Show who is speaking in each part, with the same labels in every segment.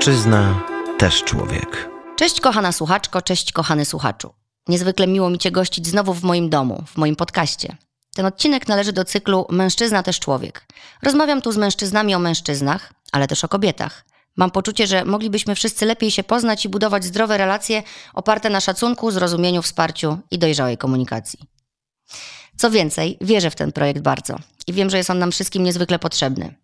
Speaker 1: Mężczyzna też człowiek.
Speaker 2: Cześć kochana słuchaczko, cześć kochany słuchaczu. Niezwykle miło mi Cię gościć znowu w moim domu, w moim podcaście. Ten odcinek należy do cyklu Mężczyzna też człowiek. Rozmawiam tu z mężczyznami o mężczyznach, ale też o kobietach. Mam poczucie, że moglibyśmy wszyscy lepiej się poznać i budować zdrowe relacje oparte na szacunku, zrozumieniu, wsparciu i dojrzałej komunikacji. Co więcej, wierzę w ten projekt bardzo i wiem, że jest on nam wszystkim niezwykle potrzebny.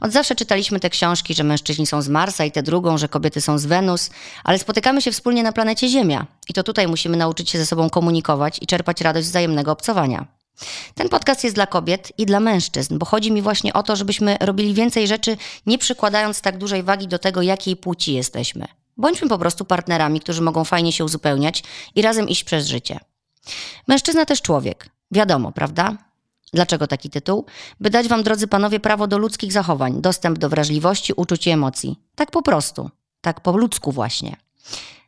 Speaker 2: Od zawsze czytaliśmy te książki, że mężczyźni są z Marsa i tę drugą, że kobiety są z Wenus, ale spotykamy się wspólnie na planecie Ziemia i to tutaj musimy nauczyć się ze sobą komunikować i czerpać radość z wzajemnego obcowania. Ten podcast jest dla kobiet i dla mężczyzn, bo chodzi mi właśnie o to, żebyśmy robili więcej rzeczy, nie przykładając tak dużej wagi do tego, jakiej płci jesteśmy. Bądźmy po prostu partnerami, którzy mogą fajnie się uzupełniać i razem iść przez życie. Mężczyzna też człowiek. Wiadomo, prawda? Dlaczego taki tytuł? By dać wam, drodzy panowie, prawo do ludzkich zachowań, dostęp do wrażliwości, uczuć i emocji. Tak po prostu. Tak po ludzku właśnie.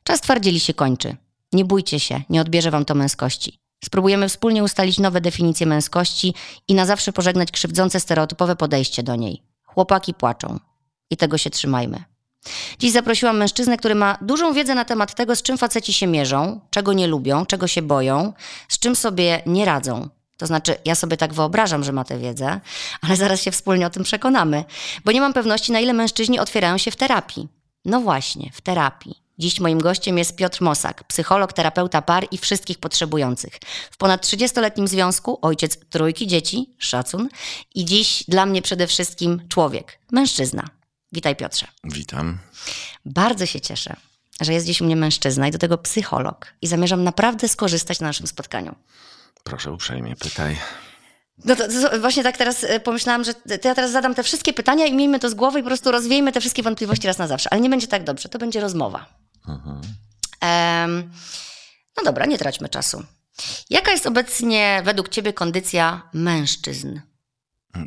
Speaker 2: Czas twardzieli się kończy. Nie bójcie się, nie odbierze wam to męskości. Spróbujemy wspólnie ustalić nowe definicje męskości i na zawsze pożegnać krzywdzące stereotypowe podejście do niej. Chłopaki płaczą. I tego się trzymajmy. Dziś zaprosiłam mężczyznę, który ma dużą wiedzę na temat tego, z czym faceci się mierzą, czego nie lubią, czego się boją, z czym sobie nie radzą. To znaczy, ja sobie tak wyobrażam, że ma tę wiedzę, ale zaraz się wspólnie o tym przekonamy, bo nie mam pewności, na ile mężczyźni otwierają się w terapii. No właśnie, w terapii. Dziś moim gościem jest Piotr Mosak, psycholog, terapeuta par i wszystkich potrzebujących. W ponad 30-letnim związku, ojciec trójki dzieci, szacun, i dziś dla mnie przede wszystkim człowiek, mężczyzna. Witaj Piotrze.
Speaker 3: Witam.
Speaker 2: Bardzo się cieszę, że jest dziś u mnie mężczyzna i do tego psycholog i zamierzam naprawdę skorzystać na naszym spotkaniu.
Speaker 3: Proszę uprzejmie, pytaj.
Speaker 2: No to, to, właśnie tak teraz e, pomyślałam, że to ja teraz zadam te wszystkie pytania i miejmy to z głowy i po prostu rozwiejmy te wszystkie wątpliwości raz na zawsze. Ale nie będzie tak dobrze, to będzie rozmowa.
Speaker 3: Mhm.
Speaker 2: Em, no dobra, nie traćmy czasu. Jaka jest obecnie według Ciebie kondycja mężczyzn?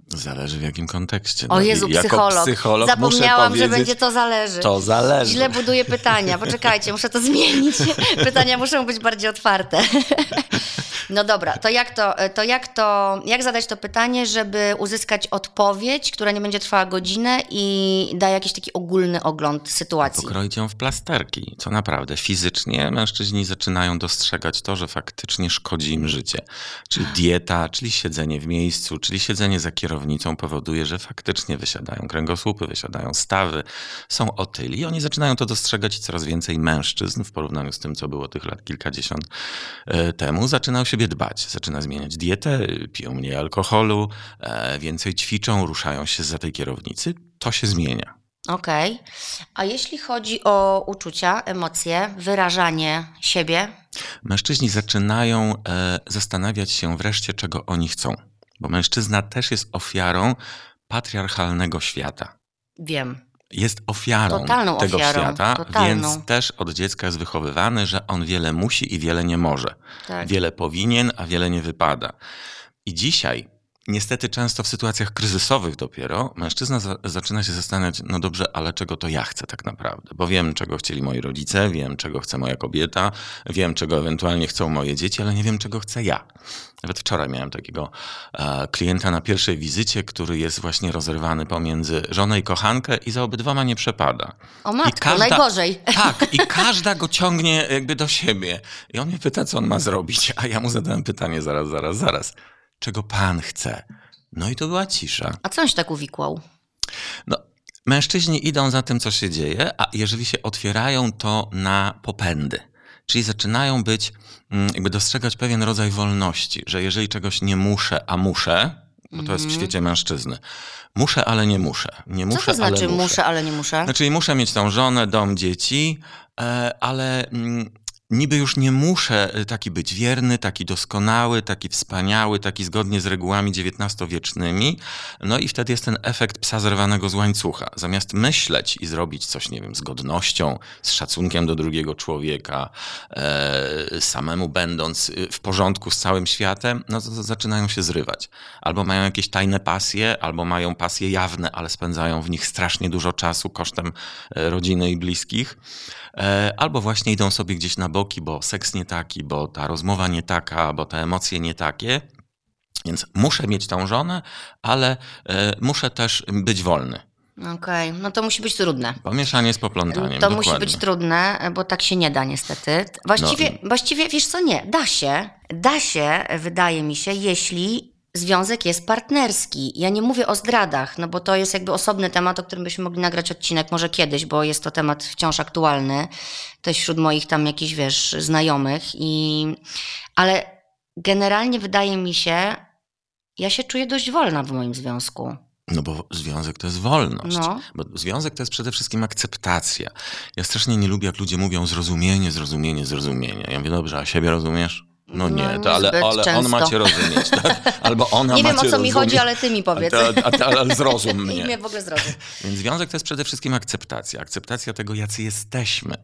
Speaker 3: Zależy w jakim kontekście.
Speaker 2: O
Speaker 3: No,
Speaker 2: Jezu,
Speaker 3: jako
Speaker 2: psycholog.
Speaker 3: psycholog
Speaker 2: Zapomniałam, że będzie to zależy.
Speaker 3: To zależy.
Speaker 2: Źle buduję pytania. Poczekajcie, muszę to zmienić. Pytania muszą być bardziej otwarte. No dobra, to jak to, to jak to, jak zadać to pytanie, żeby uzyskać odpowiedź, która nie będzie trwała godzinę i da jakiś taki ogólny ogląd sytuacji?
Speaker 3: Pokroić ją w plasterki, co naprawdę fizycznie mężczyźni zaczynają dostrzegać to, że faktycznie szkodzi im życie. Czyli dieta, czyli siedzenie w miejscu, czyli siedzenie za kierownicą powoduje, że faktycznie wysiadają kręgosłupy, wysiadają stawy, są otyli. I oni zaczynają to dostrzegać i coraz więcej mężczyzn w porównaniu z tym, co było tych lat kilkadziesiąt e, temu, zaczyna o siebie dbać. Zaczyna zmieniać dietę, piją mniej alkoholu, e, więcej ćwiczą, ruszają się za tej kierownicy. To się zmienia.
Speaker 2: Okej. A jeśli chodzi o uczucia, emocje, wyrażanie siebie,
Speaker 3: Mężczyźni zaczynają e, zastanawiać się wreszcie, czego oni chcą. Bo mężczyzna też jest ofiarą patriarchalnego świata.
Speaker 2: wiem.
Speaker 3: Jest ofiarą
Speaker 2: Totalną
Speaker 3: tego
Speaker 2: ofiarą,
Speaker 3: świata,
Speaker 2: totalną.
Speaker 3: więc też od dziecka jest wychowywany, że on wiele musi i wiele nie może.
Speaker 2: Tak.
Speaker 3: Wiele powinien, a wiele nie wypada. I dzisiaj, niestety często w sytuacjach kryzysowych dopiero, mężczyzna za, zaczyna się zastanawiać, no dobrze, ale czego to ja chcę tak naprawdę? Bo wiem, czego chcieli moi rodzice, wiem, czego chce moja kobieta, wiem, czego ewentualnie chcą moje dzieci, ale nie wiem, czego chcę ja. Nawet wczoraj miałem takiego e, klienta na pierwszej wizycie, który jest właśnie rozerwany pomiędzy żonę i kochankę i za obydwoma nie przepada.
Speaker 2: O matko, najgorzej.
Speaker 3: Tak, i każda go ciągnie jakby do siebie. I on mnie pyta, co on ma zrobić, a ja mu zadałem pytanie zaraz, zaraz, zaraz. Czego pan chce? No i to była cisza.
Speaker 2: A co on się tak uwikłał?
Speaker 3: No, mężczyźni idą za tym, co się dzieje, a jeżeli się otwierają, to na popędy. Czyli zaczynają być, mm, jakby dostrzegać pewien rodzaj wolności, że jeżeli czegoś nie muszę, a muszę, bo to jest w świecie mężczyzny. Muszę, ale nie muszę. Nie
Speaker 2: Mhm. Co
Speaker 3: muszę,
Speaker 2: to znaczy
Speaker 3: ale muszę.
Speaker 2: muszę, ale nie muszę?
Speaker 3: Znaczy muszę mieć tą żonę, dom, dzieci, e, ale mm, niby już nie muszę e, taki być wierny, taki doskonały, taki wspaniały, taki zgodnie z regułami XIX-wiecznymi. No i wtedy jest ten efekt psa zerwanego z łańcucha. Zamiast myśleć i zrobić coś, nie wiem, z godnością, z szacunkiem do drugiego człowieka, e, samemu będąc y, w porządku z całym światem, no to, to zaczynają się zrywać. Albo mają jakieś tajne pasje, albo mają pasje jawne, ale spędzają w nich strasznie dużo czasu kosztem e, rodziny i bliskich. E, Albo właśnie idą sobie gdzieś na boki, bo seks nie taki, bo ta rozmowa nie taka, bo te emocje nie takie. Więc muszę mieć tą żonę, ale e, muszę też być wolny.
Speaker 2: Okej, no to musi być trudne.
Speaker 3: Pomieszanie z poplątaniem,
Speaker 2: To musi
Speaker 3: dokładnie.
Speaker 2: być trudne, bo tak się nie da niestety. Właściwie,
Speaker 3: No.
Speaker 2: właściwie wiesz co, nie, da się. Da się, wydaje mi się, jeśli związek jest partnerski. Ja nie mówię o zdradach, no bo to jest jakby osobny temat, o którym byśmy mogli nagrać odcinek może kiedyś, bo jest to temat wciąż aktualny. Też wśród moich tam jakichś, wiesz, znajomych. I... Ale generalnie wydaje mi się, ja się czuję dość wolna w moim związku.
Speaker 3: No bo związek to jest wolność.
Speaker 2: No.
Speaker 3: Bo związek to jest przede wszystkim akceptacja. Ja strasznie nie lubię, jak ludzie mówią zrozumienie, zrozumienie, zrozumienie. Ja mówię, dobrze, a siebie rozumiesz? No nie,
Speaker 2: No,
Speaker 3: to ale, ale on
Speaker 2: często.
Speaker 3: ma cię rozumieć, tak? Albo ona
Speaker 2: Nie
Speaker 3: ma
Speaker 2: wiem o co mi chodzi,
Speaker 3: rozumieć.
Speaker 2: ale ty mi powiedz.
Speaker 3: A, a, a, ale zrozum
Speaker 2: I
Speaker 3: mnie.
Speaker 2: mnie w ogóle zrozum.
Speaker 3: Więc związek to jest przede wszystkim akceptacja. Akceptacja tego, jacy jesteśmy.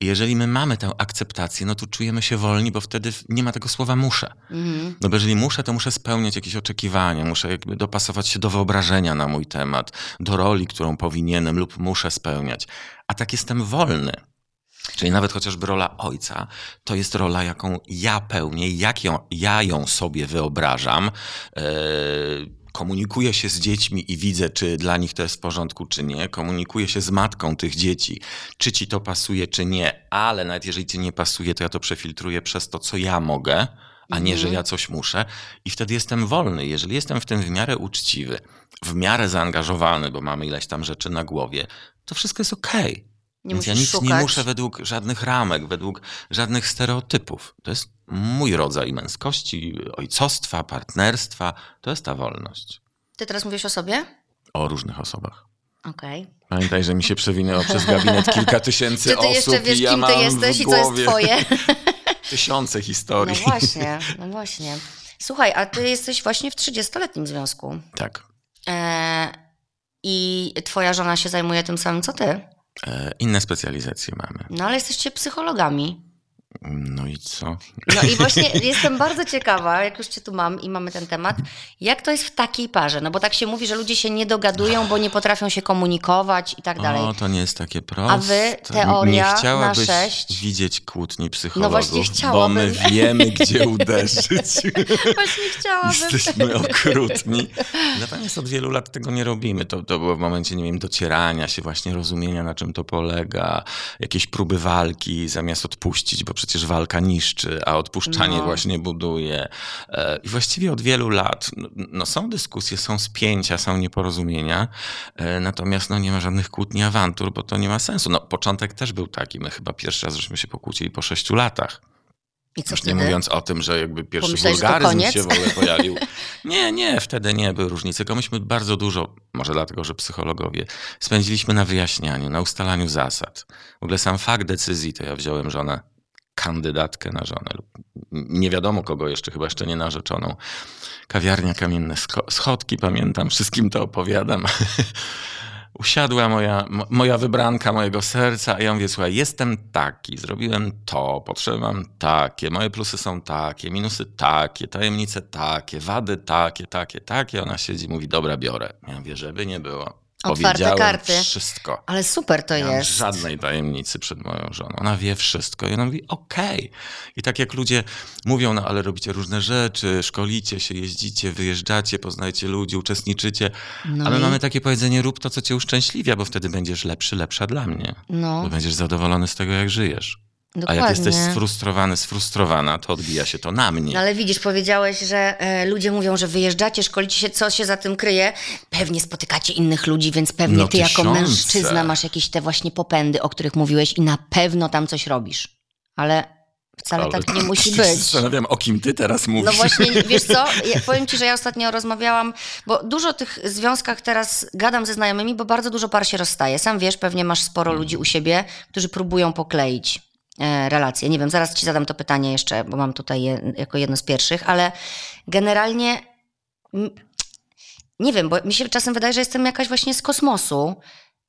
Speaker 3: I jeżeli my mamy tę akceptację, no to czujemy się wolni, bo wtedy nie ma tego słowa muszę.
Speaker 2: Mhm.
Speaker 3: No bo jeżeli muszę, to muszę spełniać jakieś oczekiwania, muszę jakby dopasować się do wyobrażenia na mój temat, do roli, którą powinienem lub muszę spełniać. A tak jestem wolny. Czyli nawet chociażby rola ojca, to jest rola, jaką ja pełnię, jak ją, ja ją sobie wyobrażam. Eee, komunikuję się z dziećmi i widzę, czy dla nich to jest w porządku, czy nie. Komunikuję się z matką tych dzieci, czy ci to pasuje, czy nie. Ale nawet jeżeli ci nie pasuje, to ja to przefiltruję przez to, co ja mogę, a nie, że ja coś muszę. I wtedy jestem wolny. Jeżeli jestem w tym w miarę uczciwy, w miarę zaangażowany, bo mamy ileś tam rzeczy na głowie, to wszystko jest okej.
Speaker 2: Nie
Speaker 3: Więc ja nic nie
Speaker 2: szukać.
Speaker 3: muszę według żadnych ramek, według żadnych stereotypów. To jest mój rodzaj męskości, ojcostwa, partnerstwa. To jest ta wolność.
Speaker 2: Ty teraz mówisz o sobie?
Speaker 3: O różnych osobach.
Speaker 2: Okej.
Speaker 3: Pamiętaj, że mi się przewinęło przez gabinet kilka tysięcy
Speaker 2: Czy ty
Speaker 3: osób
Speaker 2: jeszcze wiesz,
Speaker 3: i ja
Speaker 2: kim ty jesteś i co jest twoje?
Speaker 3: tysiące
Speaker 2: No
Speaker 3: historii.
Speaker 2: właśnie, no właśnie. Słuchaj, a ty jesteś właśnie w 30-letnim związku.
Speaker 3: Tak.
Speaker 2: E, I twoja żona się zajmuje tym samym, co ty.
Speaker 3: E, inne specjalizacje mamy.
Speaker 2: No ale jesteście psychologami.
Speaker 3: No i co?
Speaker 2: No i właśnie jestem bardzo ciekawa, jak już cię tu mam i mamy ten temat, jak to jest w takiej parze? No bo tak się mówi, że ludzie się nie dogadują, bo nie potrafią się komunikować i tak dalej.
Speaker 3: O, to nie jest takie proste.
Speaker 2: A wy, teoria
Speaker 3: nie chciałabyś
Speaker 2: na sześć?
Speaker 3: widzieć kłótni psychologów,
Speaker 2: właśnie
Speaker 3: bo
Speaker 2: chciałabym.
Speaker 3: my wiemy, gdzie uderzyć.
Speaker 2: Właśnie chciałabym.
Speaker 3: Jesteśmy okrutni. Natomiast od wielu lat tego nie robimy. To, to było w momencie, nie wiem, docierania się, właśnie rozumienia, na czym to polega, jakieś próby walki, zamiast odpuścić, bo przecież walka niszczy, a odpuszczanie
Speaker 2: No.
Speaker 3: właśnie buduje. E, I właściwie od wielu lat no, są dyskusje, są spięcia, są nieporozumienia, e, natomiast no, nie ma żadnych kłótni, awantur, bo to nie ma sensu. No, początek też był taki. My chyba pierwszy raz żeśmy się pokłócili po sześciu latach.
Speaker 2: I co
Speaker 3: Już nie mówiąc o tym, że jakby pierwszy
Speaker 2: Pomyślałeś,
Speaker 3: wulgaryzm się w ogóle pojawił. Nie, nie, wtedy nie były różnice. Tylko myśmy bardzo dużo, może dlatego, że psychologowie, spędziliśmy na wyjaśnianiu, na ustalaniu zasad. W ogóle sam fakt decyzji, to ja wziąłem żonę, kandydatkę na żonę, lub nie wiadomo kogo jeszcze, chyba jeszcze nie narzeczoną. Kawiarnia Kamienne Scho- Schodki, pamiętam, wszystkim to opowiadam. Usiadła moja, mo- moja wybranka mojego serca, a ja mówię, słuchaj, jestem taki, zrobiłem to, potrzeby mam takie, moje plusy są takie, minusy takie, tajemnice takie, wady takie, takie, takie. Ona siedzi mówi, dobra, biorę. Ja mówię, żeby nie było.
Speaker 2: Otwarte karty.
Speaker 3: wszystko.
Speaker 2: Ale super to
Speaker 3: Nie
Speaker 2: jest.
Speaker 3: żadnej tajemnicy przed moją żoną. Ona wie wszystko i ona mówi, okej. I tak jak ludzie mówią, no ale robicie różne rzeczy, szkolicie się, jeździcie, wyjeżdżacie, poznajecie ludzi, uczestniczycie,
Speaker 2: No
Speaker 3: a my
Speaker 2: i-
Speaker 3: mamy takie powiedzenie, rób to, co cię uszczęśliwia, bo wtedy będziesz lepszy, lepsza dla mnie.
Speaker 2: No,
Speaker 3: Bo będziesz zadowolony z tego, jak żyjesz.
Speaker 2: Dokładnie.
Speaker 3: A jak jesteś sfrustrowany, sfrustrowana, to odbija się to na mnie.
Speaker 2: No ale widzisz, powiedziałeś, że e, ludzie mówią, że wyjeżdżacie, szkolicie się, co się za tym kryje. Pewnie spotykacie innych ludzi, więc pewnie
Speaker 3: No
Speaker 2: ty jako
Speaker 3: tysiące.
Speaker 2: mężczyzna masz jakieś te właśnie popędy, o których mówiłeś i na pewno tam coś robisz. Ale wcale
Speaker 3: Ale
Speaker 2: tak nie musi być.
Speaker 3: Zastanawiam, o kim ty teraz mówisz.
Speaker 2: No właśnie, wiesz co, ja powiem ci, że ja ostatnio rozmawiałam, bo dużo o tych związkach teraz gadam ze znajomymi, bo bardzo dużo par się rozstaje. Sam wiesz, pewnie masz sporo ludzi u siebie, którzy próbują pokleić relacje. Nie wiem, zaraz ci zadam to pytanie jeszcze, bo mam tutaj je, jako jedno z pierwszych, ale generalnie nie wiem, bo mi się czasem wydaje, że jestem jakaś właśnie z kosmosu,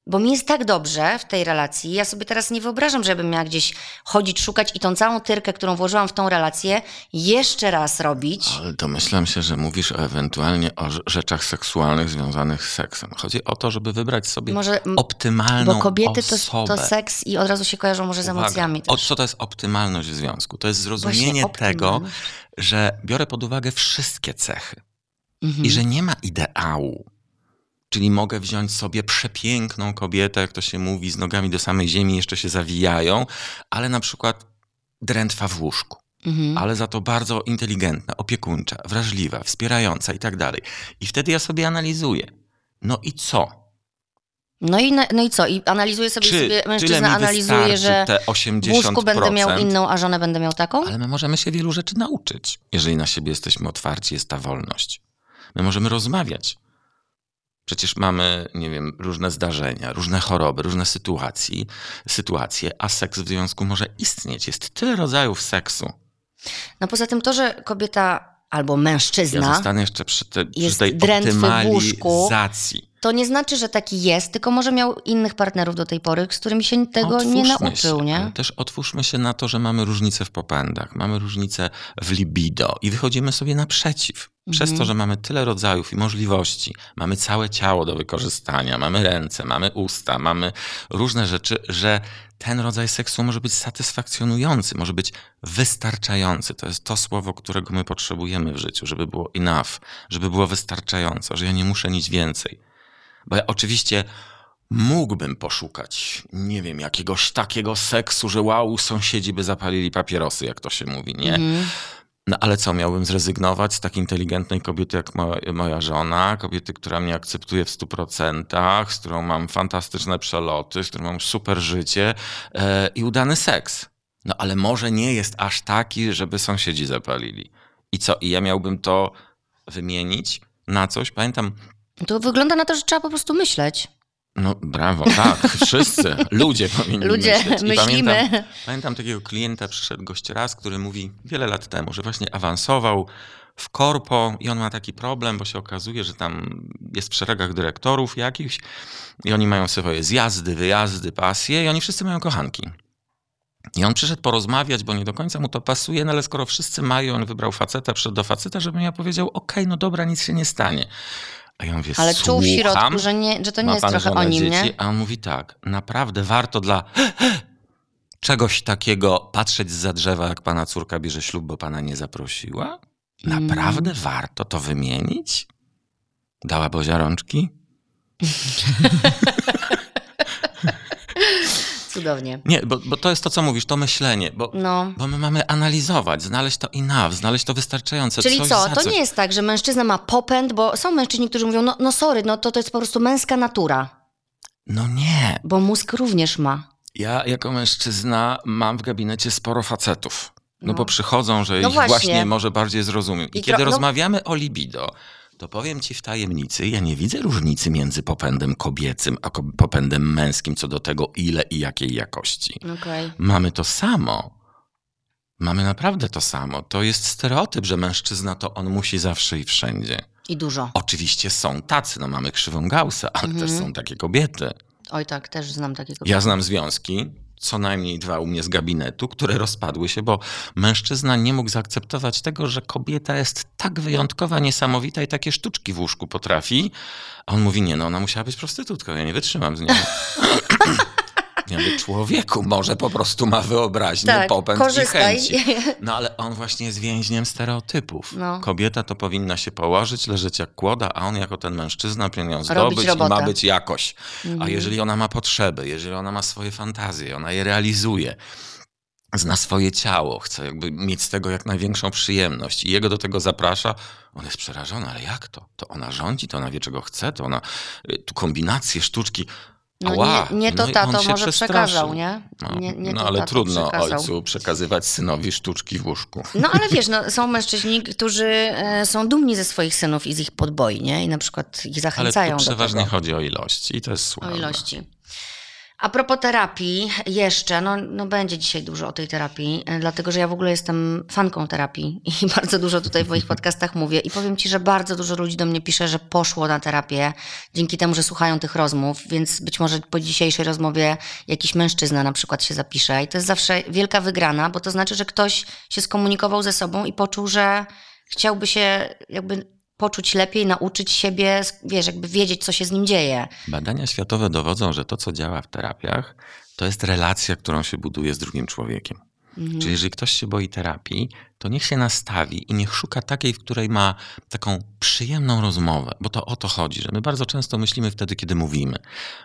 Speaker 2: bo mi jest tak dobrze w tej relacji. Ja sobie teraz nie wyobrażam, żebym miała gdzieś chodzić, szukać i tą całą tyrkę, którą włożyłam w tą relację, jeszcze raz robić.
Speaker 3: Ale domyślam się, że mówisz o ewentualnie o rze- rzeczach seksualnych związanych z seksem. Chodzi o to, żeby wybrać sobie
Speaker 2: Może,
Speaker 3: optymalną
Speaker 2: bo kobiety to,
Speaker 3: osobę.
Speaker 2: to seks i od razu się kojarzą może z
Speaker 3: Uwaga,
Speaker 2: emocjami
Speaker 3: O,
Speaker 2: też.
Speaker 3: co to jest optymalność w związku? To jest zrozumienie tego, że biorę pod uwagę wszystkie cechy
Speaker 2: Mhm.
Speaker 3: i że nie ma ideału. Czyli mogę wziąć sobie przepiękną kobietę, jak to się mówi, z nogami do samej ziemi, jeszcze się zawijają, ale na przykład drętwa w łóżku.
Speaker 2: Mhm.
Speaker 3: Ale za to bardzo inteligentna, opiekuńcza, wrażliwa, wspierająca i tak dalej. I wtedy ja sobie analizuję. No i co?
Speaker 2: No i, no i co? I analizuje sobie,
Speaker 3: Czy
Speaker 2: sobie mężczyzna analizuje, że
Speaker 3: te
Speaker 2: w
Speaker 3: 80%?
Speaker 2: łóżku będę miał inną, a żonę będę miał taką?
Speaker 3: Ale my możemy się wielu rzeczy nauczyć, jeżeli na siebie jesteśmy otwarci, jest ta wolność. My możemy rozmawiać. Przecież mamy, nie wiem, różne zdarzenia, różne choroby, różne sytuacje, sytuacje, a seks w związku może istnieć. Jest tyle rodzajów seksu.
Speaker 2: No poza tym to, że kobieta albo
Speaker 3: Ja
Speaker 2: mężczyzna,
Speaker 3: zostanę jeszcze przy, te, przy tej
Speaker 2: drętwy
Speaker 3: optymalizacji.
Speaker 2: To nie znaczy, że taki jest, tylko może miał innych partnerów do tej pory, z którymi się tego nie
Speaker 3: Otwórzmy
Speaker 2: nauczył,
Speaker 3: się,
Speaker 2: nie?
Speaker 3: Też otwórzmy się na to, że mamy różnice w popędach, mamy różnice w libido i wychodzimy sobie naprzeciw. Przez
Speaker 2: Mhm.
Speaker 3: to, że mamy tyle rodzajów i możliwości, mamy całe ciało do wykorzystania, mamy ręce, mamy usta, mamy różne rzeczy, że ten rodzaj seksu może być satysfakcjonujący, może być wystarczający. To jest to słowo, którego my potrzebujemy w życiu, żeby było enough, żeby było wystarczająco, że ja nie muszę nic więcej. Bo ja oczywiście mógłbym poszukać, nie wiem, jakiegoś takiego seksu, że wow, sąsiedzi by zapalili papierosy, jak to się mówi, nie?
Speaker 2: Mhm.
Speaker 3: No ale co, miałbym zrezygnować z tak inteligentnej kobiety jak moja, moja żona, kobiety, która mnie akceptuje w 100%, z którą mam fantastyczne przeloty, z którą mam super życie e, i udany seks. No ale może nie jest aż taki, żeby sąsiedzi zapalili. I co, i ja miałbym to wymienić na coś? Pamiętam,
Speaker 2: To wygląda na to, że trzeba po prostu myśleć.
Speaker 3: no brawo, tak, wszyscy, ludzie powinni
Speaker 2: Ludzie,
Speaker 3: myśleć. I
Speaker 2: myślimy.
Speaker 3: Pamiętam, pamiętam takiego klienta, przyszedł gość raz, który mówi wiele lat temu, że właśnie awansował w korpo i on ma taki problem, bo się okazuje, że tam jest w szeregach dyrektorów jakichś i oni mają swoje zjazdy, wyjazdy, pasje i oni wszyscy mają kochanki. I on przyszedł porozmawiać, bo nie do końca mu to pasuje, no ale skoro wszyscy mają, on wybrał faceta, przyszedł do faceta, żebym ja powiedział, okej, no dobra, nic się nie stanie. A ja mówię,
Speaker 2: Ale czuł w środku, że, nie, że to nie jest trochę o nim,
Speaker 3: dzieci?
Speaker 2: nie?
Speaker 3: A on mówi tak, naprawdę warto dla czegoś takiego patrzeć za drzewa, jak pana córka bierze ślub, bo pana nie zaprosiła? Naprawdę
Speaker 2: Mm.
Speaker 3: warto to wymienić? Dała Bozia rączki?
Speaker 2: Cudownie.
Speaker 3: Nie, bo, bo to jest to, co mówisz, to myślenie, bo,
Speaker 2: No.
Speaker 3: bo my mamy analizować, znaleźć to enough, znaleźć to wystarczające.
Speaker 2: Czyli
Speaker 3: coś
Speaker 2: co, to
Speaker 3: coś.
Speaker 2: nie jest tak, że mężczyzna ma popęd, bo są mężczyźni, którzy mówią, no, no sorry, no to, to jest po prostu męska natura,
Speaker 3: No nie.
Speaker 2: bo mózg również ma.
Speaker 3: Ja jako mężczyzna mam w gabinecie sporo facetów. No,
Speaker 2: No.
Speaker 3: bo przychodzą, że
Speaker 2: No
Speaker 3: ich właśnie.
Speaker 2: właśnie.
Speaker 3: może bardziej zrozumiem. I,
Speaker 2: I
Speaker 3: kiedy
Speaker 2: no-
Speaker 3: rozmawiamy o libido, to powiem ci w tajemnicy, ja nie widzę różnicy między popędem kobiecym a popędem męskim co do tego, ile i jakiej jakości.
Speaker 2: Okej.
Speaker 3: Mamy to samo. Mamy naprawdę to samo. To jest stereotyp, że mężczyzna to on musi zawsze i wszędzie.
Speaker 2: I dużo.
Speaker 3: Oczywiście są tacy, no mamy krzywą Gaussa, ale
Speaker 2: Mhm.
Speaker 3: też są takie kobiety.
Speaker 2: Oj tak, też znam takiego.
Speaker 3: Ja znam związki, co najmniej dwa u mnie z gabinetu, które rozpadły się, bo mężczyzna nie mógł zaakceptować tego, że kobieta jest tak wyjątkowa, niesamowita i takie sztuczki w łóżku potrafi. A on mówi, nie no, ona musiała być prostytutką, ja nie wytrzymam z nią. Ja mówię, człowieku, może po prostu ma wyobraźnię,
Speaker 2: Tak,
Speaker 3: popęd
Speaker 2: korzystaj.
Speaker 3: i chęci. No ale on właśnie jest więźniem stereotypów.
Speaker 2: No.
Speaker 3: Kobieta to powinna się położyć, leżeć jak kłoda, a on jako ten mężczyzna powinien ją
Speaker 2: Robić
Speaker 3: zdobyć i ma być jakoś.
Speaker 2: Mhm.
Speaker 3: A jeżeli ona ma potrzeby, jeżeli ona ma swoje fantazje, ona je realizuje, zna swoje ciało, chce jakby mieć z tego jak największą przyjemność i jego do tego zaprasza, on jest przerażony, ale jak to? To ona rządzi, to ona wie czego chce, to ona, y, tu kombinacje, sztuczki.
Speaker 2: No
Speaker 3: Ała,
Speaker 2: nie, nie to
Speaker 3: no
Speaker 2: tato może przekazał, nie?
Speaker 3: No,
Speaker 2: nie, nie
Speaker 3: no ale trudno
Speaker 2: przekazał.
Speaker 3: ojcu przekazywać synowi sztuczki w łóżku.
Speaker 2: No ale wiesz, no, są mężczyźni, którzy e, są dumni ze swoich synów i z ich podboi, nie? I na przykład ich
Speaker 3: Ale
Speaker 2: zachęcają
Speaker 3: tu
Speaker 2: do
Speaker 3: przeważnie
Speaker 2: tego.
Speaker 3: chodzi o ilości i to jest
Speaker 2: O
Speaker 3: słabe.
Speaker 2: ilości. A propos terapii, jeszcze, no, no będzie dzisiaj dużo o tej terapii, e, dlatego że ja w ogóle jestem fanką terapii i bardzo dużo tutaj w moich podcastach mówię. I powiem ci, że bardzo dużo ludzi do mnie pisze, że poszło na terapię dzięki temu, że słuchają tych rozmów, więc być może po dzisiejszej rozmowie jakiś mężczyzna na przykład się zapisze. I to jest zawsze wielka wygrana, bo to znaczy, że ktoś się skomunikował ze sobą i poczuł, że chciałby się jakby poczuć lepiej, nauczyć siebie, wiesz, jakby wiedzieć, co się z nim dzieje.
Speaker 3: Badania światowe dowodzą, że to, co działa w terapiach, to jest relacja, którą się buduje z drugim człowiekiem.
Speaker 2: Mhm.
Speaker 3: Czyli jeżeli ktoś się boi terapii, to niech się nastawi i niech szuka takiej, w której ma taką przyjemną rozmowę, bo to o to chodzi, że my bardzo często myślimy wtedy, kiedy mówimy.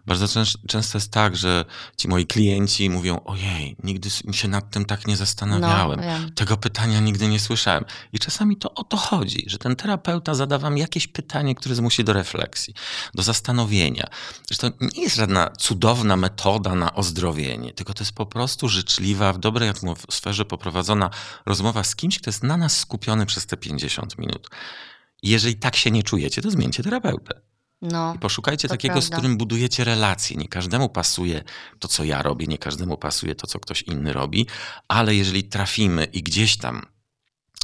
Speaker 3: Bardzo często, jest tak, że ci moi klienci mówią: Ojej, nigdy się nad tym tak nie zastanawiałem.
Speaker 2: No.
Speaker 3: Tego pytania nigdy nie słyszałem. I czasami to o to chodzi, że ten terapeuta zada wam jakieś pytanie, które zmusi do refleksji, do zastanowienia. Zresztą nie jest żadna cudowna metoda na ozdrowienie, tylko to jest po prostu życzliwa, w dobrej atmosferze poprowadzona rozmowa z kimś, kto jest na nas skupiony przez te 50 minut. Jeżeli tak się nie czujecie, to zmieńcie terapeutę.
Speaker 2: No,
Speaker 3: I poszukajcie takiego, z
Speaker 2: prawda.
Speaker 3: którym budujecie relacje. Nie każdemu pasuje to, co ja robię, nie każdemu pasuje to, co ktoś inny robi, ale jeżeli trafimy i gdzieś tam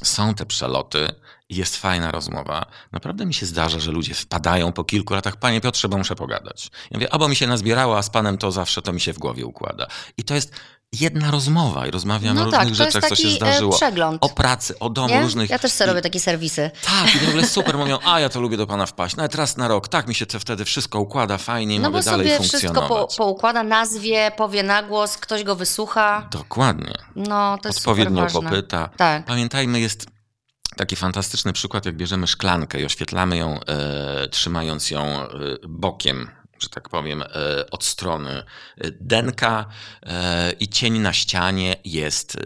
Speaker 3: są te przeloty i jest fajna rozmowa, naprawdę mi się zdarza, że ludzie wpadają po kilku latach, panie Piotrze, bo muszę pogadać. Ja mówię, albo mi się nazbierało, a z panem to zawsze to mi się w głowie układa. I to jest jedna rozmowa i rozmawiam o
Speaker 2: no
Speaker 3: różnych
Speaker 2: tak, to jest
Speaker 3: rzeczach, co się
Speaker 2: e,
Speaker 3: zdarzyło.
Speaker 2: przegląd.
Speaker 3: O pracy, o domu,
Speaker 2: nie?
Speaker 3: różnych...
Speaker 2: Ja też sobie
Speaker 3: i-
Speaker 2: robię takie serwisy.
Speaker 3: tak, i w ogóle super. Mówią, a ja to lubię do pana wpaść. Nawet raz na rok. Tak mi się to wtedy wszystko układa fajnie i
Speaker 2: No
Speaker 3: mogę
Speaker 2: bo
Speaker 3: dalej
Speaker 2: sobie wszystko po,
Speaker 3: funkcjonować.
Speaker 2: poukłada, nazwie, powie na głos, ktoś go wysłucha.
Speaker 3: Dokładnie.
Speaker 2: No, to jest
Speaker 3: Odpowiednio popyta.
Speaker 2: Tak.
Speaker 3: Pamiętajmy, jest taki fantastyczny przykład, jak bierzemy szklankę i oświetlamy ją, e, trzymając ją e, bokiem, że tak powiem, e, od strony e, denka e, i cień na ścianie jest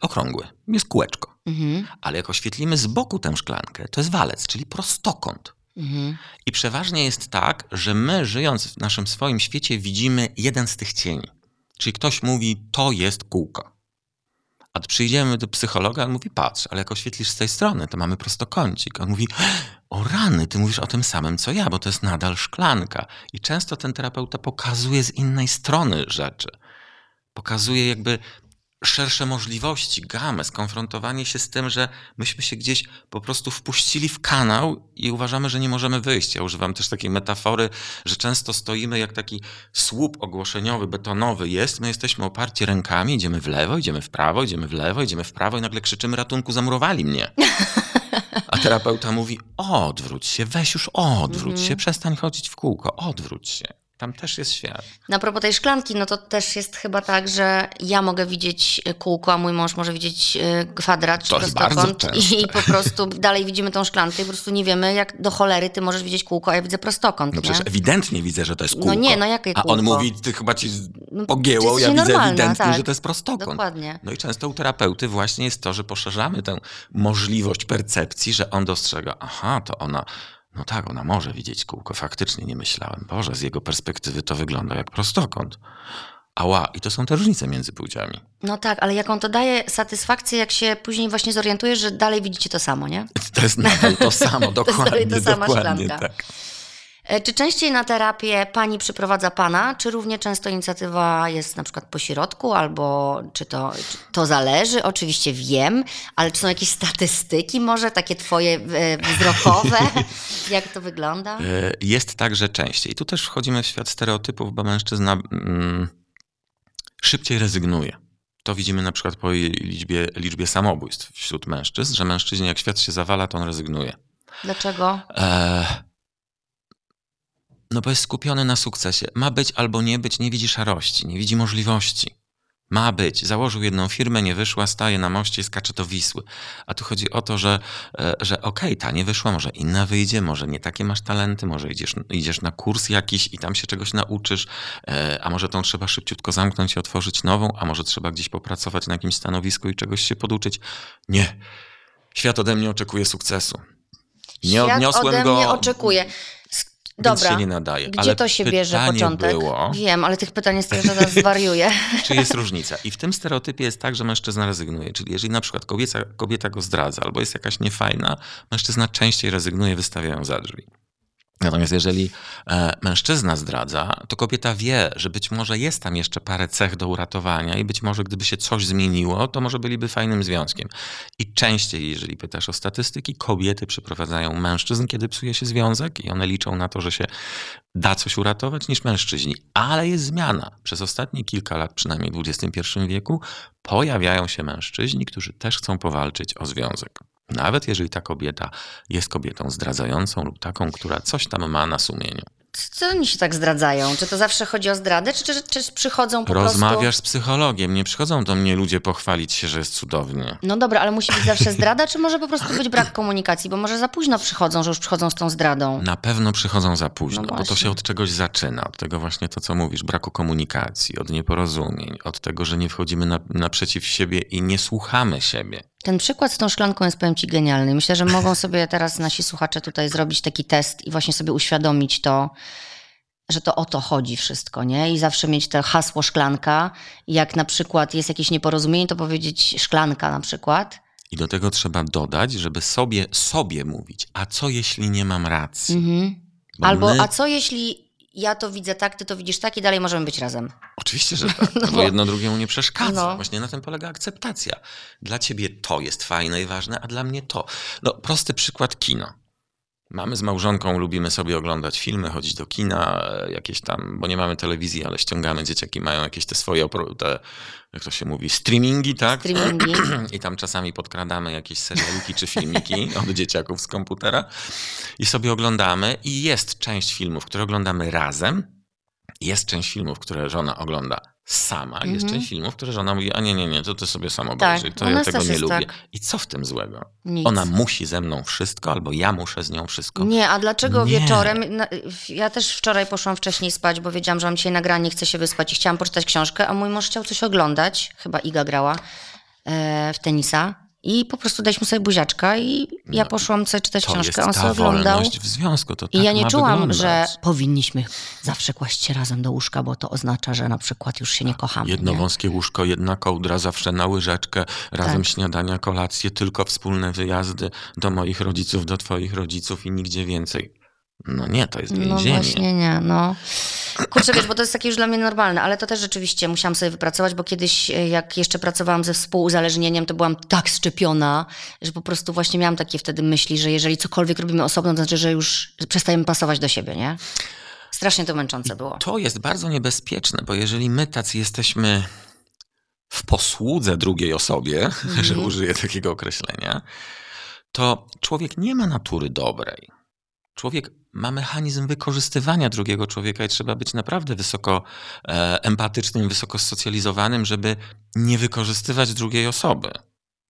Speaker 3: okrągły, jest kółeczko.
Speaker 2: Mhm,
Speaker 3: Ale jak oświetlimy z boku tę szklankę, to jest walec, czyli prostokąt.
Speaker 2: mhm.
Speaker 3: I przeważnie jest tak, że my, żyjąc w naszym swoim świecie, widzimy jeden z tych cieni. Czyli ktoś mówi, to jest kółko. A przyjdziemy do psychologa, on mówi, patrz, ale jak oświetlisz z tej strony, to mamy prostokącik. On mówi, o rany, ty mówisz o tym samym, co ja, bo to jest nadal szklanka. I często ten terapeuta pokazuje z innej strony rzeczy. Pokazuje jakby szersze możliwości, gamę, skonfrontowanie się z tym, że myśmy się gdzieś po prostu wpuścili w kanał i uważamy, że nie możemy wyjść. Ja używam też takiej metafory, że często stoimy jak taki słup ogłoszeniowy, betonowy jest, my jesteśmy oparci rękami, idziemy w lewo, idziemy w prawo, idziemy w lewo, idziemy w prawo i nagle krzyczymy ratunku, zamurowali mnie. A terapeuta mówi, odwróć się, weź już odwróć się, przestań chodzić w kółko, odwróć się. Tam też jest świat.
Speaker 2: No a propos tej szklanki, no to też jest chyba tak, że ja mogę widzieć e, kółko, a mój mąż może widzieć e, kwadrat czy prostokąt i po prostu dalej widzimy tą szklankę i po prostu nie wiemy, jak do cholery ty możesz widzieć kółko, a ja widzę prostokąt,
Speaker 3: No
Speaker 2: nie?
Speaker 3: przecież ewidentnie widzę, że to jest
Speaker 2: No
Speaker 3: kółko.
Speaker 2: nie, no jakie
Speaker 3: A on
Speaker 2: kółko?
Speaker 3: mówi, ty chyba ci
Speaker 2: No,
Speaker 3: pogięło,
Speaker 2: ty
Speaker 3: ja widzę ewidentnie,
Speaker 2: tak.
Speaker 3: że to jest prostokąt.
Speaker 2: Dokładnie.
Speaker 3: No i często u terapeuty właśnie jest to, że poszerzamy tę możliwość percepcji, że on dostrzega, aha, to ona, no tak, ona może widzieć kółko, faktycznie nie myślałem. Boże, z jego perspektywy to wygląda jak prostokąt. Ała, i to są te różnice między płciami.
Speaker 2: No tak, ale jaką to daje satysfakcję, jak się później właśnie zorientujesz, że dalej widzicie to samo, nie?
Speaker 3: To jest nadal to samo, dokładnie,
Speaker 2: ta sama
Speaker 3: dokładnie
Speaker 2: szklanka.
Speaker 3: tak.
Speaker 2: E, Czy częściej na terapię pani przyprowadza pana, czy równie często inicjatywa jest na przykład po środku, albo czy to, czy to zależy? Oczywiście wiem, ale czy są jakieś statystyki może, takie twoje e, wzrokowe? Jak to wygląda?
Speaker 3: E, Jest tak, że częściej. Tu też wchodzimy w świat stereotypów, bo mężczyzna mm, szybciej rezygnuje. To widzimy na przykład po liczbie, liczbie samobójstw wśród mężczyzn, że mężczyźnie jak świat się zawala, to on rezygnuje.
Speaker 2: Dlaczego?
Speaker 3: E, no bo jest skupiony na sukcesie. Ma być albo nie być, nie widzi szarości, nie widzi możliwości. Ma być. Założył jedną firmę, nie wyszła, staje na moście i skacze do Wisły. A tu chodzi o to, że, e, że okej, ta nie wyszła, może inna wyjdzie, może nie takie masz talenty, może idziesz, idziesz na kurs jakiś i tam się czegoś nauczysz, e, a może tą trzeba szybciutko zamknąć i otworzyć nową, a może trzeba gdzieś popracować na jakimś stanowisku i czegoś się poduczyć. Nie. Świat ode mnie oczekuje sukcesu. Nie
Speaker 2: Świat
Speaker 3: odniosłem
Speaker 2: ode
Speaker 3: go.
Speaker 2: mnie oczekuje. S-
Speaker 3: Więc
Speaker 2: Dobra.
Speaker 3: się nie nadaje.
Speaker 2: Gdzie
Speaker 3: Ale
Speaker 2: to się bierze początek?
Speaker 3: Było,
Speaker 2: Wiem, ale tych pytań jest tyle, że zaraz zwariuję.
Speaker 3: czy jest różnica. I w tym stereotypie jest tak, że mężczyzna rezygnuje. Czyli jeżeli na przykład kobieta, kobieta go zdradza albo jest jakaś niefajna, mężczyzna częściej rezygnuje, wystawia ją za drzwi. Natomiast jeżeli e, mężczyzna zdradza, to kobieta wie, że być może jest tam jeszcze parę cech do uratowania i być może gdyby się coś zmieniło, to może byliby fajnym związkiem. I częściej, jeżeli pytasz o statystyki, kobiety przyprowadzają mężczyzn, kiedy psuje się związek i one liczą na to, że się da coś uratować, niż mężczyźni. Ale jest zmiana. Przez ostatnie kilka lat, przynajmniej w XXI wieku, pojawiają się mężczyźni, którzy też chcą powalczyć o związek. Nawet jeżeli ta kobieta jest kobietą zdradzającą lub taką, która coś tam ma na sumieniu.
Speaker 2: Co oni się tak zdradzają? Czy to zawsze chodzi o zdradę, czy, czy, czy przychodzą po
Speaker 3: Rozmawiasz
Speaker 2: prostu...
Speaker 3: z psychologiem, nie przychodzą do mnie ludzie pochwalić się, że jest cudownie.
Speaker 2: No dobra, ale musi być zawsze zdrada, czy może po prostu być brak komunikacji? Bo może za późno przychodzą, że już przychodzą z tą zdradą.
Speaker 3: Na pewno przychodzą za późno,
Speaker 2: No
Speaker 3: bo to się od czegoś zaczyna. Od tego właśnie to, co mówisz, braku komunikacji, od nieporozumień, od tego, że nie wchodzimy na, naprzeciw siebie i nie słuchamy siebie.
Speaker 2: Ten przykład z tą szklanką jest, powiem ci, genialny. Myślę, że mogą sobie teraz nasi słuchacze tutaj zrobić taki test i właśnie sobie uświadomić to, że to o to chodzi wszystko, nie? I zawsze mieć to hasło szklanka. Jak na przykład jest jakieś nieporozumienie, to powiedzieć szklanka na przykład.
Speaker 3: I do tego trzeba dodać, żeby sobie, sobie mówić, a co jeśli nie mam racji?
Speaker 2: Mhm.
Speaker 3: Bo
Speaker 2: Albo,
Speaker 3: my-
Speaker 2: a co jeśli ja to widzę tak, ty to widzisz tak i dalej możemy być razem?
Speaker 3: Oczywiście, że tak,
Speaker 2: No
Speaker 3: bo
Speaker 2: bo-
Speaker 3: jedno drugiemu nie przeszkadza.
Speaker 2: No.
Speaker 3: Właśnie na tym polega akceptacja. Dla ciebie to jest fajne i ważne, a dla mnie to. No, prosty przykład kino. Mamy z małżonką, lubimy sobie oglądać filmy, chodzić do kina, e, jakieś tam, bo nie mamy telewizji, ale ściągamy, dzieciaki mają jakieś te swoje, te, jak to się mówi, streamingi, tak?
Speaker 2: Streamingi.
Speaker 3: I tam czasami podkradamy jakieś serialiki czy filmiki od dzieciaków z komputera i sobie oglądamy. I jest część filmów, które oglądamy razem, jest część filmów, które żona ogląda sama, jest
Speaker 2: Mhm.
Speaker 3: część filmów, które żona mówi, a nie, nie, nie, to ty sobie sam
Speaker 2: Tak,
Speaker 3: obejrzyj, to
Speaker 2: u
Speaker 3: ja tego nie
Speaker 2: jest
Speaker 3: lubię.
Speaker 2: tak.
Speaker 3: I co w tym złego?
Speaker 2: Nic.
Speaker 3: Ona musi ze mną wszystko, albo ja muszę z nią wszystko.
Speaker 2: Nie, a dlaczego
Speaker 3: Nie.
Speaker 2: wieczorem? Ja też wczoraj poszłam wcześniej spać, bo wiedziałam, że mam dzisiaj nagranie, chcę się wyspać i chciałam poczytać książkę, a mój mąż chciał coś oglądać, chyba Iga grała e, w tenisa i po prostu daliśmy sobie buziaczka i ja
Speaker 3: No,
Speaker 2: poszłam sobie czytać
Speaker 3: To
Speaker 2: książkę,
Speaker 3: jest
Speaker 2: on sobie oglądał.
Speaker 3: w związku, to
Speaker 2: I
Speaker 3: tak
Speaker 2: ja nie
Speaker 3: ma
Speaker 2: czułam,
Speaker 3: wyglądać.
Speaker 2: że powinniśmy zawsze kłaść się razem do łóżka, bo to oznacza, że na przykład już się nie kochamy.
Speaker 3: Jedno
Speaker 2: nie?
Speaker 3: wąskie łóżko, jedna kołdra, zawsze na łyżeczkę, razem
Speaker 2: Tak.
Speaker 3: śniadania, kolacje, tylko wspólne wyjazdy do moich rodziców, do twoich rodziców i nigdzie więcej. No nie, to jest
Speaker 2: No
Speaker 3: więzienie.
Speaker 2: właśnie nie, no. Kurczę, wiesz, bo to jest takie już dla mnie normalne, ale to też rzeczywiście musiałam sobie wypracować, bo kiedyś, e, jak jeszcze pracowałam ze współuzależnieniem, to byłam tak szczepiona, że po prostu właśnie miałam takie wtedy myśli, że jeżeli cokolwiek robimy osobno, to znaczy, że już przestajemy pasować do siebie, nie? Strasznie to męczące było.
Speaker 3: To jest bardzo niebezpieczne, bo jeżeli my tacy jesteśmy w posłudze drugiej osobie,
Speaker 2: Mhm.
Speaker 3: że użyję takiego określenia, to człowiek nie ma natury dobrej. Człowiek ma mechanizm wykorzystywania drugiego człowieka i trzeba być naprawdę wysoko e, empatycznym, wysoko socjalizowanym, żeby nie wykorzystywać drugiej osoby.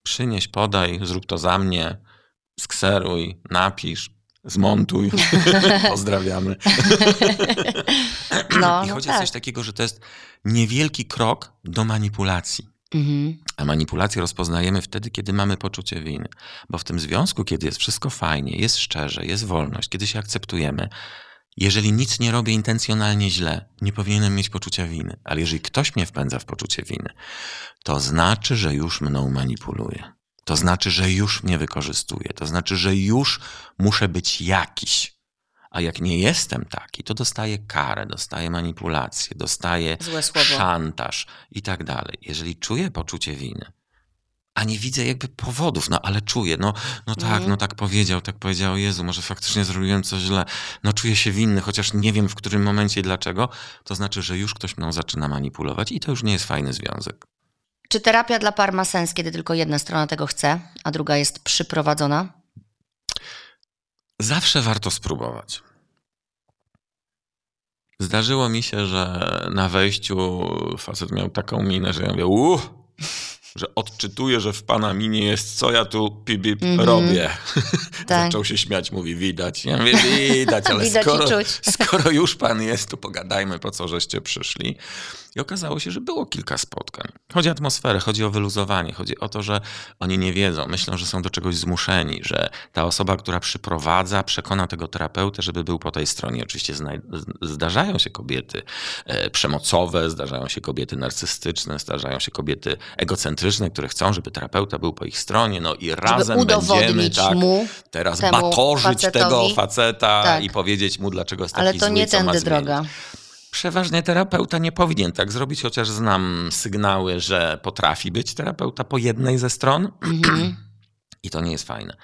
Speaker 3: Przynieś, podaj, zrób to za mnie, skseruj, napisz, zmontuj. Pozdrawiamy.
Speaker 2: No,
Speaker 3: I
Speaker 2: no
Speaker 3: chodzi o
Speaker 2: tak.
Speaker 3: coś takiego, że to jest niewielki krok do manipulacji.
Speaker 2: Mhm.
Speaker 3: A manipulację rozpoznajemy wtedy, kiedy mamy poczucie winy. Bo w tym związku, kiedy jest wszystko fajnie, jest szczerze, jest wolność, kiedy się akceptujemy, jeżeli nic nie robię intencjonalnie źle, nie powinienem mieć poczucia winy. Ale jeżeli ktoś mnie wpędza w poczucie winy, to znaczy, że już mną manipuluje. To znaczy, że już mnie wykorzystuje. To znaczy, że już muszę być jakiś. A jak nie jestem taki, to dostaję karę, dostaję manipulację, dostaję szantaż i tak dalej. Jeżeli czuję poczucie winy, a nie widzę jakby powodów, no ale czuję, no, no tak,
Speaker 2: Mhm.
Speaker 3: no tak powiedział, tak powiedział, Jezu, może faktycznie zrobiłem coś źle, no czuję się winny, chociaż nie wiem w którym momencie i dlaczego, to znaczy, że już ktoś mną zaczyna manipulować i to już nie jest fajny związek.
Speaker 2: Czy terapia dla par ma sens, kiedy tylko jedna strona tego chce, a druga jest przyprowadzona?
Speaker 3: Zawsze warto spróbować. Zdarzyło mi się, że na wejściu facet miał taką minę, że ja mówię, uff, że odczytuję, że w pana minie jest, co ja tu pip,
Speaker 2: Mhm.
Speaker 3: robię.
Speaker 2: Tak.
Speaker 3: Zaczął się śmiać, mówi, widać. Ja mówię, widać, ale
Speaker 2: Widać
Speaker 3: skoro, skoro już pan jest, to pogadajmy, po co żeście przyszli. I okazało się, że było kilka spotkań. Chodzi o atmosferę, chodzi o wyluzowanie, chodzi o to, że oni nie wiedzą, myślą, że są do czegoś zmuszeni, że ta osoba, która przyprowadza, przekona tego terapeutę, żeby był po tej stronie. Oczywiście zdarzają się kobiety e, przemocowe, zdarzają się kobiety narcystyczne, zdarzają się kobiety egocentryczne, które chcą, żeby terapeuta był po ich stronie, no i razem będziemy tak,
Speaker 2: mu,
Speaker 3: teraz batorzyć
Speaker 2: facetowi.
Speaker 3: tego faceta
Speaker 2: Tak.
Speaker 3: i powiedzieć mu, dlaczego jest
Speaker 2: ale
Speaker 3: taki
Speaker 2: to
Speaker 3: zły,
Speaker 2: nie tędy
Speaker 3: zmienić. Przeważnie terapeuta nie powinien tak zrobić, chociaż znam sygnały, że potrafi być terapeuta po jednej ze stron
Speaker 2: Mhm.
Speaker 3: i to nie jest fajne.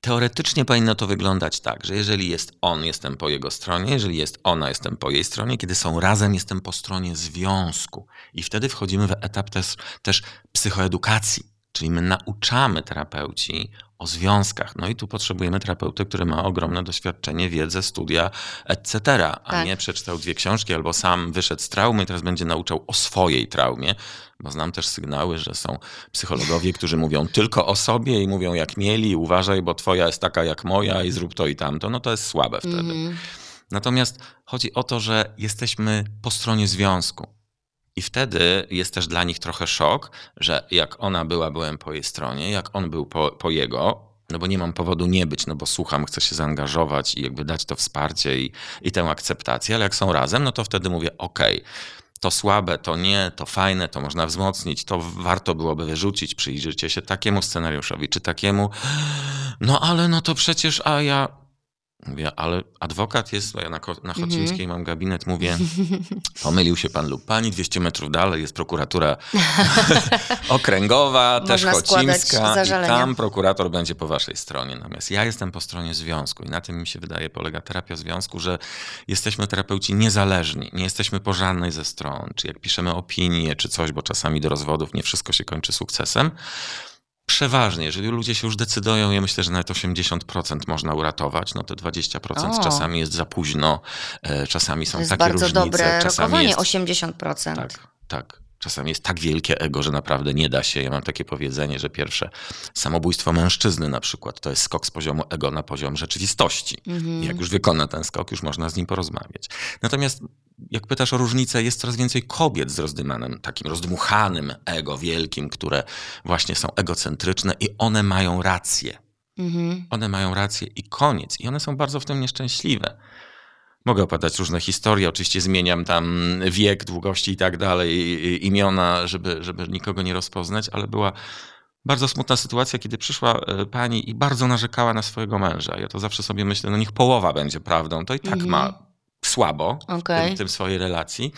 Speaker 3: Teoretycznie powinno to wyglądać tak, że jeżeli jest on, jestem po jego stronie, jeżeli jest ona, jestem po jej stronie, kiedy są razem, jestem po stronie związku. I wtedy wchodzimy w etap też, też psychoedukacji, czyli my nauczamy terapeuci o związkach. No i tu potrzebujemy terapeuty, który ma ogromne doświadczenie, wiedzę, studia, etc., a
Speaker 2: Tak.
Speaker 3: nie przeczytał dwie książki albo sam wyszedł z traumy i teraz będzie nauczał o swojej traumie, bo znam też sygnały, że są psychologowie, którzy mówią tylko o sobie i mówią jak mieli, uważaj, bo twoja jest taka jak moja i zrób to i tamto. No to jest słabe wtedy.
Speaker 2: Mhm.
Speaker 3: Natomiast chodzi o to, że jesteśmy po stronie związku. I wtedy jest też dla nich trochę szok, że jak ona była, byłem po jej stronie, jak on był po, po jego, no bo nie mam powodu nie być, no bo słucham, chcę się zaangażować i jakby dać to wsparcie i, i tę akceptację, ale jak są razem, no to wtedy mówię, okej, to słabe, to nie, to fajne, to można wzmocnić, to warto byłoby wyrzucić, przyjrzyjcie się takiemu scenariuszowi, czy takiemu, no ale no to przecież, a ja, mówię, ale adwokat jest, ja na, na Chocińskiej mam gabinet, mówię, pomylił się pan lub pani, 200 metrów dalej jest prokuratura okręgowa, też
Speaker 2: Można składać
Speaker 3: Chocimska i tam prokurator będzie po waszej stronie. Natomiast ja jestem po stronie związku i na tym mi się wydaje polega terapia związku, że jesteśmy terapeuci niezależni, nie jesteśmy po żadnej ze stron, czy jak piszemy opinię, czy coś, bo czasami do rozwodów nie wszystko się kończy sukcesem. Przeważnie, jeżeli ludzie się już decydują, ja myślę, że nawet 80% można uratować, no te 20%
Speaker 2: O.
Speaker 3: czasami jest za późno, e, czasami są
Speaker 2: To jest
Speaker 3: takie
Speaker 2: bardzo
Speaker 3: różnice,
Speaker 2: dobre
Speaker 3: czasami jest
Speaker 2: 80%.
Speaker 3: tak, tak. Czasami jest tak wielkie ego, że naprawdę nie da się. Ja mam takie powiedzenie, że pierwsze samobójstwo mężczyzny na przykład to jest skok z poziomu ego na poziom rzeczywistości.
Speaker 2: Mhm.
Speaker 3: Jak już wykona ten skok, już można z nim porozmawiać. Natomiast jak pytasz o różnicę, jest coraz więcej kobiet z rozdymanym, takim rozdmuchanym ego wielkim, które właśnie są egocentryczne i one mają rację.
Speaker 2: Mhm.
Speaker 3: One mają rację i koniec. I one są bardzo w tym nieszczęśliwe. Mogę opowiadać różne historie, oczywiście zmieniam tam wiek, długości i tak dalej, imiona, żeby, żeby nikogo nie rozpoznać, ale była bardzo smutna sytuacja, kiedy przyszła e, pani i bardzo narzekała na swojego męża. Ja to zawsze sobie myślę, no niech połowa będzie prawdą, to i tak
Speaker 2: Mhm.
Speaker 3: ma słabo w
Speaker 2: Okej.
Speaker 3: tym, tym swojej relacji.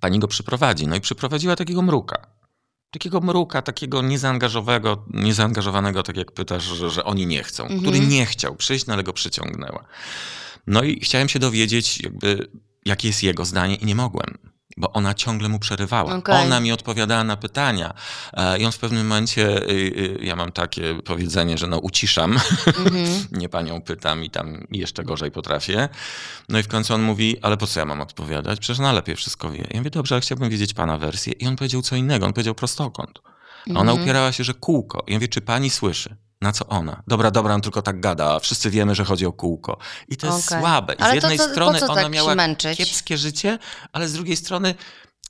Speaker 3: Pani go przyprowadzi, no i przyprowadziła takiego mruka. Takiego mruka, takiego niezaangażowanego, niezaangażowanego, tak jak pytasz, że, że oni nie chcą,
Speaker 2: Mhm.
Speaker 3: który nie chciał przyjść, no ale go przyciągnęła. No i chciałem się dowiedzieć, jakby, jakie jest jego zdanie, i nie mogłem, bo ona ciągle mu przerywała.
Speaker 2: Okej.
Speaker 3: Ona mi odpowiadała na pytania. e, I on w pewnym momencie, y, y, ja mam takie powiedzenie, że no uciszam,
Speaker 2: Mhm.
Speaker 3: nie panią pytam i tam jeszcze gorzej potrafię. No i w końcu on mówi, ale po co ja mam odpowiadać? Przecież ona lepiej wszystko wie. Ja mówię, dobrze, ale chciałbym wiedzieć pana wersję. I on powiedział co innego, on powiedział prostokąt. A ona
Speaker 2: Mhm.
Speaker 3: upierała się, że kółko. I ja mówię, czy pani słyszy? Na co ona? Dobra, dobra, on tylko tak gada, a wszyscy wiemy, że chodzi o kółko. I to jest
Speaker 2: Okej.
Speaker 3: słabe. I
Speaker 2: Ale
Speaker 3: z
Speaker 2: to
Speaker 3: jednej
Speaker 2: co- po
Speaker 3: strony ona
Speaker 2: tak
Speaker 3: miała
Speaker 2: męczyć?
Speaker 3: kiepskie życie, ale z drugiej strony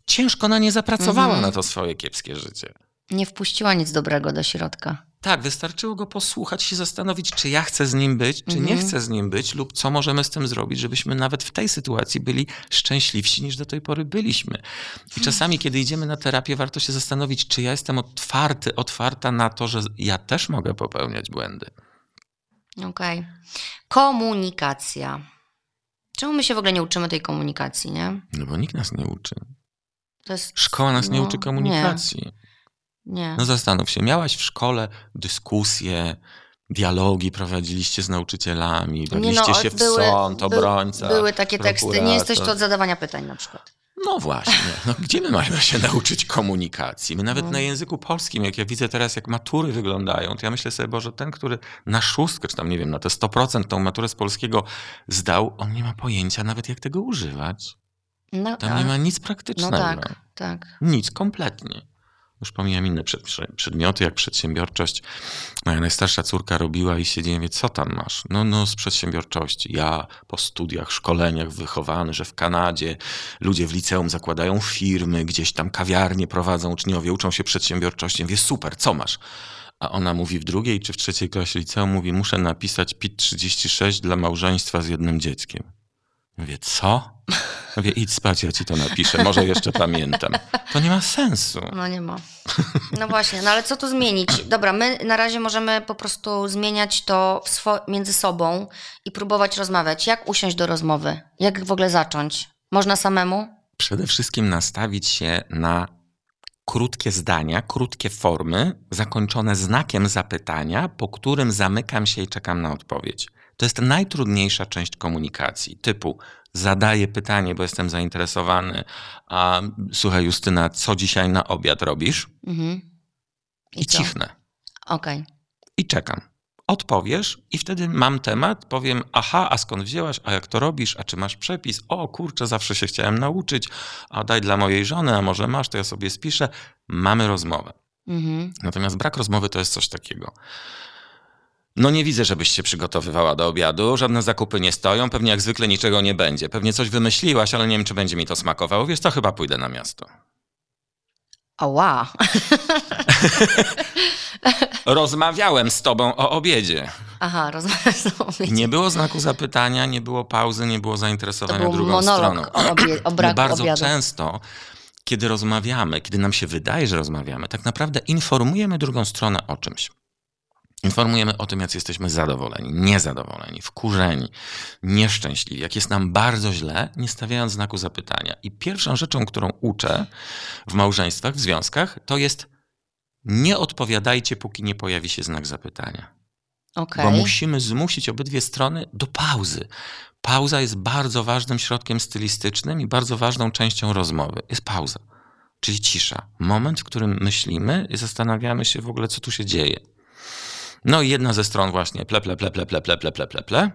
Speaker 3: ciężko na nie zapracowała
Speaker 2: Mhm.
Speaker 3: na to swoje kiepskie życie.
Speaker 2: Nie wpuściła nic dobrego do środka.
Speaker 3: Tak, wystarczyło go posłuchać, się zastanowić, czy ja chcę z nim być, czy nie
Speaker 2: Mhm.
Speaker 3: chcę z nim być, lub co możemy z tym zrobić, żebyśmy nawet w tej sytuacji byli szczęśliwsi niż do tej pory byliśmy. I czasami, kiedy idziemy na terapię, warto się zastanowić, czy ja jestem otwarty, otwarta na to, że ja też mogę popełniać błędy.
Speaker 2: Okej. Komunikacja. Czemu my się w ogóle nie uczymy tej komunikacji, nie?
Speaker 3: No bo nikt nas nie uczy.
Speaker 2: Jest,
Speaker 3: Szkoła nas nie
Speaker 2: no,
Speaker 3: uczy komunikacji.
Speaker 2: Nie.
Speaker 3: No zastanów się, miałaś w szkole dyskusje, dialogi prowadziliście z nauczycielami,
Speaker 2: Nie
Speaker 3: bawiliście
Speaker 2: no,
Speaker 3: się w
Speaker 2: były-
Speaker 3: sąd, obrońca.
Speaker 2: Były takie teksty. Nie
Speaker 3: prokurator.
Speaker 2: jesteś tu od zadawania pytań na przykład.
Speaker 3: No właśnie, no, gdzie my mamy się nauczyć komunikacji? My nawet
Speaker 2: No.
Speaker 3: na języku polskim, jak ja widzę teraz, jak matury wyglądają, to ja myślę sobie, Boże, ten, który na szóstkę, czy tam nie wiem, na te 100% tą maturę z polskiego zdał, on nie ma pojęcia nawet jak tego używać.
Speaker 2: No,
Speaker 3: Tam
Speaker 2: tak.
Speaker 3: nie ma nic
Speaker 2: no
Speaker 3: praktycznego.
Speaker 2: tak, tak.
Speaker 3: Nic, kompletnie. Już pomijam inne przed, prze- przedmioty, jak przedsiębiorczość. Moja najstarsza córka robiła i siedziałem, wie, co tam masz? No, no, z przedsiębiorczości. Ja po studiach, szkoleniach wychowany, że w Kanadzie ludzie w liceum zakładają firmy, gdzieś tam kawiarnie prowadzą uczniowie, uczą się przedsiębiorczości. Wie, super, co masz? A ona mówi w drugiej czy w trzeciej klasie liceum, mówi, muszę napisać PIT 36 dla małżeństwa z jednym dzieckiem. Mówię, co? Mówię, idź spać, ja ci to napiszę, może jeszcze pamiętam. To nie ma sensu.
Speaker 2: No nie ma. No właśnie, no ale co tu zmienić? Dobra, my na razie możemy po prostu zmieniać to między sobą i próbować rozmawiać. Jak usiąść do rozmowy? Jak w ogóle zacząć? Można samemu?
Speaker 3: Przede wszystkim nastawić się na krótkie zdania, krótkie formy, zakończone znakiem zapytania, po którym zamykam się i czekam na odpowiedź. To jest najtrudniejsza część komunikacji, typu zadaję pytanie, bo jestem zainteresowany, a słuchaj Justyna, co dzisiaj na obiad robisz?
Speaker 2: Mhm.
Speaker 3: I,
Speaker 2: co?
Speaker 3: cichnę.
Speaker 2: Okej.
Speaker 3: i czekam. Odpowiesz i wtedy mam temat, powiem, aha, a skąd wzięłaś, a jak to robisz, a czy masz przepis? O kurczę, zawsze się chciałem nauczyć, a daj dla mojej żony, a może masz, to ja sobie spiszę. Mamy rozmowę.
Speaker 2: Mhm.
Speaker 3: Natomiast brak rozmowy to jest coś takiego. No nie widzę, żebyś się przygotowywała do obiadu, żadne zakupy nie stoją, pewnie jak zwykle niczego nie będzie. Pewnie coś wymyśliłaś, ale nie wiem, czy będzie mi to smakowało. Wiesz, to chyba pójdę na miasto.
Speaker 2: Ała.
Speaker 3: Rozmawiałem z tobą o obiedzie.
Speaker 2: Aha, rozmawiam sobie.
Speaker 3: Nie było znaku zapytania, nie było pauzy, nie było
Speaker 2: To
Speaker 3: zainteresowania
Speaker 2: był
Speaker 3: drugą stroną.
Speaker 2: o, obie, o braku
Speaker 3: bardzo
Speaker 2: obiadu.
Speaker 3: często, kiedy rozmawiamy, kiedy nam się wydaje, że rozmawiamy, tak naprawdę informujemy drugą stronę o czymś. Informujemy o tym, jak jesteśmy zadowoleni, niezadowoleni, wkurzeni, nieszczęśliwi, jak jest nam bardzo źle, nie stawiając znaku zapytania. I pierwszą rzeczą, którą uczę w małżeństwach, w związkach, to jest nie odpowiadajcie, póki nie pojawi się znak zapytania.
Speaker 2: Okej.
Speaker 3: Bo musimy zmusić obydwie strony do pauzy. Pauza jest bardzo ważnym środkiem stylistycznym i bardzo ważną częścią rozmowy. Jest pauza, czyli cisza. Moment, w którym myślimy i zastanawiamy się w ogóle, co tu się dzieje. No i jedna ze stron właśnie ple, ple, ple, ple, ple, ple, ple, ple, ple, ple.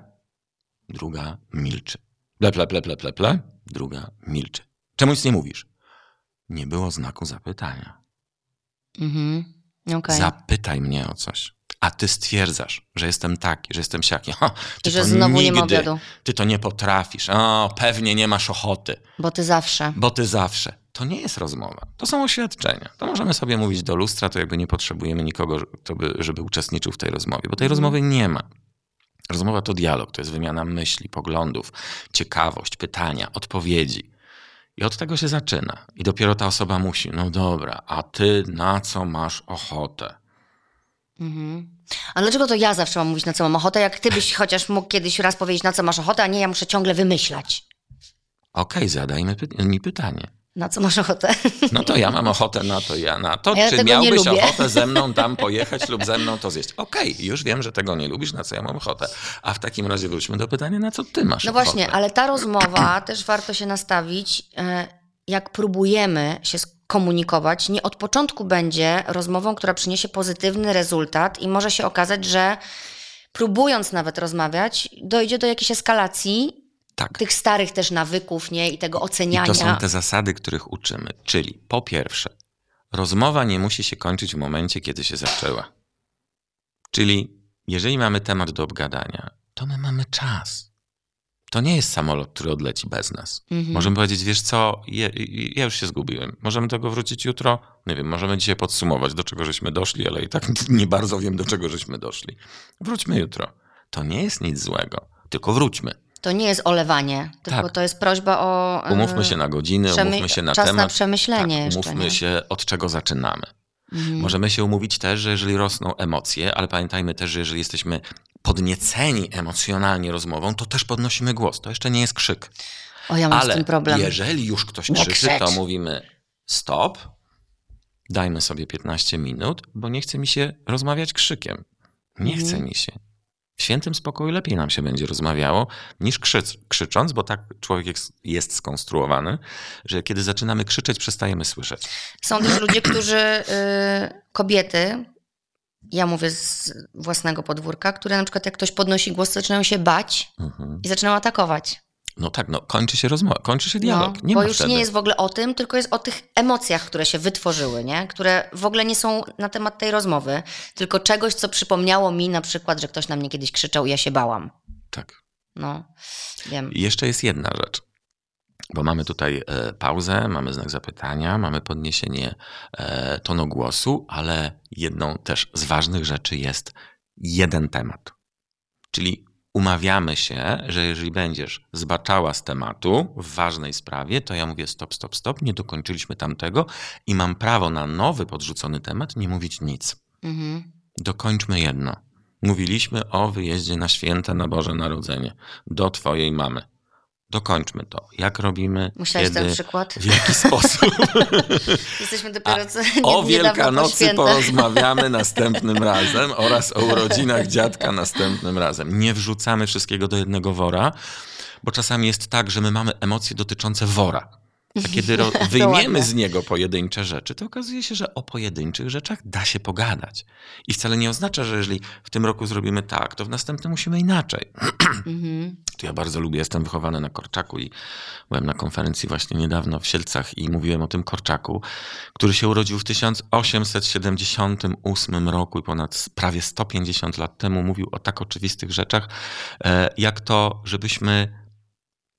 Speaker 3: Druga milczy. Ple, ple, ple, ple, ple, ple. Druga milczy. Czemu nic nie mówisz? Nie było znaku zapytania.
Speaker 2: Mhm. Okej.
Speaker 3: Zapytaj mnie o coś. A ty stwierdzasz, że jestem taki, że jestem siaki. Ha, ty
Speaker 2: że
Speaker 3: to
Speaker 2: znowu nie ma
Speaker 3: nigdy,
Speaker 2: obiadu.
Speaker 3: Ty to nie potrafisz. O, pewnie nie masz ochoty,
Speaker 2: Bo ty zawsze.
Speaker 3: bo ty zawsze. To nie jest rozmowa. To są oświadczenia. To możemy sobie mówić do lustra, to jakby nie potrzebujemy nikogo, kto by, żeby uczestniczył w tej rozmowie, bo tej
Speaker 2: Mhm.
Speaker 3: rozmowy nie ma. Rozmowa to dialog, to jest wymiana myśli, poglądów, ciekawość, pytania, odpowiedzi. I od tego się zaczyna. I dopiero ta osoba musi, no dobra, a ty na co masz ochotę?
Speaker 2: Mhm. A dlaczego to ja zawsze mam mówić, na co mam ochotę, jak ty byś chociaż mógł kiedyś raz powiedzieć, na co masz ochotę, a nie ja muszę ciągle wymyślać.
Speaker 3: Okej, zadajmy py- mi pytanie.
Speaker 2: Na co masz ochotę?
Speaker 3: No to ja mam ochotę na to, ja na to.
Speaker 2: Ja
Speaker 3: Czy miałbyś ochotę ze mną tam pojechać lub ze mną to zjeść? Okej, już wiem, że tego nie lubisz, na co ja mam ochotę. A w takim razie wróćmy do pytania, na co ty masz
Speaker 2: No
Speaker 3: ochotę?
Speaker 2: właśnie, ale ta rozmowa też warto się nastawić, e, jak próbujemy się komunikować, nie od początku będzie rozmową, która przyniesie pozytywny rezultat i może się okazać, że próbując nawet rozmawiać, dojdzie do jakiejś eskalacji
Speaker 3: Tak.
Speaker 2: tych starych też nawyków, nie? I tego
Speaker 3: I
Speaker 2: oceniania.
Speaker 3: to są te zasady, których uczymy. Czyli po pierwsze, rozmowa nie musi się kończyć w momencie, kiedy się zaczęła. Czyli jeżeli mamy temat do obgadania, to my mamy czas. To nie jest samolot, który odleci bez nas.
Speaker 2: Mhm.
Speaker 3: Możemy powiedzieć, wiesz co, je, ja już się zgubiłem. Możemy do tego wrócić jutro? Nie wiem, możemy dzisiaj podsumować, do czego żeśmy doszli, ale i tak nie bardzo wiem, do czego żeśmy doszli. Wróćmy jutro. To nie jest nic złego, tylko wróćmy.
Speaker 2: To nie jest olewanie, tylko
Speaker 3: Tak.
Speaker 2: to jest prośba o. e,
Speaker 3: Umówmy się na godziny,
Speaker 2: przemy-
Speaker 3: umówmy się na
Speaker 2: czas
Speaker 3: temat.
Speaker 2: na przemyślenie
Speaker 3: tak,
Speaker 2: jeszcze,
Speaker 3: umówmy się, od czego zaczynamy.
Speaker 2: Mhm.
Speaker 3: Możemy się umówić też, że jeżeli rosną emocje, ale pamiętajmy też, że jeżeli jesteśmy podnieceni emocjonalnie rozmową, to też podnosimy głos. To jeszcze nie jest krzyk.
Speaker 2: O, ja mam z
Speaker 3: Ale
Speaker 2: tym problem.
Speaker 3: jeżeli już ktoś
Speaker 2: Nie
Speaker 3: krzyczy, to
Speaker 2: krzycz.
Speaker 3: mówimy stop, dajmy sobie 15 minut, bo nie chce mi się rozmawiać krzykiem. Nie
Speaker 2: Mhm.
Speaker 3: chce mi się. W świętym spokoju lepiej nam się będzie rozmawiało niż krzyc, krzycząc, bo tak człowiek jest, jest skonstruowany, że kiedy zaczynamy krzyczeć, przestajemy słyszeć.
Speaker 2: Są też ludzie, którzy, y, kobiety, ja mówię z własnego podwórka, które na przykład jak ktoś podnosi głos, zaczynają się bać
Speaker 3: Mhm.
Speaker 2: i zaczynają atakować.
Speaker 3: No tak, no kończy się rozmowa, kończy się dialog.
Speaker 2: No,
Speaker 3: nie
Speaker 2: bo już
Speaker 3: wtedy.
Speaker 2: nie jest w ogóle o tym, tylko jest o tych emocjach, które się wytworzyły, nie? które w ogóle nie są na temat tej rozmowy, tylko czegoś, co przypomniało mi na przykład, że ktoś na mnie kiedyś krzyczał i ja się bałam.
Speaker 3: Tak.
Speaker 2: No, wiem.
Speaker 3: I jeszcze jest jedna rzecz. Bo mamy tutaj e, pauzę, mamy znak zapytania, mamy podniesienie e, tonu głosu, ale jedną też z ważnych rzeczy jest jeden temat. Czyli umawiamy się, że jeżeli będziesz zbaczała z tematu w ważnej sprawie, to ja mówię stop, stop, stop, nie dokończyliśmy tamtego i mam prawo na nowy podrzucony temat nie mówić nic.
Speaker 2: Mhm.
Speaker 3: Dokończmy jedno. Mówiliśmy o wyjeździe na święta na Boże Narodzenie do twojej mamy. Dokończmy to. Jak robimy?
Speaker 2: Musiałeś
Speaker 3: kiedy,
Speaker 2: ten przykład?
Speaker 3: W jaki sposób?
Speaker 2: Jesteśmy dopiero co
Speaker 3: o
Speaker 2: nie- po
Speaker 3: Wielkanocy
Speaker 2: świętach.
Speaker 3: porozmawiamy następnym razem oraz o urodzinach dziadka następnym razem. Nie wrzucamy wszystkiego do jednego wora, bo czasami jest tak, że my mamy emocje dotyczące wora. A kiedy ro- wyjmiemy z niego pojedyncze rzeczy, to okazuje się, że o pojedynczych rzeczach da się pogadać. I wcale nie oznacza, że jeżeli w tym roku zrobimy tak, to w następnym musimy inaczej.
Speaker 2: Mhm.
Speaker 3: To ja bardzo lubię, jestem wychowany na Korczaku i byłem na konferencji właśnie niedawno w Sielcach i mówiłem o tym Korczaku, który się urodził w 1878 roku i ponad prawie 150 lat temu mówił o tak oczywistych rzeczach, e, jak to, żebyśmy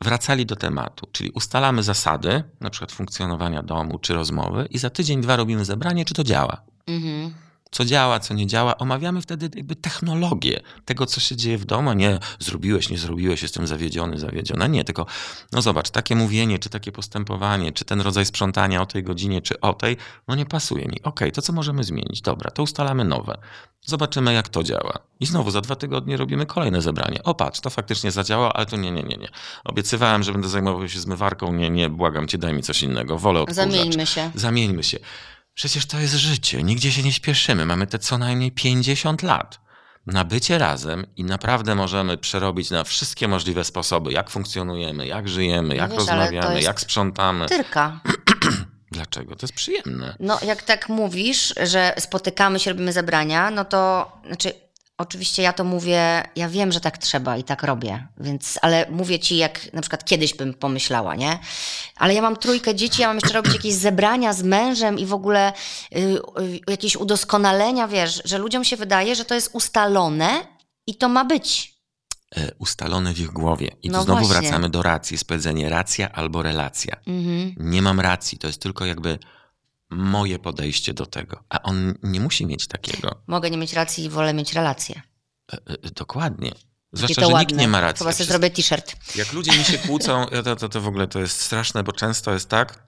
Speaker 3: wracali do tematu, czyli ustalamy zasady, na przykład funkcjonowania domu czy rozmowy i za tydzień, dwa robimy zebranie, czy to działa
Speaker 2: Mhm.
Speaker 3: Co działa, co nie działa. Omawiamy wtedy jakby technologię tego, co się dzieje w domu, nie zrobiłeś, nie zrobiłeś, jestem zawiedziony, zawiedziona. Nie, tylko no zobacz, takie mówienie, czy takie postępowanie, czy ten rodzaj sprzątania o tej godzinie, czy o tej, no nie pasuje mi. Okej, to co możemy zmienić? Dobra, to ustalamy nowe. Zobaczymy, jak to działa. I znowu za dwa tygodnie robimy kolejne zebranie. O patrz, to faktycznie zadziałało, ale to nie, nie, nie, nie. Obiecywałem, że będę zajmował się zmywarką. Nie, nie, błagam cię, daj mi coś innego. Wolę odkurzacz.
Speaker 2: Zamieńmy się.
Speaker 3: Zamieńmy się. Przecież to jest życie, nigdzie się nie śpieszymy. Mamy te co najmniej 50 lat na bycie razem i naprawdę możemy przerobić na wszystkie możliwe sposoby, jak funkcjonujemy, jak żyjemy, jak
Speaker 2: wiesz,
Speaker 3: rozmawiamy, jak sprzątamy.
Speaker 2: Tyrka.
Speaker 3: Dlaczego? To jest przyjemne.
Speaker 2: No, jak tak mówisz, że spotykamy się, robimy zebrania, no to znaczy, oczywiście ja to mówię, ja wiem, że tak trzeba i tak robię, więc, ale mówię ci, jak na przykład kiedyś bym pomyślała, nie? Ale ja mam trójkę dzieci, ja mam jeszcze robić jakieś zebrania z mężem i w ogóle y, y, jakieś udoskonalenia, wiesz, że ludziom się wydaje, że to jest ustalone i to ma być.
Speaker 3: E, ustalone w ich głowie. I tu
Speaker 2: No
Speaker 3: znowu
Speaker 2: właśnie.
Speaker 3: wracamy do racji. Jest powiedzenie racja albo relacja.
Speaker 2: Mhm.
Speaker 3: Nie mam racji, to jest tylko jakby moje podejście do tego. A on nie musi mieć takiego.
Speaker 2: Mogę nie mieć racji i wolę mieć relacje.
Speaker 3: E, e, dokładnie. Zwłaszcza,
Speaker 2: to
Speaker 3: że
Speaker 2: ładne.
Speaker 3: nikt nie ma racji.
Speaker 2: Chyba sobie zrobię t-shirt.
Speaker 3: Jak ludzie mi się kłócą, to, to, to w ogóle to jest straszne, bo często jest tak,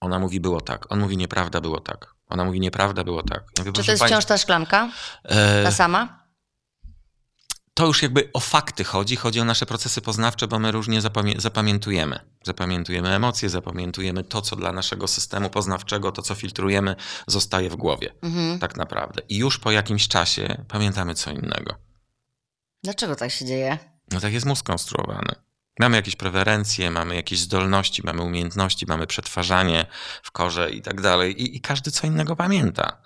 Speaker 3: ona mówi było tak, on mówi nieprawda, było tak. Ona mówi nieprawda, było tak. Ja mówię,
Speaker 2: Czy to jest
Speaker 3: pani-
Speaker 2: wciąż ta szklanka?
Speaker 3: e,
Speaker 2: Ta sama?
Speaker 3: To już jakby o fakty chodzi, chodzi o nasze procesy poznawcze, bo my różnie zapamię- zapamiętujemy. Zapamiętujemy emocje, zapamiętujemy to, co dla naszego systemu poznawczego, to, co filtrujemy, zostaje w głowie.
Speaker 2: Mhm.
Speaker 3: Tak naprawdę. I już po jakimś czasie pamiętamy co innego.
Speaker 2: Dlaczego tak się dzieje?
Speaker 3: No tak jest mózg konstruowany. Mamy jakieś preferencje, mamy jakieś zdolności, mamy umiejętności, mamy przetwarzanie w korze i tak dalej. I, I każdy co innego pamięta.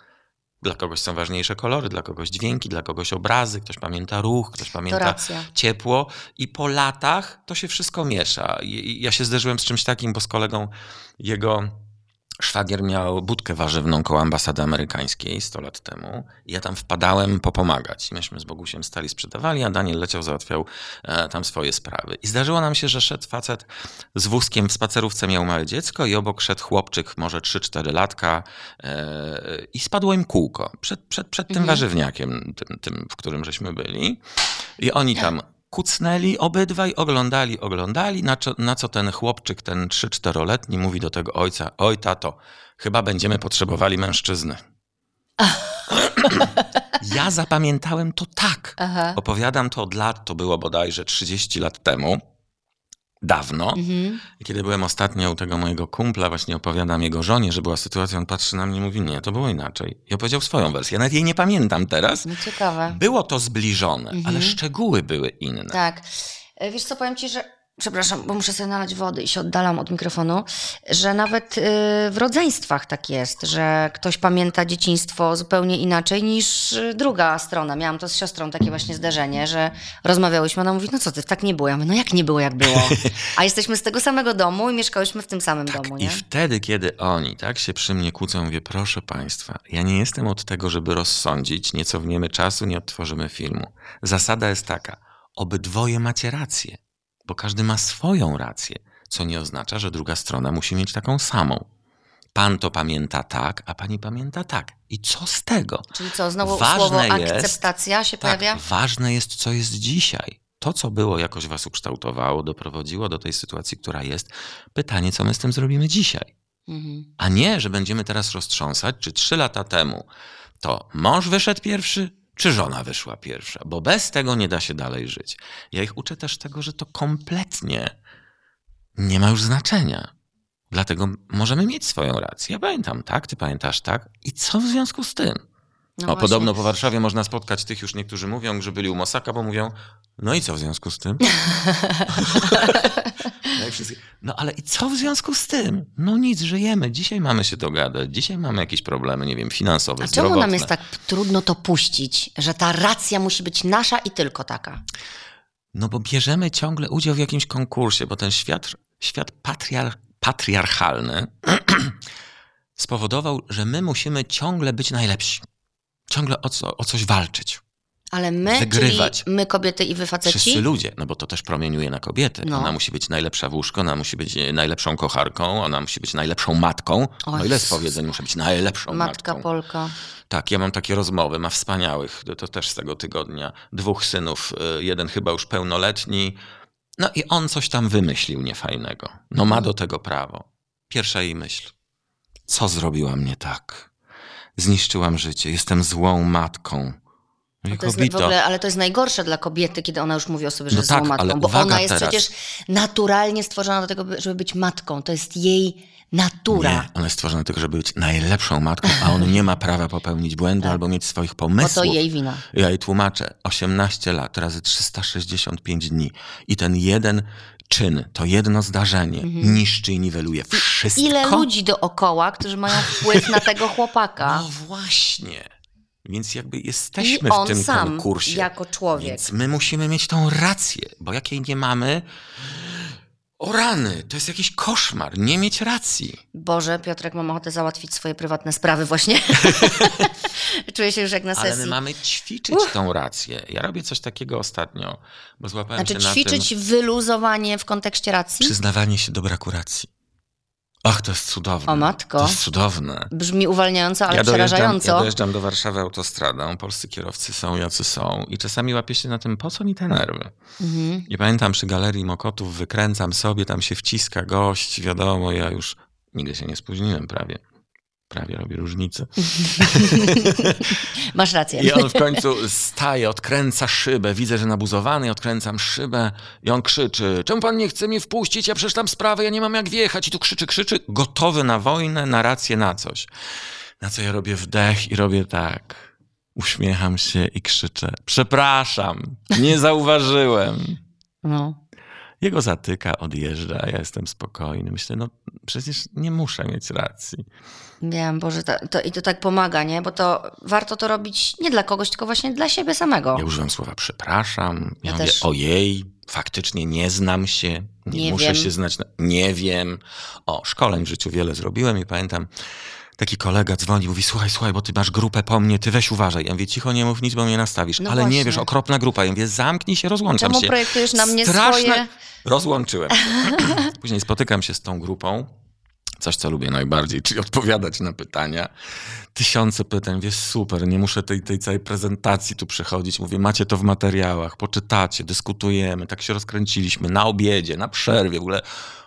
Speaker 3: Dla kogoś są ważniejsze kolory, dla kogoś dźwięki, dla kogoś obrazy, ktoś pamięta ruch, ktoś
Speaker 2: To
Speaker 3: pamięta ciepło. I po latach to się wszystko miesza. I, i ja się zderzyłem z czymś takim, bo z kolegą jego szwagier miał budkę warzywną koło ambasady amerykańskiej 100 lat temu. Ja tam wpadałem popomagać. Myśmy z Bogusiem stali sprzedawali, a Daniel leciał, załatwiał e, tam swoje sprawy. I zdarzyło nam się, że szedł facet z wózkiem w spacerówce, miał małe dziecko i obok szedł chłopczyk, może 3-4 latka e, i spadło im kółko przed, przed, przed tym
Speaker 2: Mhm.
Speaker 3: warzywniakiem, tym, tym, w którym żeśmy byli. I oni tam kucnęli obydwaj, oglądali, oglądali, na co, na co ten chłopczyk, ten 3-4-letni mówi do tego ojca, oj tato, chyba będziemy potrzebowali mężczyzny. ja zapamiętałem to tak.
Speaker 2: Aha.
Speaker 3: Opowiadam to od lat, to było bodajże 30 lat temu, dawno.
Speaker 2: Mhm.
Speaker 3: Kiedy byłem ostatnio u tego mojego kumpla, właśnie opowiadam jego żonie, że była sytuacja, on patrzy na mnie i mówi, nie, to było inaczej. I opowiedział swoją wersję. Ja nawet jej nie pamiętam teraz.
Speaker 2: No ciekawe.
Speaker 3: Było to zbliżone,
Speaker 2: Mhm.
Speaker 3: ale szczegóły były inne.
Speaker 2: Tak. E, Wiesz co, powiem ci, że przepraszam, bo muszę sobie nalać wody i się oddalam od mikrofonu, że nawet y, w rodzeństwach tak jest, że ktoś pamięta dzieciństwo zupełnie inaczej niż y, druga strona. Miałam to z siostrą takie właśnie zderzenie, że rozmawiałyśmy, ona mówi, no co ty, tak nie było. Ja mówię, no jak nie było, jak było? A jesteśmy z tego samego domu i mieszkałyśmy w tym samym domu,
Speaker 3: Tak, I
Speaker 2: nie?
Speaker 3: wtedy, kiedy oni tak się przy mnie kłócą, mówię, proszę państwa, ja nie jestem od tego, żeby rozsądzić, nie cofniemy czasu, nie odtworzymy filmu. Zasada jest taka, obydwoje macie rację, bo każdy ma swoją rację, co nie oznacza, że druga strona musi mieć taką samą. Pan to pamięta tak, a pani pamięta tak. I co z tego?
Speaker 2: Czyli co, znowu
Speaker 3: Ważne
Speaker 2: słowo
Speaker 3: jest-
Speaker 2: akceptacja się
Speaker 3: Tak,
Speaker 2: pojawia?
Speaker 3: ważne jest, co jest dzisiaj. To, co było, jakoś was ukształtowało, doprowadziło do tej sytuacji, która jest. Pytanie, co my z tym zrobimy dzisiaj.
Speaker 2: Mhm.
Speaker 3: A nie, że będziemy teraz roztrząsać, czy trzy lata temu to mąż wyszedł pierwszy, czy żona wyszła pierwsza, bo bez tego nie da się dalej żyć. Ja ich uczę też tego, że to kompletnie nie ma już znaczenia. Dlatego możemy mieć swoją rację. Ja pamiętam tak, ty pamiętasz tak. I co w związku z tym?
Speaker 2: No
Speaker 3: o,
Speaker 2: właśnie.
Speaker 3: podobno po Warszawie można spotkać tych, już niektórzy mówią, że byli u Mosaka, bo mówią, no i co w związku z tym? Jak wszystkich. No ale i co w związku z tym? No nic, żyjemy. Dzisiaj mamy się dogadać. Dzisiaj mamy jakieś problemy, nie wiem, finansowe,
Speaker 2: A czemu
Speaker 3: zdrowotne.
Speaker 2: nam jest tak trudno to puścić, że ta racja musi być nasza i tylko taka?
Speaker 3: No bo bierzemy ciągle udział w jakimś konkursie, bo ten świat, świat patriar, patriarchalny spowodował, że my musimy ciągle być najlepsi. Ciągle o, co, o coś walczyć.
Speaker 2: Ale my,
Speaker 3: Wygrywać.
Speaker 2: my kobiety i wy faceci?
Speaker 3: Wszyscy ludzie, no bo to też promieniuje na kobietę.
Speaker 2: No.
Speaker 3: Ona musi być najlepsza w łóżko, ona musi być e, najlepszą kocharką, ona musi być najlepszą matką.
Speaker 2: O
Speaker 3: No ile z powiedzeń muszę być najlepszą
Speaker 2: Matka
Speaker 3: matką.
Speaker 2: Polka.
Speaker 3: Tak, ja mam takie rozmowy, ma wspaniałych, to, też z tego tygodnia, dwóch synów, y, jeden chyba już pełnoletni, no i on coś tam wymyślił niefajnego. No ma do tego prawo. Pierwsza jej myśl. Co zrobiłam nie tak? Zniszczyłam życie, jestem złą matką.
Speaker 2: To jest ogóle, ale to jest najgorsze dla kobiety, kiedy ona już mówi o sobie, że
Speaker 3: No
Speaker 2: jest
Speaker 3: tak,
Speaker 2: matką, bo ona jest
Speaker 3: teraz.
Speaker 2: przecież naturalnie stworzona do tego, by- żeby być matką. To jest jej natura.
Speaker 3: Nie, ona jest stworzona tylko, żeby być najlepszą matką, a on nie ma prawa popełnić błędu albo mieć swoich
Speaker 2: Tak. Bo
Speaker 3: pomysłów.
Speaker 2: to jej wina.
Speaker 3: Ja jej tłumaczę, 18 lat razy 365 dni i ten jeden czyn, to jedno zdarzenie niszczy i niweluje wszystko.
Speaker 2: Mhm. Ile ludzi dookoła, którzy mają wpływ na tego chłopaka.
Speaker 3: No właśnie. Więc jakby jesteśmy w tym
Speaker 2: sam,
Speaker 3: konkursie.
Speaker 2: jako człowiek.
Speaker 3: Więc my musimy mieć tą rację, bo jak jej nie mamy, o rany, to jest jakiś koszmar, nie mieć racji.
Speaker 2: Boże, Piotrek, mam ochotę załatwić swoje prywatne sprawy właśnie. Czuję się już jak na
Speaker 3: Ale
Speaker 2: sesji.
Speaker 3: my mamy ćwiczyć tą rację. Ja robię coś takiego ostatnio, bo złapałem
Speaker 2: Znaczy
Speaker 3: się na tym...
Speaker 2: ćwiczyć wyluzowanie w kontekście racji?
Speaker 3: Przyznawanie się do braku racji. Ach, to jest cudowne.
Speaker 2: O matko.
Speaker 3: To jest cudowne.
Speaker 2: Brzmi uwalniająco, ale
Speaker 3: ja
Speaker 2: przerażająco.
Speaker 3: ja dojeżdżam do Warszawy autostradą, polscy kierowcy są jacy są i czasami łapię się na tym, po co mi te nerwy.
Speaker 2: Mhm.
Speaker 3: I pamiętam przy Galerii Mokotów wykręcam sobie, tam się wciska gość, wiadomo, ja już nigdy się nie spóźniłem prawie. Prawie robi różnicę.
Speaker 2: Masz rację.
Speaker 3: I on w końcu staje, odkręca szybę. Widzę, że nabuzowany, odkręcam szybę i on krzyczy, czemu pan nie chce mnie wpuścić? Ja przecież tam sprawę, ja nie mam jak wjechać. I tu krzyczy, krzyczy, gotowy na wojnę, na rację, na coś. Na co ja robię wdech i robię tak. Uśmiecham się i krzyczę, przepraszam, nie zauważyłem.
Speaker 2: No.
Speaker 3: Jego zatyka, odjeżdża, a ja jestem spokojny. Myślę, no przecież nie muszę mieć racji.
Speaker 2: Wiem, Boże, to, to, i to tak pomaga, nie? Bo to warto to robić nie dla kogoś, tylko właśnie dla siebie samego.
Speaker 3: Ja używam słowa przepraszam. Ja,
Speaker 2: Ja
Speaker 3: mówię,
Speaker 2: też.
Speaker 3: ojej, faktycznie nie znam się, nie,
Speaker 2: Nie
Speaker 3: muszę
Speaker 2: wiem.
Speaker 3: się znać, na... nie wiem. O, szkoleń w życiu wiele zrobiłem i pamiętam, taki kolega dzwoni, mówi, słuchaj, słuchaj, bo ty masz grupę po mnie, ty weź uważaj. Ja mówię, cicho, nie mów nic, bo mnie nastawisz.
Speaker 2: No
Speaker 3: Ale nie
Speaker 2: właśnie.
Speaker 3: wiesz, okropna grupa. Ja mówię, zamknij się, rozłączam
Speaker 2: Czemu
Speaker 3: się.
Speaker 2: projektujesz na mnie
Speaker 3: Straszne...
Speaker 2: swoje...
Speaker 3: Rozłączyłem się. Później spotykam się z tą grupą. Coś, co lubię najbardziej, czyli odpowiadać na pytania. Tysiące pytań, wiesz, super, nie muszę tej, tej całej prezentacji tu przechodzić. Mówię, macie to w materiałach, poczytacie, dyskutujemy, tak się rozkręciliśmy na obiedzie, na przerwie, w ogóle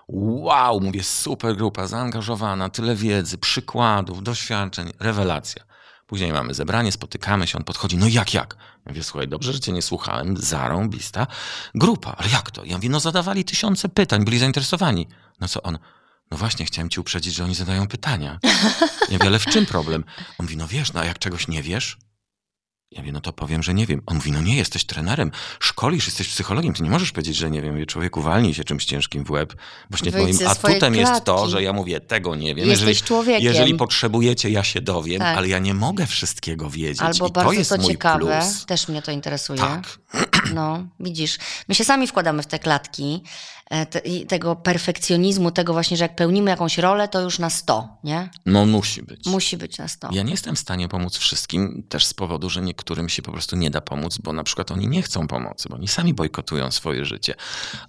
Speaker 3: wow, mówię, super grupa, zaangażowana, tyle wiedzy, przykładów, doświadczeń, rewelacja. Później mamy zebranie, spotykamy się, on podchodzi, no jak, jak? Ja mówię, słuchaj, dobrze, że cię nie słuchałem, zarąbista grupa, ale jak to? Ja mówię, no zadawali tysiące pytań, byli zainteresowani. No co on? No właśnie, chciałem ci uprzedzić, że oni zadają pytania. Ja mówię, ale w czym problem? On mówi, no wiesz, no a jak czegoś nie wiesz? Ja mówię, no to powiem, że nie wiem. On mówi, no nie, jesteś trenerem, szkolisz, jesteś psychologiem, ty nie możesz powiedzieć, że nie wiem. Mówię, człowieku, walnij się czymś ciężkim w łeb. Właśnie moim atutem jest to, że ja mówię, tego nie wiem.
Speaker 2: Jesteś
Speaker 3: jeżeli,
Speaker 2: człowiekiem.
Speaker 3: jeżeli potrzebujecie, ja się dowiem,
Speaker 2: Tak.
Speaker 3: ale ja nie mogę wszystkiego wiedzieć.
Speaker 2: Albo
Speaker 3: I
Speaker 2: bardzo
Speaker 3: to jest
Speaker 2: to
Speaker 3: mój
Speaker 2: ciekawe,
Speaker 3: plus.
Speaker 2: też mnie to interesuje.
Speaker 3: Tak.
Speaker 2: No, widzisz, my się sami wkładamy w te klatki te, i tego perfekcjonizmu, tego właśnie, że jak pełnimy jakąś rolę, to już na 100, nie?
Speaker 3: No musi być.
Speaker 2: Musi być na 100.
Speaker 3: Ja nie jestem w stanie pomóc wszystkim, też z powodu, że niektórym się po prostu nie da pomóc, bo na przykład oni nie chcą pomocy, bo oni sami bojkotują swoje życie,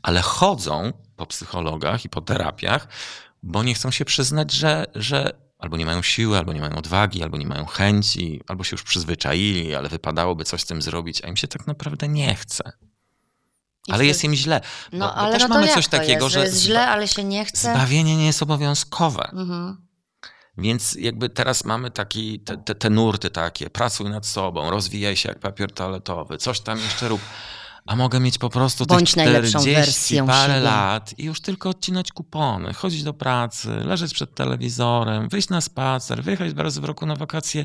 Speaker 3: ale chodzą po psychologach i po terapiach, bo nie chcą się przyznać, że, że albo nie mają siły, albo nie mają odwagi, albo nie mają chęci, albo się już przyzwyczaili, ale wypadałoby coś z tym zrobić, a im się tak naprawdę nie chce.
Speaker 2: I
Speaker 3: Ale jest im źle.
Speaker 2: No,
Speaker 3: bo, bo
Speaker 2: ale
Speaker 3: też
Speaker 2: no to
Speaker 3: mamy coś takiego,
Speaker 2: jest,
Speaker 3: że
Speaker 2: jest źle, ale się nie chce.
Speaker 3: zbawienie nie jest obowiązkowe.
Speaker 2: Mhm.
Speaker 3: Więc jakby teraz mamy taki, te, te, te nurty takie, pracuj nad sobą, rozwijaj się jak papier toaletowy, coś tam jeszcze rób. A mogę mieć po prostu
Speaker 2: Bądź najlepszą
Speaker 3: 40
Speaker 2: wersją
Speaker 3: parę
Speaker 2: siebie.
Speaker 3: lat i już tylko odcinać kupony, chodzić do pracy, leżeć przed telewizorem, wyjść na spacer, wyjechać dwa razy w roku na wakacje.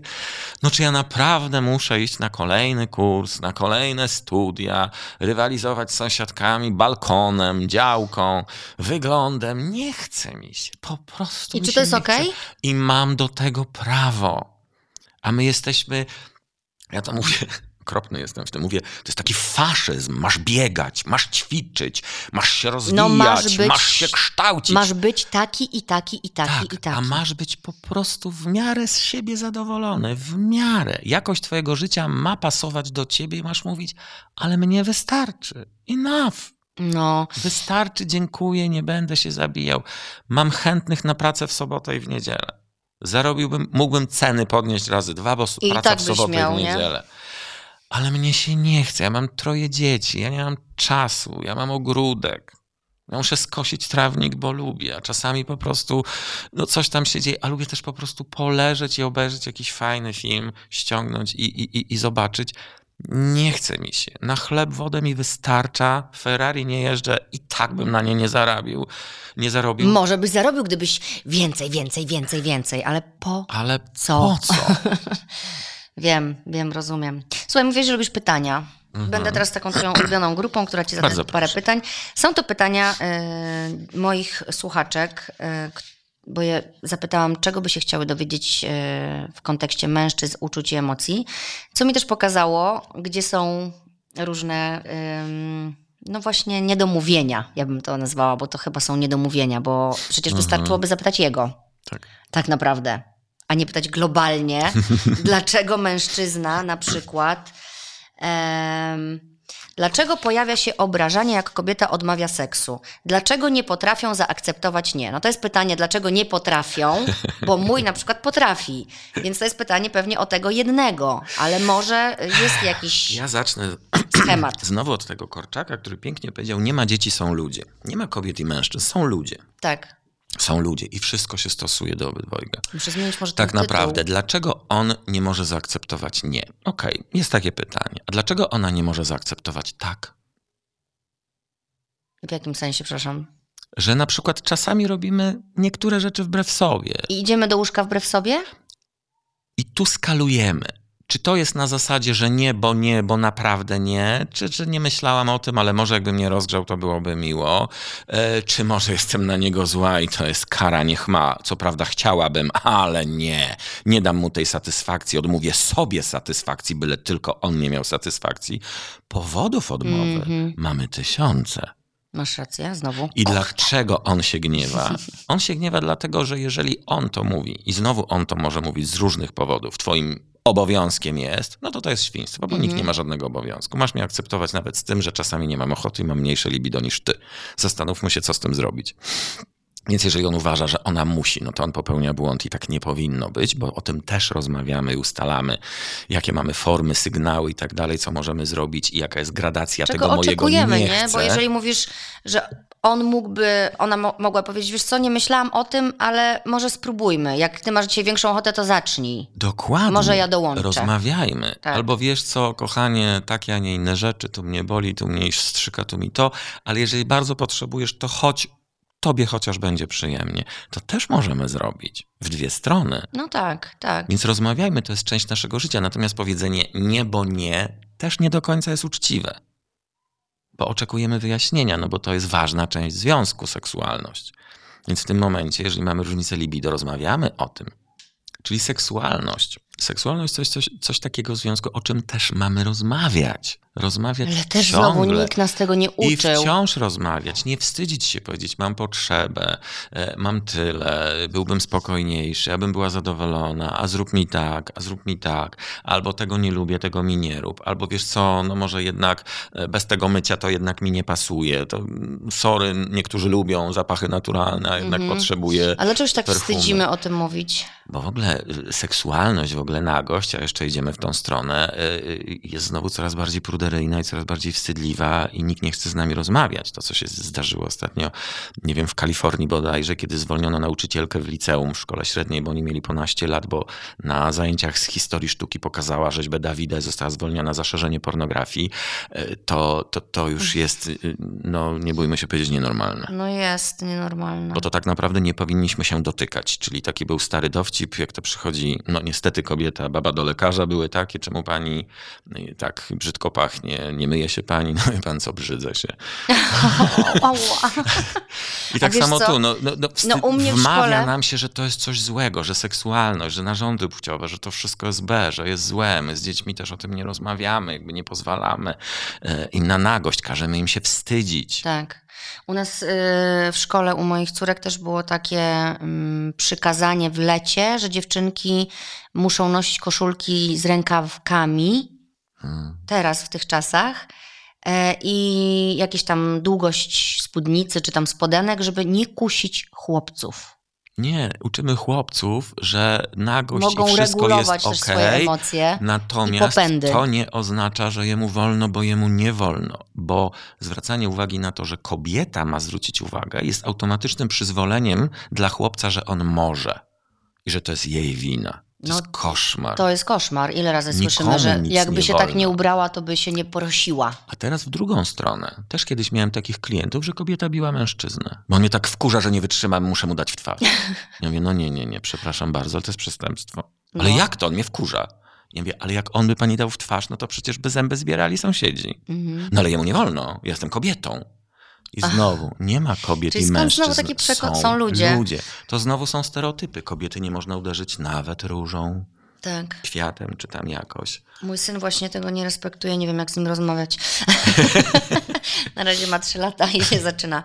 Speaker 3: No czy ja naprawdę muszę iść na kolejny kurs, na kolejne studia, rywalizować z sąsiadkami, balkonem, działką, wyglądem? Nie chce mi się. Po prostu
Speaker 2: I czy to jest
Speaker 3: chce.
Speaker 2: okej?
Speaker 3: I mam do tego prawo. A my jesteśmy, ja to mówię, okropny jestem w tym, mówię, to jest taki faszyzm. Masz biegać, masz ćwiczyć, masz się rozwijać,
Speaker 2: No, masz być-
Speaker 3: masz się kształcić.
Speaker 2: Masz być taki i taki i taki
Speaker 3: tak,
Speaker 2: i taki.
Speaker 3: a masz być po prostu w miarę z siebie zadowolony, w miarę. Jakość twojego życia ma pasować do ciebie i masz mówić, ale mnie wystarczy. Enough.
Speaker 2: No,
Speaker 3: Wystarczy, dziękuję, nie będę się zabijał. Mam chętnych na pracę w sobotę i w niedzielę. Zarobiłbym, mógłbym ceny podnieść razy dwa, bo
Speaker 2: I
Speaker 3: praca
Speaker 2: tak
Speaker 3: w sobotę
Speaker 2: miał,
Speaker 3: i w
Speaker 2: nie?
Speaker 3: Ale mnie się nie chce. Ja mam troje dzieci, ja nie mam czasu, ja mam ogródek. Ja muszę skosić trawnik, bo lubię, a czasami po prostu no coś tam się dzieje, a lubię też po prostu poleżeć i obejrzeć jakiś fajny film, ściągnąć i, i, i, i zobaczyć. Nie chce mi się. Na chleb, wodę mi wystarcza. Ferrari nie jeżdżę i tak bym na nie nie zarabił. Nie zarobił.
Speaker 2: może byś zarobił, gdybyś więcej, więcej, więcej, więcej, ale po
Speaker 3: Ale
Speaker 2: Co?
Speaker 3: po co?
Speaker 2: Wiem, wiem, rozumiem. Słuchaj, mówię, że lubisz pytania. Będę teraz taką twoją ulubioną grupą, która ci zada
Speaker 3: Mhm. Bardzo
Speaker 2: parę
Speaker 3: proszę.
Speaker 2: pytań. Są to pytania e, moich słuchaczek, k- bo je zapytałam, czego by się chciały dowiedzieć e, w kontekście mężczyzn, uczuć i emocji. Co mi też pokazało, gdzie są różne, no właśnie, niedomówienia, ja bym to nazwała, bo to chyba są niedomówienia, bo przecież
Speaker 3: Mhm.
Speaker 2: wystarczyłoby zapytać jego
Speaker 3: Tak.
Speaker 2: tak naprawdę, a nie pytać globalnie, dlaczego mężczyzna na przykład. em, dlaczego pojawia się obrażanie, jak kobieta odmawia seksu? Dlaczego nie potrafią zaakceptować nie? No to jest pytanie, dlaczego nie potrafią, bo mój na przykład potrafi. Więc to jest pytanie pewnie o tego jednego, ale może jest jakiś
Speaker 3: Ja zacznę
Speaker 2: schemat.
Speaker 3: znowu od tego Korczaka, który pięknie powiedział: Nie ma dzieci, są ludzie. Nie ma kobiet i mężczyzn, są ludzie.
Speaker 2: Tak.
Speaker 3: Są ludzie i wszystko się stosuje do obydwojga.
Speaker 2: Muszę zmienić może
Speaker 3: Tak
Speaker 2: tytuł.
Speaker 3: naprawdę, dlaczego on nie może zaakceptować nie? Okej, jest takie pytanie. A dlaczego ona nie może zaakceptować tak?
Speaker 2: W jakim sensie, przepraszam?
Speaker 3: Że na przykład czasami robimy niektóre rzeczy wbrew sobie
Speaker 2: I idziemy do łóżka wbrew sobie?
Speaker 3: i tu skalujemy. Czy to jest na zasadzie, że nie, bo nie, bo naprawdę nie? Czy, czy nie myślałam o tym, ale może jakbym nie rozgrzał, to byłoby miło? E, czy może jestem na niego zła i to jest kara, niech ma. Co prawda chciałabym, ale nie. Nie dam mu tej satysfakcji, odmówię sobie satysfakcji, byle tylko on nie miał satysfakcji. Powodów odmowy
Speaker 2: Mhm.
Speaker 3: mamy tysiące.
Speaker 2: Masz rację, znowu.
Speaker 3: I dlaczego on się gniewa? On się gniewa dlatego, że jeżeli on to mówi i znowu on to może mówić z różnych powodów, twoim obowiązkiem jest, no to to jest świństwo, bo nikt nie ma żadnego obowiązku. Masz mnie akceptować nawet z tym, że czasami nie mam ochoty i mam mniejsze libido niż ty. Zastanówmy się, co z tym zrobić. Więc jeżeli on uważa, że ona musi, no to on popełnia błąd i tak nie powinno być, bo o tym też rozmawiamy i ustalamy, jakie mamy formy, sygnały i tak dalej, co możemy zrobić i jaka jest gradacja
Speaker 2: Czego
Speaker 3: tego mojego
Speaker 2: oczekujemy,
Speaker 3: nie,
Speaker 2: nie? Bo jeżeli mówisz, że on mógłby, ona mo- mogła powiedzieć, wiesz co, nie myślałam o tym, ale może spróbujmy. Jak ty masz dzisiaj większą ochotę, to zacznij.
Speaker 3: Dokładnie.
Speaker 2: Może ja dołączę.
Speaker 3: Rozmawiajmy.
Speaker 2: Tak.
Speaker 3: Albo wiesz co, kochanie, takie, a nie inne rzeczy, tu mnie boli, tu mnie strzyka, tu mi to, ale jeżeli bardzo potrzebujesz, to chodź, tobie chociaż będzie przyjemnie. To też możemy zrobić w dwie strony.
Speaker 2: No tak, tak.
Speaker 3: Więc rozmawiajmy, to jest część naszego życia. Natomiast powiedzenie nie, bo nie, też nie do końca jest uczciwe. Bo oczekujemy wyjaśnienia, no bo to jest ważna część związku, seksualność. Więc w tym momencie, jeżeli mamy różnicę libido, rozmawiamy o tym. Czyli seksualność. Seksualność to jest coś, coś takiego w związku, o czym też mamy rozmawiać. Rozmawiać
Speaker 2: Ale też
Speaker 3: ciągle.
Speaker 2: znowu nikt nas tego nie
Speaker 3: I
Speaker 2: uczył.
Speaker 3: wciąż rozmawiać, nie wstydzić się powiedzieć, mam potrzebę, e, mam tyle, byłbym spokojniejszy, ja bym była zadowolona, a zrób mi tak, a zrób mi tak, albo tego nie lubię, tego mi nie rób, albo wiesz co, no może jednak e, bez tego mycia to jednak mi nie pasuje, to mm, sorry, niektórzy lubią zapachy naturalne, a jednak
Speaker 2: Mhm.
Speaker 3: potrzebuję
Speaker 2: Ale czegoś tak
Speaker 3: perfumy.
Speaker 2: wstydzimy o tym mówić?
Speaker 3: Bo w ogóle y, seksualność, w ogóle nagość, a jeszcze idziemy w tą stronę, y, y, jest znowu coraz bardziej pruderyjna i coraz bardziej wstydliwa i nikt nie chce z nami rozmawiać. To, co się zdarzyło ostatnio, nie wiem, w Kalifornii bodajże, kiedy zwolniono nauczycielkę w liceum w szkole średniej, bo oni mieli ponaście lat, bo na zajęciach z historii sztuki pokazała rzeźbę Dawida i została zwolniona za szerzenie pornografii, y, to, to, to już jest, no nie bójmy się powiedzieć, nienormalne.
Speaker 2: No jest nienormalne.
Speaker 3: Bo to tak naprawdę nie powinniśmy się dotykać. Czyli taki był stary dowcip, jak to przychodzi, no niestety kobieta, baba do lekarza były takie, czemu pani y, tak brzydko pachnie, nie myje się pani, no i pan co, brzydzę się. I tak samo
Speaker 2: co?
Speaker 3: tu, no, no, no,
Speaker 2: No, u mnie w
Speaker 3: wmawia
Speaker 2: szkole-
Speaker 3: nam się, że to jest coś złego, że seksualność, że narządy płciowe, że to wszystko jest B, że jest złe. My z dziećmi też o tym nie rozmawiamy, jakby nie pozwalamy e, im na nagość, każemy im się wstydzić.
Speaker 2: Tak. U nas y, w szkole u moich córek też było takie mm, przykazanie w lecie, że dziewczynki muszą nosić koszulki z rękawkami,
Speaker 3: Hmm.
Speaker 2: teraz w tych czasach, e, i jakieś tam długość spódnicy czy tam spodenek, żeby nie kusić chłopców.
Speaker 3: Nie, uczymy chłopców, że nagość
Speaker 2: Mogą
Speaker 3: i wszystko
Speaker 2: regulować
Speaker 3: jest okej,
Speaker 2: emocje.
Speaker 3: natomiast to nie oznacza, że jemu wolno, bo jemu nie wolno. Bo zwracanie uwagi na to, że kobieta ma zwrócić uwagę, jest automatycznym przyzwoleniem dla chłopca, że on może i że to jest jej wina. To
Speaker 2: No,
Speaker 3: jest koszmar.
Speaker 2: To jest koszmar. Ile razy
Speaker 3: Nikomu
Speaker 2: słyszymy, że jakby się tak
Speaker 3: wolno.
Speaker 2: nie ubrała, to by się nie prosiła.
Speaker 3: A teraz w drugą stronę. Też kiedyś miałem takich klientów, że kobieta biła mężczyznę. Bo on mnie tak wkurza, że nie wytrzymam, muszę mu dać w twarz. Ja mówię, no nie, nie, nie, przepraszam bardzo, ale to jest przestępstwo. Ale
Speaker 2: No.
Speaker 3: jak to? On mnie wkurza. Ja mówię, ale jak on by pani dał w twarz, no to przecież by zęby zbierali sąsiedzi.
Speaker 2: Mhm.
Speaker 3: No ale jemu nie wolno, ja jestem kobietą. I znowu, nie ma kobiet
Speaker 2: Czyli
Speaker 3: i mężczyzn.
Speaker 2: znowu taki przekład?
Speaker 3: Są,
Speaker 2: Są ludzie.
Speaker 3: ludzie. To znowu są stereotypy. Kobiety nie można uderzyć nawet różą,
Speaker 2: Tak.
Speaker 3: kwiatem czy tam jakoś.
Speaker 2: Mój syn właśnie tego nie respektuje, nie wiem jak z nim rozmawiać. Na razie ma 3 lata i się zaczyna.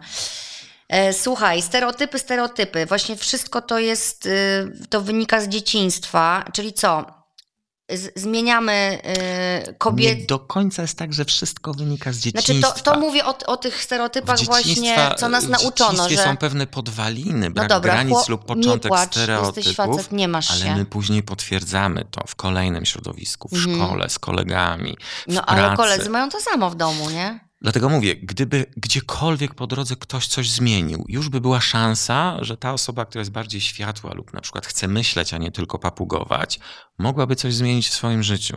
Speaker 2: E, Słuchaj, stereotypy, stereotypy. Właśnie wszystko to jest, y, to wynika z dzieciństwa. Czyli co? Zmieniamy y, kobiet.
Speaker 3: Nie do końca jest tak, że wszystko wynika z
Speaker 2: Znaczy
Speaker 3: dzieciństwa.
Speaker 2: to, to mówię o, o tych stereotypach właśnie, co nas
Speaker 3: w
Speaker 2: nauczono, że
Speaker 3: są pewne podwaliny,
Speaker 2: no
Speaker 3: brak
Speaker 2: dobra,
Speaker 3: granic lub początek
Speaker 2: płacz,
Speaker 3: stereotypów.
Speaker 2: facet, nie masz
Speaker 3: ale
Speaker 2: się.
Speaker 3: my później potwierdzamy to w kolejnym środowisku, w
Speaker 2: Mhm.
Speaker 3: szkole, z kolegami, w
Speaker 2: No
Speaker 3: pracy.
Speaker 2: ale koledzy mają to samo w domu, nie?
Speaker 3: Dlatego mówię, gdyby gdziekolwiek po drodze ktoś coś zmienił, już by była szansa, że ta osoba, która jest bardziej światła lub na przykład chce myśleć, a nie tylko papugować, mogłaby coś zmienić w swoim życiu.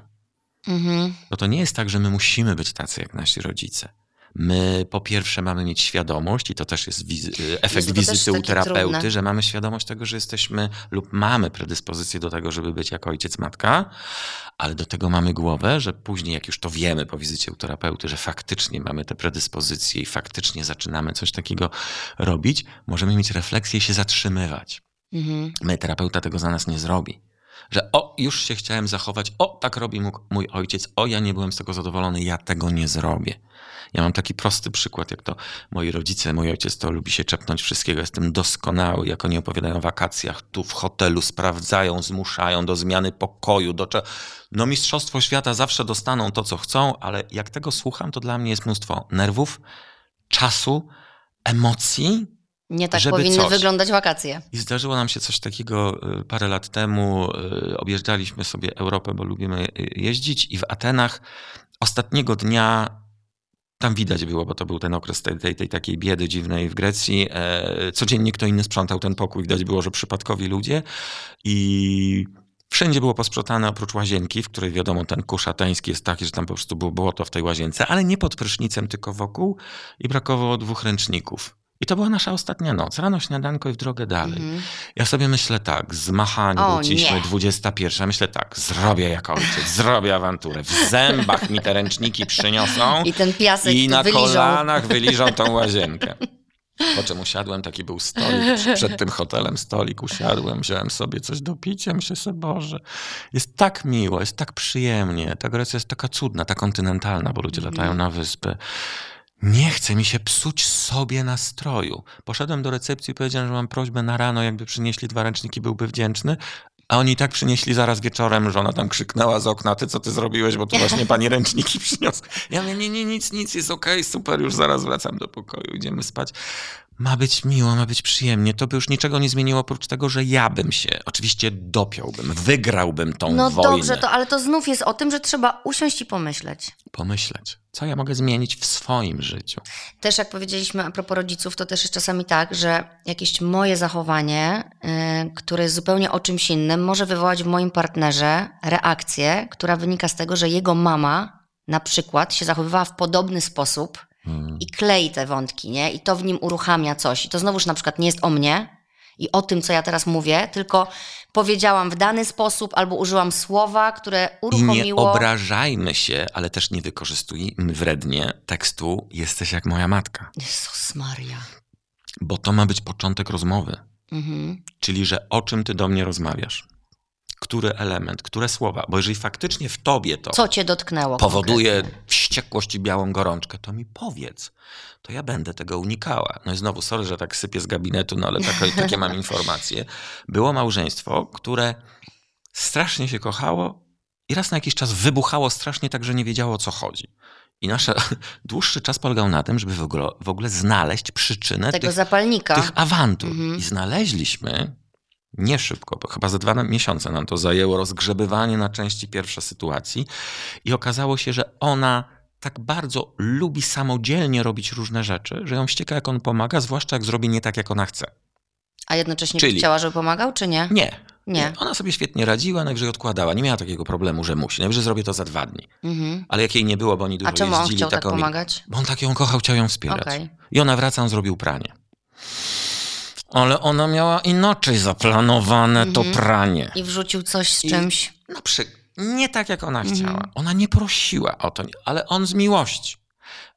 Speaker 2: Mhm.
Speaker 3: Bo to nie jest tak, że my musimy być tacy jak nasi rodzice. My po pierwsze mamy mieć świadomość, i to też jest wizy- efekt
Speaker 2: Jezu,
Speaker 3: wizyty u terapeuty,
Speaker 2: trudne.
Speaker 3: że mamy świadomość tego, że jesteśmy lub mamy predyspozycję do tego, żeby być jako ojciec, matka, ale do tego mamy głowę, że później, jak już to wiemy po wizycie u terapeuty, że faktycznie mamy te predyspozycje i faktycznie zaczynamy coś takiego robić, możemy mieć refleksję i się zatrzymywać.
Speaker 2: Mhm.
Speaker 3: My, terapeuta tego za nas nie zrobi. Że o, już się chciałem zachować, o, tak robi mój, mój ojciec, o, ja nie byłem z tego zadowolony, ja tego nie zrobię. Ja mam taki prosty przykład, jak to moi rodzice, mój ojciec to lubi się czepnąć wszystkiego, jestem doskonały, jak oni opowiadają o wakacjach, tu w hotelu sprawdzają, zmuszają do zmiany pokoju, do cze... No mistrzostwo świata zawsze dostaną to, co chcą, ale jak tego słucham, to dla mnie jest mnóstwo nerwów, czasu, emocji,
Speaker 2: Nie tak
Speaker 3: Żeby
Speaker 2: powinny
Speaker 3: coś.
Speaker 2: wyglądać wakacje.
Speaker 3: i zdarzyło nam się coś takiego y, parę lat temu. y, Objeżdżaliśmy sobie Europę, bo lubimy y, jeździć, i w Atenach ostatniego dnia. Tam widać było, bo to był ten okres tej, tej, tej takiej biedy dziwnej w Grecji. E, codziennie kto inny sprzątał ten pokój. Widać było, że przypadkowi ludzie. I wszędzie było posprzątane oprócz łazienki, w której wiadomo, ten kurz ateński jest taki, że tam po prostu było błoto w tej łazience, ale nie pod prysznicem, tylko wokół. I brakowało dwóch ręczników. I to była nasza ostatnia noc. Rano śniadanko i w drogę dalej.
Speaker 2: Mhm.
Speaker 3: Ja sobie myślę tak, zmachani
Speaker 2: O,
Speaker 3: wróciliśmy,
Speaker 2: nie.
Speaker 3: 21. Myślę tak, zrobię jak ojciec, zrobię awanturę. W zębach mi te ręczniki przyniosą
Speaker 2: I ten piasek
Speaker 3: i na
Speaker 2: wyliżą.
Speaker 3: kolanach wyliżą tą łazienkę. Po czym usiadłem, taki był stolik przed tym hotelem, stolik, usiadłem, wziąłem sobie coś do picia, myślę sobie, Boże, jest tak miło, jest tak przyjemnie, ta Grecja jest taka cudna, ta kontynentalna, bo ludzie
Speaker 2: Mhm.
Speaker 3: latają na wyspy. Nie chce mi się psuć sobie nastroju. Poszedłem do recepcji i powiedziałem, że mam prośbę na rano, jakby przynieśli dwa ręczniki, byłby wdzięczny. A oni i tak przynieśli zaraz wieczorem, że ona tam krzyknęła z okna, ty co ty zrobiłeś, bo tu właśnie pani ręczniki przyniosła. Ja mówię, nie, nie, nic, nic, jest okej, super, już zaraz wracam do pokoju, idziemy spać. Ma być miło, ma być przyjemnie. To by już niczego nie zmieniło, oprócz tego, że ja bym się oczywiście dopiąłbym, wygrałbym tą
Speaker 2: No
Speaker 3: wojnę.
Speaker 2: dobrze, to, ale to znów jest o tym, że trzeba usiąść i pomyśleć.
Speaker 3: Pomyśleć, co ja mogę zmienić w swoim życiu.
Speaker 2: Też jak powiedzieliśmy a propos rodziców, to też jest czasami tak, że jakieś moje zachowanie, y, które jest zupełnie o czymś innym, może wywołać w moim partnerze reakcję, która wynika z tego, że jego mama na przykład się zachowywała w podobny sposób
Speaker 3: Hmm.
Speaker 2: i klei te wątki, nie? I to w nim uruchamia coś. I to znowuż na przykład nie jest o mnie i o tym, co ja teraz mówię, tylko powiedziałam w dany sposób albo użyłam słowa, które
Speaker 3: I nie
Speaker 2: uruchomiło...
Speaker 3: obrażajmy się, ale też nie wykorzystujmy wrednie tekstu jesteś jak moja matka.
Speaker 2: Jezus Maria.
Speaker 3: Bo to ma być początek rozmowy.
Speaker 2: Mhm.
Speaker 3: Czyli, że o czym ty do mnie rozmawiasz? Który element, które słowa? Bo jeżeli faktycznie w tobie to
Speaker 2: Co cię dotknęło?
Speaker 3: powoduje
Speaker 2: konkretnie?
Speaker 3: wściekłość i białą gorączkę, to mi powiedz. To ja będę tego unikała. No i znowu, sorry, że tak sypię z gabinetu, no ale takie, takie mam informacje. Było małżeństwo, które strasznie się kochało i raz na jakiś czas wybuchało strasznie tak, że nie wiedziało o co chodzi. I nasz dłuższy czas polegał na tym, żeby w ogóle, w ogóle znaleźć przyczynę
Speaker 2: Tego
Speaker 3: tych,
Speaker 2: zapalnika.
Speaker 3: tych awantur.
Speaker 2: Mhm.
Speaker 3: I znaleźliśmy nie szybko, bo chyba za dwa miesiące nam to zajęło rozgrzebywanie na części pierwsze sytuacji i okazało się, że ona tak bardzo lubi samodzielnie robić różne rzeczy, że ją ścieka jak on pomaga, zwłaszcza jak zrobi nie tak jak ona chce.
Speaker 2: A jednocześnie
Speaker 3: Czyli-
Speaker 2: chciała, żeby pomagał, czy nie?
Speaker 3: Nie.
Speaker 2: Nie.
Speaker 3: Ona sobie świetnie radziła, najwyżej odkładała. Nie miała takiego problemu, że musi. Najwyżej zrobię to za dwa dni.
Speaker 2: Mhm.
Speaker 3: Ale jak jej nie było, bo oni dużo
Speaker 2: A czemu on
Speaker 3: jeździli,
Speaker 2: chciał tak pomagać?
Speaker 3: Bo on tak ją kochał, chciał ją wspierać.
Speaker 2: Okej.
Speaker 3: I ona wraca, on zrobił pranie. Ale ona miała inaczej zaplanowane to
Speaker 2: Mhm.
Speaker 3: pranie.
Speaker 2: I wrzucił coś z
Speaker 3: I-
Speaker 2: czymś.
Speaker 3: Na przykład, nie tak jak ona
Speaker 2: Mhm.
Speaker 3: chciała. Ona nie prosiła o to, ale on z miłości.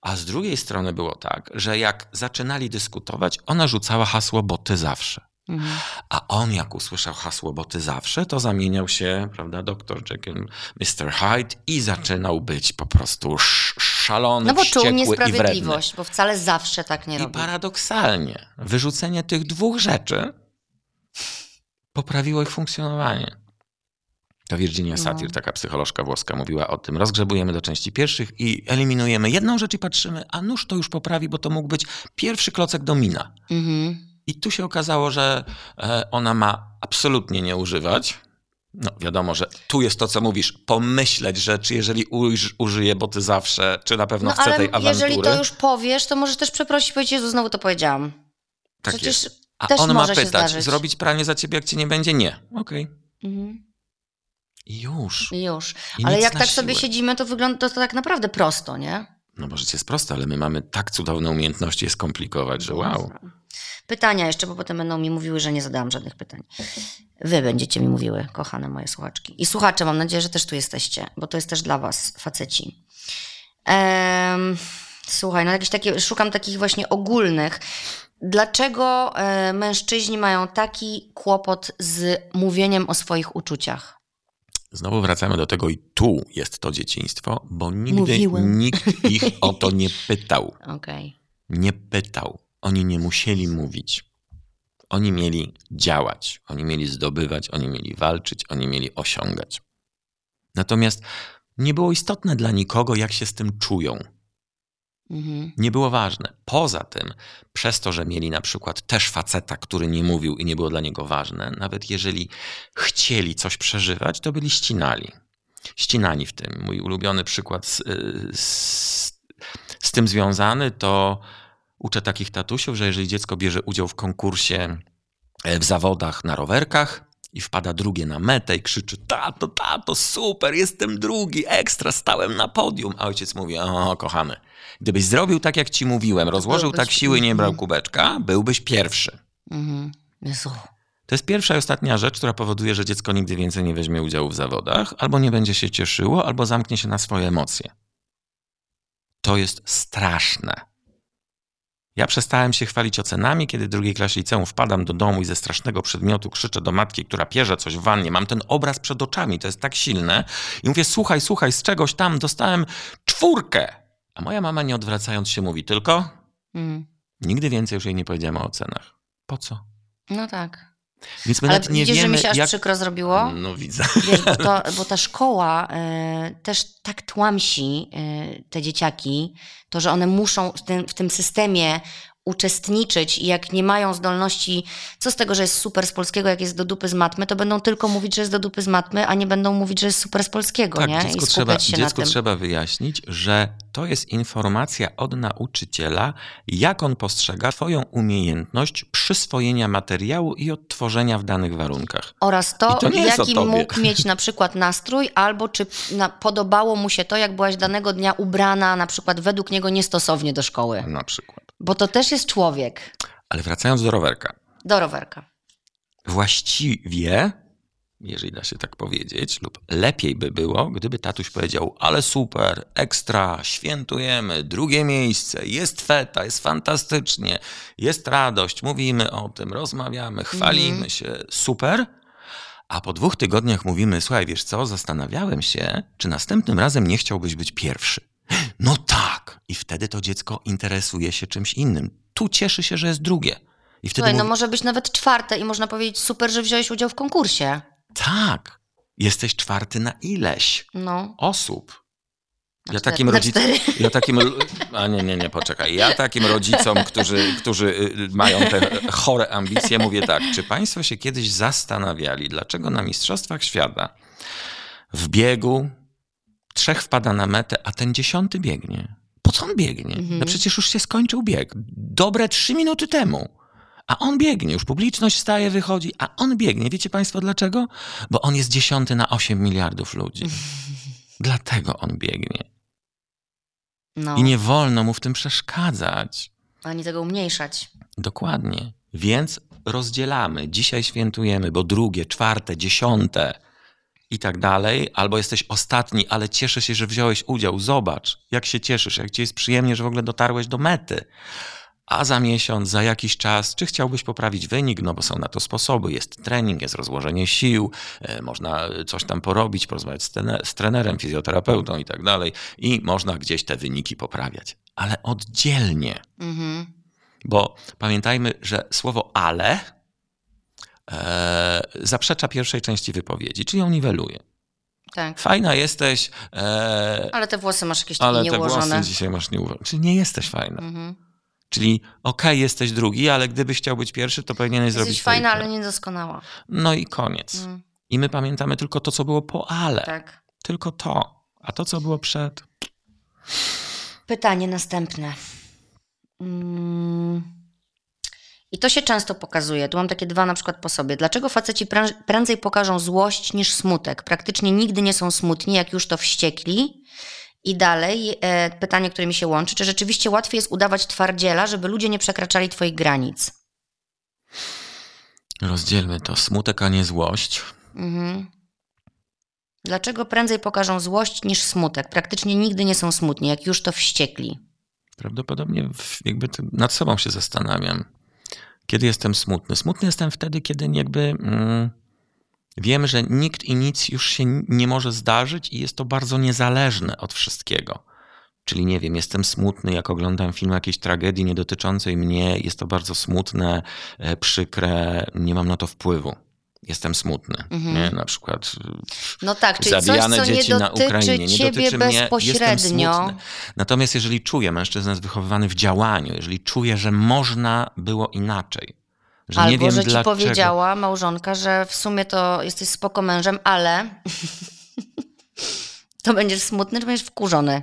Speaker 3: A z drugiej strony było tak, że jak zaczynali dyskutować, ona rzucała hasło, bo ty zawsze.
Speaker 2: Mhm.
Speaker 3: A on jak usłyszał hasło, bo ty zawsze, to zamieniał się, prawda, doktor Jekyll, Mr. Hyde i zaczynał być po prostu sz- szalony,
Speaker 2: No bo czuł
Speaker 3: i
Speaker 2: niesprawiedliwość, bo wcale zawsze tak nie
Speaker 3: I
Speaker 2: robi.
Speaker 3: paradoksalnie, wyrzucenie tych dwóch rzeczy poprawiło ich funkcjonowanie. To Virginia
Speaker 2: No.
Speaker 3: Satir, taka psycholożka włoska, mówiła o tym. Rozgrzebujemy do części pierwszych i eliminujemy jedną rzecz i patrzymy, a nuż to już poprawi, bo to mógł być pierwszy klocek domina.
Speaker 2: Mhm.
Speaker 3: I tu się okazało, że e, ona ma absolutnie nie używać. No wiadomo, że tu jest to, co mówisz, pomyśleć, że czy jeżeli uż, użyję, bo ty zawsze, czy na pewno
Speaker 2: No
Speaker 3: chcę
Speaker 2: ale
Speaker 3: tej awantury.
Speaker 2: jeżeli to już powiesz, to możesz też przeprosić i powiedzieć, Jezu, znowu to powiedziałam.
Speaker 3: tak
Speaker 2: Przecież
Speaker 3: jest. A
Speaker 2: też
Speaker 3: on ma
Speaker 2: może
Speaker 3: pytać,
Speaker 2: zdarzyć.
Speaker 3: zrobić pranie za ciebie, jak cię nie będzie? Nie. Okej.
Speaker 2: Mhm.
Speaker 3: I już.
Speaker 2: I już.
Speaker 3: I
Speaker 2: ale jak tak sobie siedzimy, to wygląda to, to tak naprawdę prosto, nie?
Speaker 3: No bo życie jest proste, ale my mamy tak cudowne umiejętności je skomplikować, że wow.
Speaker 2: Pytania jeszcze, bo potem będą mi mówiły, że nie zadałam żadnych pytań. Wy będziecie mi mówiły, kochane moje słuchaczki. I słuchacze, mam nadzieję, że też tu jesteście, bo to jest też dla was, faceci. Em, słuchaj, no jakieś takie, szukam takich właśnie ogólnych. Dlaczego e, mężczyźni mają taki kłopot z mówieniem o swoich uczuciach?
Speaker 3: Znowu wracamy do tego i tu jest to dzieciństwo, bo nigdy
Speaker 2: Mówiłem.
Speaker 3: nikt ich o to nie pytał.
Speaker 2: Okej.
Speaker 3: Nie pytał. Oni nie musieli mówić. Oni mieli działać, oni mieli zdobywać, oni mieli walczyć, oni mieli osiągać. Natomiast nie było istotne dla nikogo, jak się z tym czują.
Speaker 2: Mhm.
Speaker 3: Nie było ważne. Poza tym, przez to, że mieli na przykład też faceta, który nie mówił i nie było dla niego ważne, nawet jeżeli chcieli coś przeżywać, to byli ścinali. Ścinani w tym. Mój ulubiony przykład z, z, z tym związany to uczę takich tatusiów, że jeżeli dziecko bierze udział w konkursie e, w zawodach na rowerkach i wpada drugie na metę i krzyczy tato, tato, super, jestem drugi, ekstra, stałem na podium. A ojciec mówi, o kochany, gdybyś zrobił tak, jak ci mówiłem, rozłożył
Speaker 2: byłbyś-
Speaker 3: tak siły, nie brał
Speaker 2: Mhm.
Speaker 3: kubeczka, byłbyś pierwszy.
Speaker 2: Mhm. Jezu.
Speaker 3: To jest pierwsza i ostatnia rzecz, która powoduje, że dziecko nigdy więcej nie weźmie udziału w zawodach, albo nie będzie się cieszyło, albo zamknie się na swoje emocje. To jest straszne. Ja przestałem się chwalić ocenami, kiedy drugiej klasie liceum wpadam do domu i ze strasznego przedmiotu krzyczę do matki, która pierze coś w wannie. Mam ten obraz przed oczami, to jest tak silne. I mówię, słuchaj, słuchaj, z czegoś tam dostałem czwórkę. A moja mama nie odwracając się mówi, tylko
Speaker 2: Mhm.
Speaker 3: nigdy więcej już jej nie powiedziałem o ocenach. Po co?
Speaker 2: No tak.
Speaker 3: Więc my
Speaker 2: Ale
Speaker 3: nawet nie
Speaker 2: widzisz, że
Speaker 3: wiemy,
Speaker 2: mi się aż
Speaker 3: jak...
Speaker 2: przykro zrobiło?
Speaker 3: No widzę.
Speaker 2: Wiesz, bo, to, bo ta szkoła e, też tak tłamsi e, te dzieciaki, to, że one muszą w tym, w tym systemie uczestniczyć i jak nie mają zdolności, co z tego, że jest super z polskiego, jak jest do dupy z matmy, to będą tylko mówić, że jest do dupy z matmy, a nie będą mówić, że jest super z polskiego,
Speaker 3: Tak,
Speaker 2: nie? I
Speaker 3: dziecku,
Speaker 2: skupiać
Speaker 3: trzeba,
Speaker 2: się
Speaker 3: dziecku trzeba wyjaśnić, że to jest informacja od nauczyciela, jak on postrzega Twoją umiejętność przyswojenia materiału i odtworzenia w danych warunkach.
Speaker 2: Oraz to,
Speaker 3: I to
Speaker 2: jaki mógł mieć na przykład nastrój, albo czy na, podobało mu się to, jak byłaś danego dnia ubrana, na przykład według niego niestosownie do szkoły.
Speaker 3: Na przykład.
Speaker 2: Bo to też jest człowiek.
Speaker 3: Ale wracając do rowerka.
Speaker 2: Do rowerka.
Speaker 3: Właściwie, jeżeli da się tak powiedzieć, lub lepiej by było, gdyby tatuś powiedział, ale super, ekstra, świętujemy, drugie miejsce, jest feta, jest fantastycznie, jest radość, mówimy o tym, rozmawiamy, chwalimy się, super. A po dwóch tygodniach mówimy, słuchaj, wiesz co, zastanawiałem się, czy następnym razem nie chciałbyś być pierwszy. No tak. I wtedy to dziecko interesuje się czymś innym. Tu cieszy się, że jest drugie. I wtedy
Speaker 2: Słuchaj, no
Speaker 3: mówi,
Speaker 2: może być nawet czwarte i można powiedzieć super, że wziąłeś udział w konkursie.
Speaker 3: Tak. Jesteś czwarty na ileś
Speaker 2: No.
Speaker 3: osób. Ja takim
Speaker 2: cztery.
Speaker 3: Ja takim. A nie, nie, nie, poczekaj. Ja takim rodzicom, którzy, którzy y, mają te chore ambicje, mówię tak. Czy Państwo się kiedyś zastanawiali, dlaczego na Mistrzostwach Świata w biegu trzech wpada na metę, a ten dziesiąty biegnie? Po co on biegnie?
Speaker 2: Mhm.
Speaker 3: No przecież już się skończył bieg. Dobre trzy minuty temu. A on biegnie, już publiczność staje, wychodzi, a on biegnie. Wiecie Państwo dlaczego? Bo on jest dziesiąty na 8 miliardów ludzi. Dlatego on biegnie.
Speaker 2: no.
Speaker 3: I nie wolno mu w tym przeszkadzać.
Speaker 2: Ani tego umniejszać.
Speaker 3: Dokładnie. Więc rozdzielamy. Dzisiaj świętujemy, bo drugie, czwarte, dziesiąte i tak dalej. Albo jesteś ostatni, ale cieszę się, że wziąłeś udział. Zobacz, jak się cieszysz, jak ci jest przyjemnie, że w ogóle dotarłeś do mety. A za miesiąc, za jakiś czas, czy chciałbyś poprawić wynik? No bo są na to sposoby. Jest trening, jest rozłożenie sił, e, można coś tam porobić, porozmawiać z, z trenerem, fizjoterapeutą i tak dalej. I można gdzieś te wyniki poprawiać. Ale oddzielnie.
Speaker 2: Mhm.
Speaker 3: Bo pamiętajmy, że słowo ale e, zaprzecza pierwszej części wypowiedzi, czyli ją niweluje.
Speaker 2: Tak.
Speaker 3: Fajna jesteś, e,
Speaker 2: Ale te włosy masz jakieś takie
Speaker 3: ale te
Speaker 2: nieułożone.
Speaker 3: włosy dzisiaj masz nieułożone. Czyli nie jesteś fajna.
Speaker 2: Mhm.
Speaker 3: Czyli okej, jesteś drugi, ale gdybyś chciał być pierwszy, to powinieneś zrobić
Speaker 2: Jesteś fajna, ale niedoskonała.
Speaker 3: No i koniec.
Speaker 2: Mm,
Speaker 3: I my pamiętamy tylko to, co było po ale.
Speaker 2: tak.
Speaker 3: Tylko to. A to, co było przed...
Speaker 2: Pytanie następne. Mm. I to się często pokazuje. Tu mam takie dwa na przykład po sobie. Dlaczego faceci prę- prędzej pokażą złość niż smutek? Praktycznie nigdy nie są smutni, jak już to wściekli. I dalej e, pytanie, które mi się łączy. Czy rzeczywiście łatwiej jest udawać twardziela, żeby ludzie nie przekraczali twoich granic?
Speaker 3: Rozdzielmy to. Smutek, a nie złość.
Speaker 2: Mhm. Dlaczego prędzej pokażą złość niż smutek? Praktycznie nigdy nie są smutni, jak już to wściekli.
Speaker 3: Prawdopodobnie jakby nad sobą się zastanawiam. Kiedy jestem smutny? Smutny jestem wtedy, kiedy jakby mm, wiem, że nikt i nic już się nie może zdarzyć i jest to bardzo niezależne od wszystkiego. Czyli nie wiem, jestem smutny, jak oglądam film jakiejś tragedii nie dotyczącej mnie, jest to bardzo smutne, e, przykre, nie mam na to wpływu. Jestem smutny.
Speaker 2: Mhm.
Speaker 3: Nie? Na przykład
Speaker 2: No tak, czyli coś,
Speaker 3: zabijane
Speaker 2: co nie
Speaker 3: dzieci na Ukrainie. Nie dotyczy mnie, jestem
Speaker 2: bezpośrednio.
Speaker 3: smutny. Natomiast jeżeli czuję, mężczyzna jest wychowywany w działaniu, jeżeli czuję, że można było inaczej, że
Speaker 2: Albo,
Speaker 3: nie wiem
Speaker 2: że ci
Speaker 3: dlaczego.
Speaker 2: powiedziała małżonka, że w sumie to jesteś spoko mężem, ale to będziesz smutny, czy będziesz wkurzony?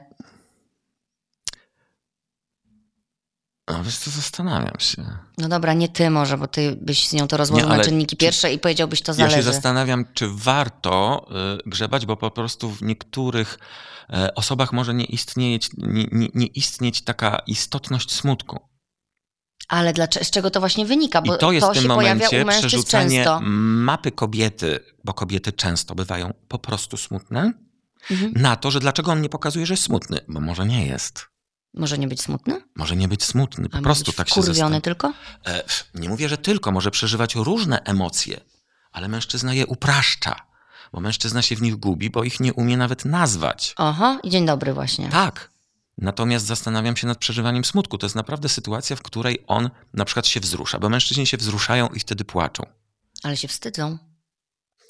Speaker 3: No wiesz co, zastanawiam się.
Speaker 2: No dobra, nie ty może, bo ty byś z nią to rozłożył
Speaker 3: Nie,
Speaker 2: na czynniki
Speaker 3: czy-
Speaker 2: pierwsze i powiedziałbyś, to
Speaker 3: Ja
Speaker 2: zależy.
Speaker 3: się zastanawiam, czy warto y, grzebać, bo po prostu w niektórych e, osobach może nie istnieć, nie, nie, nie istnieć taka istotność smutku.
Speaker 2: Ale dlaczego, z czego to właśnie wynika? Bo
Speaker 3: I to jest w
Speaker 2: się
Speaker 3: tym momencie przerzucenie
Speaker 2: często.
Speaker 3: mapy kobiety, bo kobiety często bywają po prostu smutne,
Speaker 2: Mhm.
Speaker 3: na to, że dlaczego on nie pokazuje, że jest smutny, bo może nie jest.
Speaker 2: Może nie być smutny?
Speaker 3: Może nie być smutny, po
Speaker 2: A
Speaker 3: prostu tak się zastanawia.
Speaker 2: tylko?
Speaker 3: E, nie mówię, że tylko, może przeżywać różne emocje, ale mężczyzna je upraszcza, bo mężczyzna się w nich gubi, bo ich nie umie nawet nazwać.
Speaker 2: Oho, i dzień dobry właśnie.
Speaker 3: Tak. Natomiast zastanawiam się nad przeżywaniem smutku. To jest naprawdę sytuacja, w której on na przykład się wzrusza, bo mężczyźni się wzruszają i wtedy płaczą.
Speaker 2: Ale się wstydzą.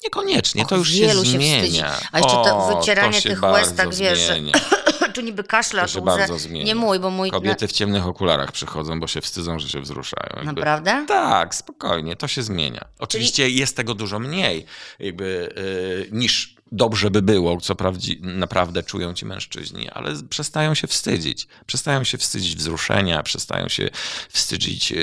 Speaker 3: Niekoniecznie,
Speaker 2: Och,
Speaker 3: to już się
Speaker 2: wielu się
Speaker 3: zmienia.
Speaker 2: wstydzi. A jeszcze to
Speaker 3: O,
Speaker 2: wycieranie
Speaker 3: to
Speaker 2: tych łez, tak wiesz, że- tu niby kaszle, a
Speaker 3: To się
Speaker 2: łzę.
Speaker 3: bardzo.
Speaker 2: Nie mój, bo mój...
Speaker 3: Kobiety w ciemnych okularach przychodzą, bo się wstydzą, że się wzruszają. Jakby-
Speaker 2: naprawdę?
Speaker 3: Tak, spokojnie, to się zmienia. Oczywiście jest tego dużo mniej, jakby, yy, niż dobrze by było, co prawdzi, naprawdę czują ci mężczyźni, ale przestają się wstydzić. Przestają się wstydzić wzruszenia, przestają się wstydzić yy,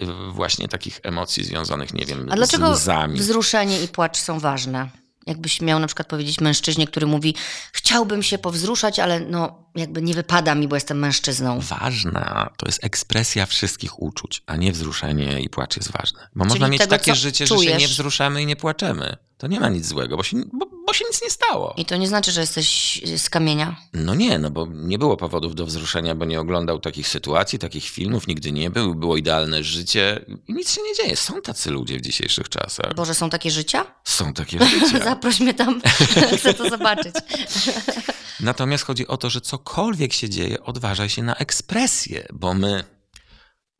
Speaker 3: yy, właśnie takich emocji związanych, nie wiem,
Speaker 2: A dlaczego
Speaker 3: z łzami.
Speaker 2: wzruszenie i płacz są ważne? Jakbyś miał na przykład powiedzieć mężczyźnie, który mówi, chciałbym się powzruszać, ale no jakby nie wypada mi, bo jestem mężczyzną.
Speaker 3: Ważna to jest ekspresja wszystkich uczuć, a nie wzruszenie i płacz jest ważne. Bo
Speaker 2: Czyli
Speaker 3: można mieć
Speaker 2: tego,
Speaker 3: takie życie, że się
Speaker 2: czujesz.
Speaker 3: nie wzruszamy i nie płaczemy. To nie ma nic złego, bo się, bo, bo się nic nie stało.
Speaker 2: I to nie znaczy, że jesteś z kamienia.
Speaker 3: No nie, no bo nie było powodów do wzruszenia, bo nie oglądał takich sytuacji, takich filmów, nigdy nie był, było idealne życie i nic się nie dzieje. Są tacy ludzie w dzisiejszych czasach.
Speaker 2: Boże, są takie życia?
Speaker 3: Są takie życia.
Speaker 2: Zaproś mnie tam, chcę to zobaczyć.
Speaker 3: Natomiast chodzi o to, że cokolwiek się dzieje, odważaj się na ekspresję, bo my,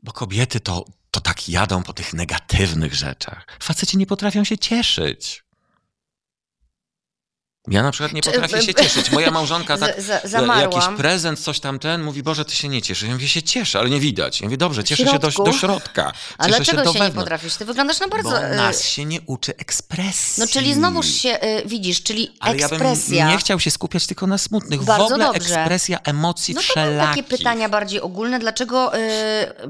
Speaker 3: bo kobiety to, to tak jadą po tych negatywnych rzeczach. Faceci nie potrafią się cieszyć. Ja na przykład nie potrafię się cieszyć. Moja małżonka tak,
Speaker 2: Z, za,
Speaker 3: jakiś prezent, coś tam ten, mówi, Boże, ty się nie cieszysz. Ja mówię, się cieszę, ale nie widać. Ja mówię, dobrze,
Speaker 2: W
Speaker 3: cieszę się do, do środka.
Speaker 2: A
Speaker 3: cieszę
Speaker 2: dlaczego
Speaker 3: do
Speaker 2: się, nie potrafisz? Ty wyglądasz na bardzo...
Speaker 3: Bo
Speaker 2: y,
Speaker 3: nas się nie uczy ekspresji.
Speaker 2: No czyli znowuż się, y, widzisz, czyli
Speaker 3: Ale ja
Speaker 2: ekspresja.
Speaker 3: bym nie chciał się skupiać tylko na smutnych. w
Speaker 2: Bardzo
Speaker 3: ogóle
Speaker 2: dobrze.
Speaker 3: ekspresja emocji
Speaker 2: No to
Speaker 3: wszelakich.
Speaker 2: takie pytania bardziej ogólne. Dlaczego y,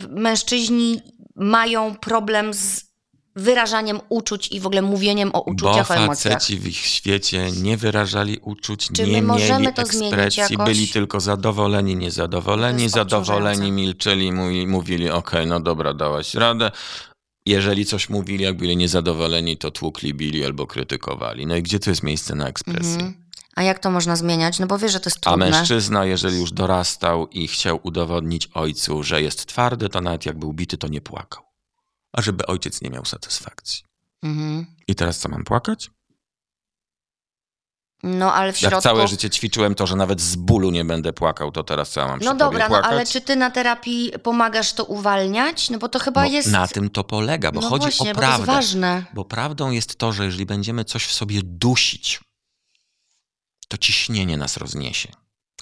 Speaker 2: mężczyźni mają problem z wyrażaniem uczuć i w ogóle mówieniem o
Speaker 3: Bo
Speaker 2: uczuciach, o emocjach?
Speaker 3: faceci w ich świecie nie wyrażali uczuć,
Speaker 2: Czy
Speaker 3: nie mieli ekspresji, byli tylko zadowoleni, niezadowoleni, zadowoleni, milczeli, mówi, mówili, okej, no dobra, dałaś radę. Jeżeli coś mówili, jak byli niezadowoleni, to tłukli, bili albo krytykowali. No i gdzie tu jest miejsce na ekspresję?
Speaker 2: Mhm. A jak to można zmieniać? No bo wiesz, że to jest
Speaker 3: A
Speaker 2: trudne.
Speaker 3: mężczyzna, jeżeli już dorastał i chciał udowodnić ojcu, że jest twardy, to nawet jak był bity, to nie płakał. A żeby ojciec nie miał satysfakcji.
Speaker 2: Mhm.
Speaker 3: I teraz co mam płakać?
Speaker 2: No ale w środku...
Speaker 3: Jak całe życie ćwiczyłem to, że nawet z bólu nie będę płakał, to teraz co ja mam przy
Speaker 2: No dobra, no
Speaker 3: płakać?
Speaker 2: ale czy ty na terapii pomagasz to uwalniać? No bo to chyba
Speaker 3: No,
Speaker 2: jest...
Speaker 3: Na tym to polega, bo
Speaker 2: no
Speaker 3: chodzi
Speaker 2: właśnie,
Speaker 3: o
Speaker 2: bo to jest
Speaker 3: prawdę.
Speaker 2: ważne.
Speaker 3: Bo prawdą jest to, że jeżeli będziemy coś w sobie dusić, to ciśnienie nas rozniesie.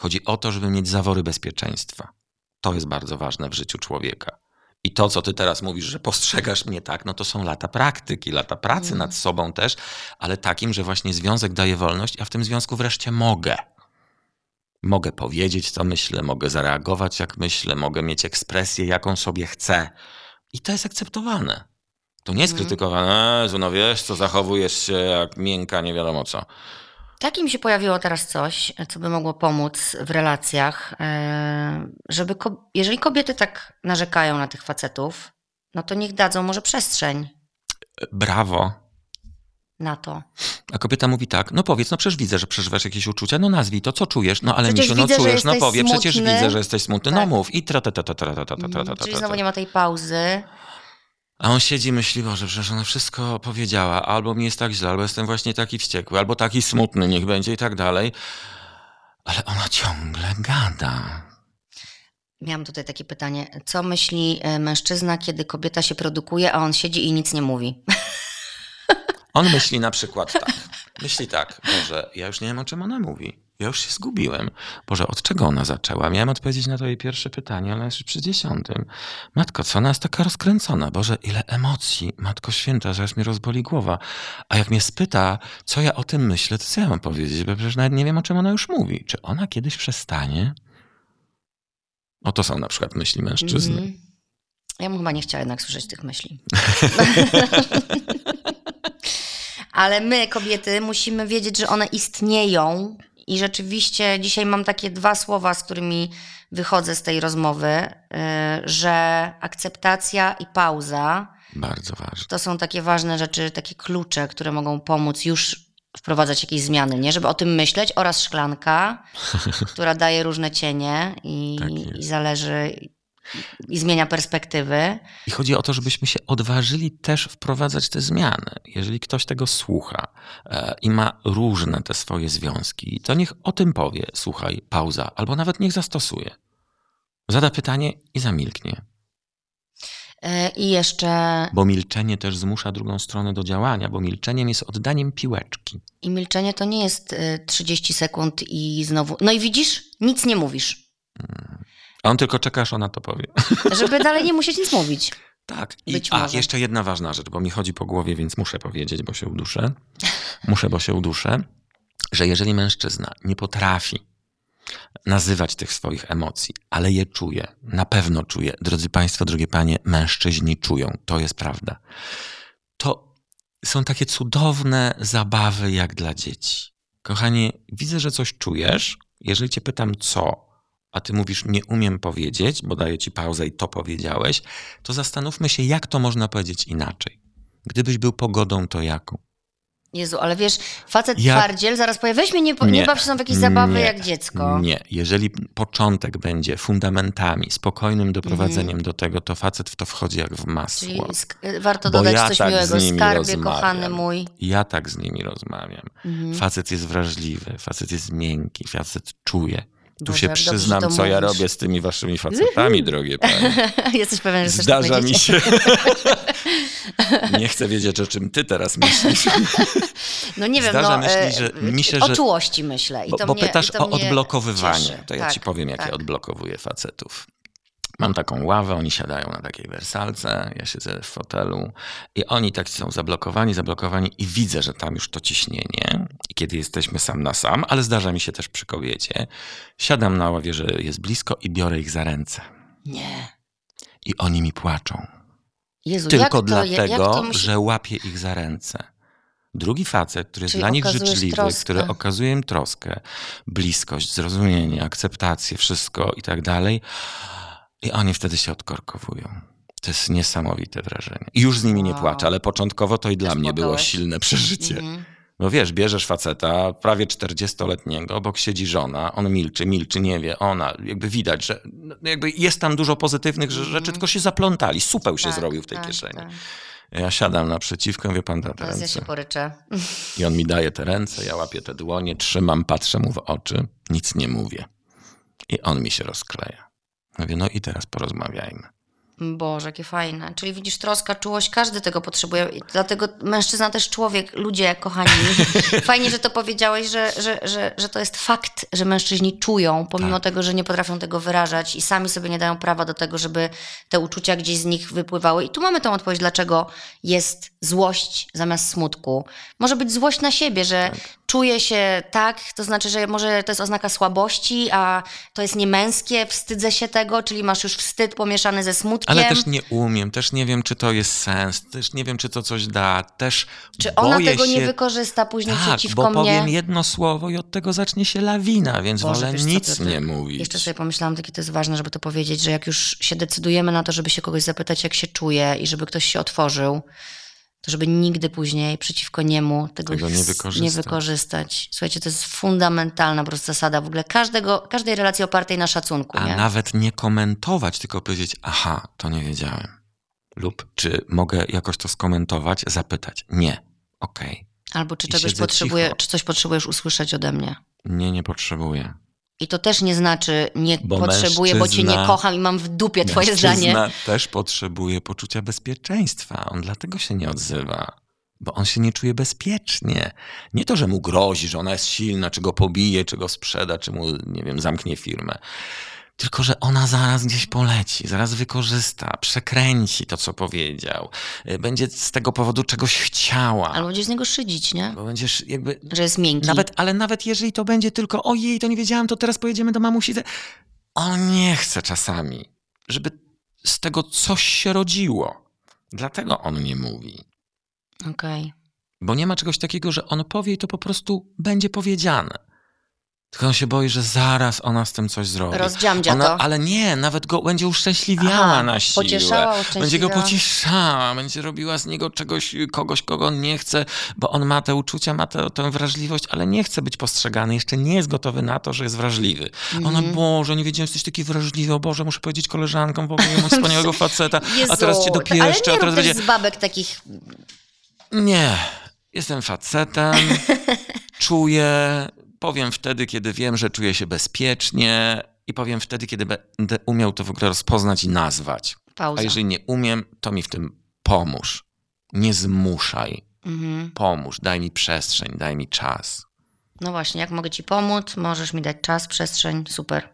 Speaker 3: Chodzi o to, żeby mieć zawory bezpieczeństwa. To jest bardzo ważne w życiu człowieka. I to, co ty teraz mówisz, że postrzegasz mnie tak, no to są lata praktyki, lata pracy
Speaker 2: Mhm.
Speaker 3: nad sobą też, ale takim, że właśnie związek daje wolność, a w tym związku wreszcie mogę. Mogę powiedzieć, co myślę, mogę zareagować, jak myślę, mogę mieć ekspresję, jaką sobie chcę. I to jest akceptowane. To nie jest
Speaker 2: Mhm.
Speaker 3: krytykowane, Jezu, no wiesz, co zachowujesz się jak miękka, nie wiadomo co.
Speaker 2: Takim się pojawiło teraz coś, co by mogło pomóc w relacjach, e, żeby, jeżeli kobiety tak narzekają na tych facetów, no to niech dadzą może przestrzeń
Speaker 3: Brawo.
Speaker 2: na to.
Speaker 3: A kobieta mówi tak, no powiedz, no przecież widzę, że przeżywasz jakieś uczucia, no nazwij to, co czujesz, no ale
Speaker 2: Przecież
Speaker 3: Misiu, no
Speaker 2: widzę,
Speaker 3: czujesz, no powie, przecież widzę, że jesteś smutny, no
Speaker 2: Tak.
Speaker 3: mów i tra ta ta ta ta ta ta ta ta ta
Speaker 2: Czyli znowu nie ma tej pauzy.
Speaker 3: A on siedzi i myśli, Boże, przecież ona wszystko powiedziała, albo mi jest tak źle, albo jestem właśnie taki wściekły, albo taki smutny, niech będzie i tak dalej. Ale ona ciągle gada.
Speaker 2: Miałam tutaj takie pytanie. Co myśli e, mężczyzna, kiedy kobieta się produkuje, a on siedzi i nic nie mówi?
Speaker 3: On myśli na przykład tak. Myśli tak, Boże, ja już nie wiem, o czym ona mówi. Ja już się zgubiłem. Boże, od czego ona zaczęła? Miałem odpowiedzieć na to jej pierwsze pytanie, ale już przy dziesiątym. Matko, co ona jest taka rozkręcona? Boże, ile emocji. Matko święta, że aż mi rozboli głowa. A jak mnie spyta, co ja o tym myślę, to co ja mam powiedzieć? Bo przecież nawet nie wiem, o czym ona już mówi. Czy ona kiedyś przestanie? O to są na przykład myśli mężczyzny.
Speaker 2: Mhm. Ja bym chyba nie chciała jednak słyszeć tych myśli. Ale my, kobiety, musimy wiedzieć, że one istnieją. I rzeczywiście dzisiaj mam takie dwa słowa, z którymi wychodzę z tej rozmowy, y, że akceptacja i pauza
Speaker 3: Bardzo ważne.
Speaker 2: to są takie ważne rzeczy, takie klucze, które mogą pomóc już wprowadzać jakieś zmiany, nie? Żeby o tym myśleć oraz szklanka, która daje różne cienie i,
Speaker 3: Tak
Speaker 2: i zależy i zmienia perspektywy.
Speaker 3: I chodzi o to, żebyśmy się odważyli też wprowadzać te zmiany. Jeżeli ktoś tego słucha e, i ma różne te swoje związki, to niech o tym powie, słuchaj, pauza, albo nawet niech zastosuje. Zada pytanie i zamilknie.
Speaker 2: E, I jeszcze
Speaker 3: Bo milczenie też zmusza drugą stronę do działania, bo milczeniem jest oddaniem piłeczki.
Speaker 2: i milczenie to nie jest e, 30 sekund i znowu. No i widzisz, nic nie mówisz.
Speaker 3: A on tylko czeka, aż ona to powie.
Speaker 2: Żeby dalej nie musieć nic mówić.
Speaker 3: Tak. I,
Speaker 2: Być
Speaker 3: a,
Speaker 2: może.
Speaker 3: jeszcze jedna ważna rzecz, bo mi chodzi po głowie, więc muszę powiedzieć, bo się uduszę. Muszę, bo się uduszę, że jeżeli mężczyzna nie potrafi nazywać tych swoich emocji, ale je czuje, na pewno czuje, drodzy Państwo, drogie Panie, mężczyźni czują, to jest prawda, to są takie cudowne zabawy jak dla dzieci. Kochanie, widzę, że coś czujesz. Jeżeli Cię pytam co, a Ty mówisz nie umiem powiedzieć, bo daję Ci pauzę i to powiedziałeś, to zastanówmy się, jak to można powiedzieć inaczej. Gdybyś był pogodą, to jaką?
Speaker 2: Jezu, ale wiesz, facet
Speaker 3: Jak-
Speaker 2: twardziel zaraz powie, weź mnie, nie, nie.
Speaker 3: Nie.
Speaker 2: baw się tam w jakieś zabawy
Speaker 3: Nie.
Speaker 2: jak dziecko.
Speaker 3: Nie. Jeżeli początek będzie fundamentami, spokojnym doprowadzeniem do tego, to facet w to wchodzi jak w masło.
Speaker 2: Mhm. Czyli warto
Speaker 3: Bo
Speaker 2: dodać
Speaker 3: ja
Speaker 2: coś
Speaker 3: tak
Speaker 2: miłego. Skarbie,
Speaker 3: rozmawiam.
Speaker 2: kochany mój.
Speaker 3: Ja tak z nimi rozmawiam.
Speaker 2: Mhm.
Speaker 3: Facet jest wrażliwy, facet jest miękki, facet czuje. Tu
Speaker 2: Boże,
Speaker 3: się przyznam, co ja robię z tymi waszymi facetami, drogie panie.
Speaker 2: Jesteś pewien, że
Speaker 3: Zdarza mi się. Nie chcę wiedzieć, o czym ty teraz myślisz.
Speaker 2: No nie wiem,
Speaker 3: Zdarza
Speaker 2: no,
Speaker 3: myśli, że-
Speaker 2: e,
Speaker 3: mi się,
Speaker 2: o
Speaker 3: że-
Speaker 2: czułości myślę. I
Speaker 3: Bo,
Speaker 2: to
Speaker 3: bo
Speaker 2: mnie,
Speaker 3: pytasz
Speaker 2: to
Speaker 3: o odblokowywanie.
Speaker 2: cieszy.
Speaker 3: To ja
Speaker 2: tak,
Speaker 3: ci powiem, jak
Speaker 2: tak.
Speaker 3: ja odblokowuję facetów. Mam taką ławę, oni siadają na takiej wersalce, ja siedzę w fotelu i oni tak są zablokowani, zablokowani i widzę, że tam już to ciśnienie. I kiedy jesteśmy sam na sam, ale zdarza mi się też przy kobiecie, siadam na ławie, że jest blisko i biorę ich za ręce.
Speaker 2: Nie.
Speaker 3: I oni mi płaczą.
Speaker 2: Jezu,
Speaker 3: Tylko dlatego,
Speaker 2: musi...
Speaker 3: że łapię ich za ręce. Drugi facet, który jest
Speaker 2: Czyli
Speaker 3: dla nich życzliwy,
Speaker 2: troskę.
Speaker 3: który okazuje im troskę, bliskość, zrozumienie, akceptację, wszystko i tak dalej. I oni wtedy się odkorkowują. To jest niesamowite wrażenie. I już z nimi nie
Speaker 2: Wow.
Speaker 3: płaczę, ale początkowo to i dla mnie było
Speaker 2: Rozpłakałeś.
Speaker 3: silne przeżycie.
Speaker 2: Mhm.
Speaker 3: No wiesz, bierzesz faceta, prawie 40-letniego, obok siedzi żona, on milczy, milczy, nie wie, ona, jakby widać, że no jakby jest tam dużo pozytywnych że- rzeczy, tylko się zaplątali, supeł się
Speaker 2: Tak,
Speaker 3: zrobił w tej
Speaker 2: tak,
Speaker 3: kieszeni.
Speaker 2: tak.
Speaker 3: Ja siadam naprzeciwko, wie pan, da te
Speaker 2: Teraz ja się
Speaker 3: ręce.
Speaker 2: poryczę.
Speaker 3: I on mi daje te ręce, ja łapię te dłonie, trzymam, patrzę mu w oczy, nic nie mówię. I on mi się rozkleja. Mówię, no i teraz porozmawiajmy.
Speaker 2: Boże, jakie fajne. Czyli widzisz, troska, czułość, każdy tego potrzebuje. Dlatego mężczyzna też człowiek, ludzie kochani. Fajnie, że to powiedziałeś, że, że, że, że to jest fakt, że mężczyźni czują, pomimo
Speaker 3: Tak.
Speaker 2: tego, że nie potrafią tego wyrażać i sami sobie nie dają prawa do tego, żeby te uczucia gdzieś z nich wypływały. I tu mamy tą odpowiedź, dlaczego jest złość zamiast smutku. Może być złość na siebie, że
Speaker 3: Tak.
Speaker 2: Czuję się tak, to znaczy, że może to jest oznaka słabości, a to jest niemęskie, wstydzę się tego, czyli masz już wstyd pomieszany ze smutkiem.
Speaker 3: Ale też nie umiem, też nie wiem, czy to jest sens, też nie wiem, czy to coś da, też
Speaker 2: Czy ona tego
Speaker 3: się...
Speaker 2: nie wykorzysta później
Speaker 3: tak,
Speaker 2: przeciwko
Speaker 3: bo
Speaker 2: mnie?
Speaker 3: powiem jedno słowo i od tego zacznie się lawina, więc
Speaker 2: Boże,
Speaker 3: wolę
Speaker 2: co,
Speaker 3: nic nie mówić.
Speaker 2: Jeszcze sobie pomyślałam, takie to jest ważne, żeby to powiedzieć, że jak już się decydujemy na to, żeby się kogoś zapytać, jak się czuje i żeby ktoś się otworzył, to żeby nigdy później przeciwko niemu tego,
Speaker 3: Tego nie wykorzystać.
Speaker 2: nie wykorzystać. Słuchajcie, to jest fundamentalna po prostu zasada w ogóle każdego, każdej relacji opartej na szacunku.
Speaker 3: A
Speaker 2: nie?
Speaker 3: nawet nie komentować, tylko powiedzieć, aha, to nie wiedziałem. Lub czy mogę jakoś to skomentować, zapytać. Nie. Okej.
Speaker 2: Albo czy
Speaker 3: i
Speaker 2: czegoś potrzebuje,
Speaker 3: cicho.
Speaker 2: czy coś potrzebujesz usłyszeć ode mnie.
Speaker 3: Nie, nie potrzebuję.
Speaker 2: I to też nie znaczy nie
Speaker 3: Bo
Speaker 2: potrzebuję, bo cię nie kocham i mam w dupie twoje zdanie.
Speaker 3: też potrzebuje poczucia bezpieczeństwa. On dlatego się nie odzywa. Bo on się nie czuje bezpiecznie. Nie to, że mu grozi, że ona jest silna, czy go pobije, czy go sprzeda, czy mu, nie wiem, zamknie firmę. Tylko, że ona zaraz gdzieś poleci, zaraz wykorzysta, przekręci to, co powiedział. Y, Będzie z tego powodu czegoś chciała.
Speaker 2: Albo będziesz z niego szydzić, nie?
Speaker 3: Bo będziesz jakby
Speaker 2: Że jest miękki.
Speaker 3: nawet, ale nawet jeżeli to będzie tylko ojej, to nie wiedziałam, to teraz pojedziemy do mamusi. On nie chce czasami, żeby z tego coś się rodziło. Dlatego on nie mówi.
Speaker 2: Okej.
Speaker 3: Bo nie ma czegoś takiego, że on powie i to po prostu będzie powiedziane. Tylko on się boi, że zaraz ona z tym coś zrobi.
Speaker 2: Rozdziamdzia
Speaker 3: Ona,
Speaker 2: to.
Speaker 3: ale nie, nawet go będzie uszczęśliwiała
Speaker 2: Aha,
Speaker 3: na siłę.
Speaker 2: pocieszała,
Speaker 3: Będzie go pocieszała, będzie robiła z niego czegoś, kogoś, kogo on nie chce, bo on ma te uczucia, ma tę tę wrażliwość, ale nie chce być postrzegany. Jeszcze nie jest gotowy na to, że jest wrażliwy. Ona,
Speaker 2: Mhm.
Speaker 3: Boże, nie wiedziałem, że jesteś taki wrażliwy, o Boże, muszę powiedzieć koleżankom, ogóle mam wspaniałego faceta,
Speaker 2: Jezu,
Speaker 3: a teraz cię
Speaker 2: Ale
Speaker 3: dopieszczę,
Speaker 2: nie
Speaker 3: a teraz będzie...
Speaker 2: z babek takich...
Speaker 3: Nie, jestem facetem, czuję, powiem wtedy, kiedy wiem, że czuję się bezpiecznie i powiem wtedy, kiedy będę umiał to w ogóle rozpoznać i nazwać.
Speaker 2: Pauza.
Speaker 3: A jeżeli nie umiem, to mi w tym pomóż. Nie zmuszaj.
Speaker 2: Mhm.
Speaker 3: Pomóż, daj mi przestrzeń, daj mi czas.
Speaker 2: No właśnie, jak mogę ci pomóc, możesz mi dać czas, przestrzeń, super.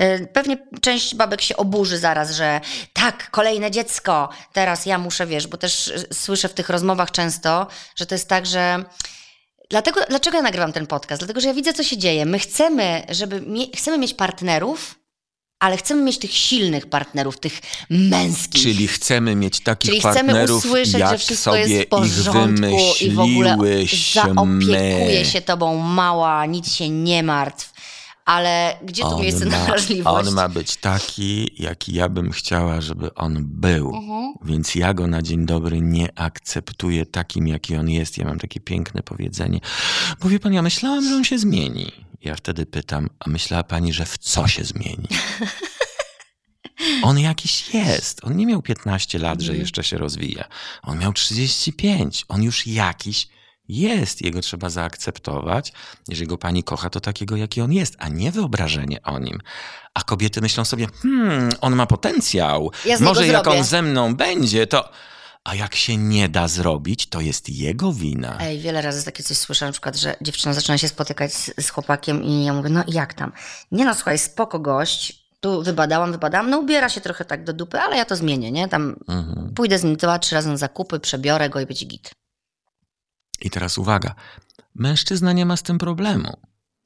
Speaker 2: Y, Pewnie część babek się oburzy zaraz, że tak, kolejne dziecko, teraz ja muszę, wiesz, bo też y, słyszę w tych rozmowach często, że to jest tak, że Dlatego, dlaczego ja nagrywam ten podcast? Dlatego, że ja widzę, co się dzieje. My chcemy, żeby mie- chcemy mieć partnerów, ale chcemy mieć tych silnych partnerów, tych męskich.
Speaker 3: Czyli chcemy mieć takich
Speaker 2: Czyli chcemy
Speaker 3: partnerów,
Speaker 2: usłyszeć,
Speaker 3: jak
Speaker 2: że wszystko
Speaker 3: sobie
Speaker 2: jest w porządku i w ogóle zaopiekuje się tobą mała, nic się nie martw. Ale gdzie tu miejsce na wrażliwość?
Speaker 3: on ma być taki, jaki ja bym chciała, żeby on był.
Speaker 2: Mhm.
Speaker 3: Więc ja go na dzień dobry nie akceptuję takim, jaki on jest. Ja mam takie piękne powiedzenie. Bo wie pan, ja myślałam, że on się zmieni. Ja wtedy pytam, a myślała pani, że w co się zmieni? On jakiś jest. On nie miał 15 lat, że
Speaker 2: Mhm.
Speaker 3: jeszcze się rozwija. On miał 35. On już jakiś jest. Jego trzeba zaakceptować. Jeżeli go pani kocha, to takiego, jaki on jest, a nie wyobrażenie o nim. A kobiety myślą sobie, hmm, on ma potencjał.
Speaker 2: Ja
Speaker 3: Może jak
Speaker 2: zrobię.
Speaker 3: on ze mną będzie, to... A jak się nie da zrobić, to jest jego wina.
Speaker 2: Ej, wiele razy takie coś słyszę, na przykład, że dziewczyna zaczyna się spotykać z, z chłopakiem i ja mówię, no i jak tam? Nie no, słuchaj, spoko gość, tu wybadałam, wybadałam, no ubiera się trochę tak do dupy, ale ja to zmienię, nie? Tam
Speaker 3: Mhm.
Speaker 2: pójdę z nim dwa, trzy razy na zakupy, przebiorę go i będzie git.
Speaker 3: I teraz uwaga, mężczyzna nie ma z tym problemu.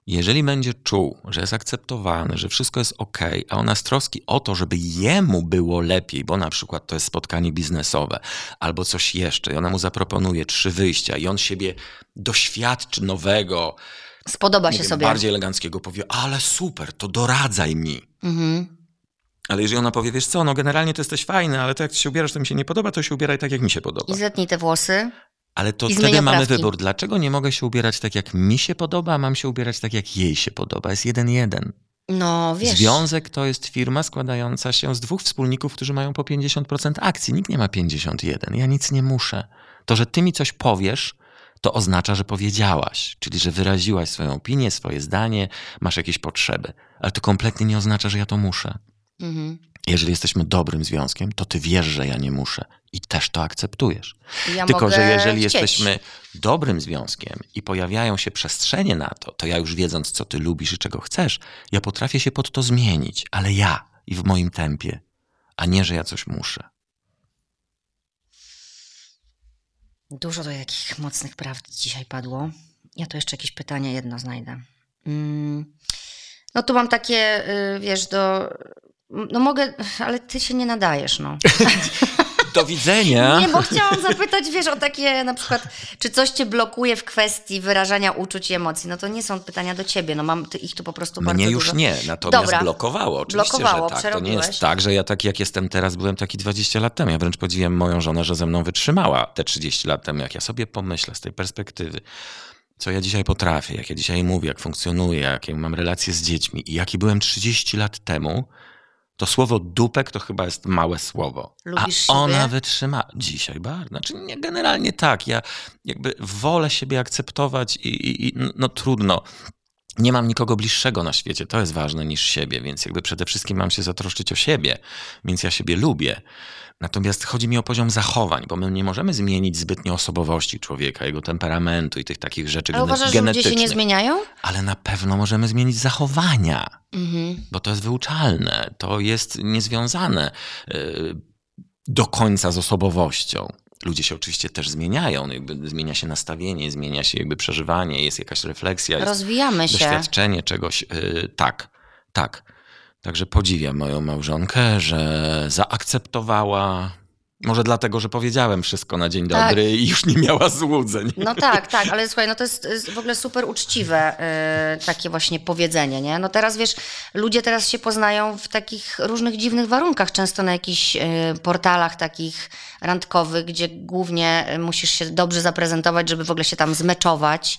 Speaker 3: Jeżeli będzie czuł, że jest akceptowany, że wszystko jest ok, a ona z troski o to, żeby jemu było lepiej, bo na przykład to jest spotkanie biznesowe albo coś jeszcze, i ona mu zaproponuje trzy wyjścia i on siebie doświadczy nowego,
Speaker 2: Spodoba się
Speaker 3: wiem,
Speaker 2: sobie.
Speaker 3: bardziej eleganckiego, powie, ale super, to doradzaj mi.
Speaker 2: Mhm.
Speaker 3: Ale jeżeli ona powie, wiesz co, no generalnie to jesteś fajny, ale to jak się ubierasz, to mi się nie podoba, to się ubieraj tak, jak mi się podoba.
Speaker 2: I zetnij te włosy.
Speaker 3: Ale to wtedy mamy wybór. Dlaczego nie mogę się ubierać tak, jak mi się podoba, a mam się ubierać tak, jak jej się podoba? Jest jeden jeden.
Speaker 2: No, wiesz.
Speaker 3: Związek to jest firma składająca się z dwóch wspólników, którzy mają po 50% akcji. Nikt nie ma 51. Ja nic nie muszę. To, że ty mi coś powiesz, to oznacza, że powiedziałaś, czyli że wyraziłaś swoją opinię, swoje zdanie, masz jakieś potrzeby. Ale to kompletnie nie oznacza, że ja to muszę.
Speaker 2: Mhm.
Speaker 3: Jeżeli jesteśmy dobrym związkiem, to ty wiesz, że ja nie muszę i też to akceptujesz.
Speaker 2: Ja
Speaker 3: Tylko, że jeżeli
Speaker 2: chcieć.
Speaker 3: jesteśmy dobrym związkiem i pojawiają się przestrzenie na to, to ja już wiedząc, co ty lubisz i czego chcesz, ja potrafię się pod to zmienić, ale ja i w moim tempie, a nie, że ja coś muszę.
Speaker 2: Dużo do jakich mocnych prawd dzisiaj padło. Ja tu jeszcze jakieś pytanie jedno znajdę. Mm. No tu mam takie, y, wiesz, do... No mogę, ale ty się nie nadajesz, no.
Speaker 3: Do widzenia!
Speaker 2: Nie, bo chciałam zapytać, wiesz, o takie na przykład, czy coś cię blokuje w kwestii wyrażania uczuć i emocji? No to nie są pytania do ciebie, no mam ich tu po prostu bardzo
Speaker 3: Mnie już
Speaker 2: dużo.
Speaker 3: nie, natomiast
Speaker 2: Dobra.
Speaker 3: blokowało. Oczywiście,
Speaker 2: Blokowało,
Speaker 3: że tak. To nie jest tak, że ja taki jak jestem teraz, byłem taki 20 lat temu. Ja wręcz podziwiam moją żonę, że ze mną wytrzymała te 30 lat temu. Jak ja sobie pomyślę z tej perspektywy, co ja dzisiaj potrafię, jak ja dzisiaj mówię, jak funkcjonuję, jakie mam relacje z dziećmi i jaki byłem 30 lat temu, to słowo dupek to chyba jest małe słowo.
Speaker 2: Lubisz
Speaker 3: A ona
Speaker 2: siebie?
Speaker 3: wytrzyma. Dzisiaj bardzo. Znaczy nie, generalnie tak. Ja jakby wolę siebie akceptować i, i, i no trudno. Nie mam nikogo bliższego na świecie, to jest ważne niż siebie, więc jakby przede wszystkim mam się zatroszczyć o siebie, więc ja siebie lubię. Natomiast chodzi mi o poziom zachowań, bo my nie możemy zmienić zbytnio osobowości człowieka, jego temperamentu i tych takich rzeczy
Speaker 2: Ale uważasz, że ludzie się
Speaker 3: genetycznych.
Speaker 2: nie zmieniają?
Speaker 3: Ale na pewno możemy zmienić zachowania
Speaker 2: Mhm.
Speaker 3: bo to jest wyuczalne, to jest niezwiązane y, do końca z osobowością. Ludzie się oczywiście też zmieniają, no jakby zmienia się nastawienie, zmienia się jakby przeżywanie, jest jakaś refleksja, jest
Speaker 2: Rozwijamy się.
Speaker 3: doświadczenie czegoś. y, tak, tak. Także podziwiam moją małżonkę, że zaakceptowała. Może dlatego, że powiedziałem wszystko na dzień
Speaker 2: Tak.
Speaker 3: dobry i już nie miała złudzeń.
Speaker 2: No tak, tak, ale słuchaj, no to jest, jest w ogóle super uczciwe yy, takie właśnie powiedzenie, nie? No teraz wiesz, ludzie teraz się poznają w takich różnych dziwnych warunkach, często na jakichś yy, portalach takich randkowych, gdzie głównie yy, musisz się dobrze zaprezentować, żeby w ogóle się tam zmeczować.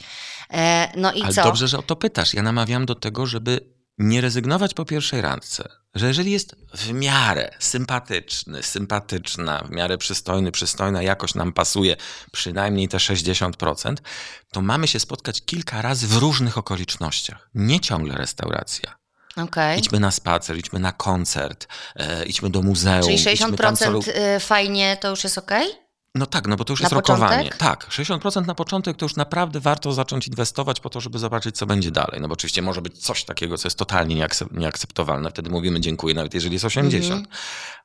Speaker 2: E, no i
Speaker 3: Ale
Speaker 2: co?
Speaker 3: dobrze, że o to pytasz. Ja namawiam do tego, żeby nie rezygnować po pierwszej randce. Że jeżeli jest w miarę sympatyczny, sympatyczna, w miarę przystojny, przystojna, jakoś nam pasuje, przynajmniej te 60%, to mamy się spotkać kilka razy w różnych okolicznościach. Nie ciągle restauracja.
Speaker 2: Okej.
Speaker 3: Idźmy na spacer, idźmy na koncert, e, idźmy do muzeum.
Speaker 2: Czyli
Speaker 3: idźmy tam
Speaker 2: 60%
Speaker 3: co...
Speaker 2: y, fajnie to już jest okej?
Speaker 3: No tak, no bo to już
Speaker 2: Na
Speaker 3: jest
Speaker 2: początek?
Speaker 3: rokowanie. Tak, 60% na początek to już naprawdę warto zacząć inwestować po to, żeby zobaczyć, co będzie dalej. No bo oczywiście może być coś takiego, co jest totalnie nieakceptowalne. Wtedy mówimy dziękuję, nawet jeżeli jest 80.
Speaker 2: Mhm.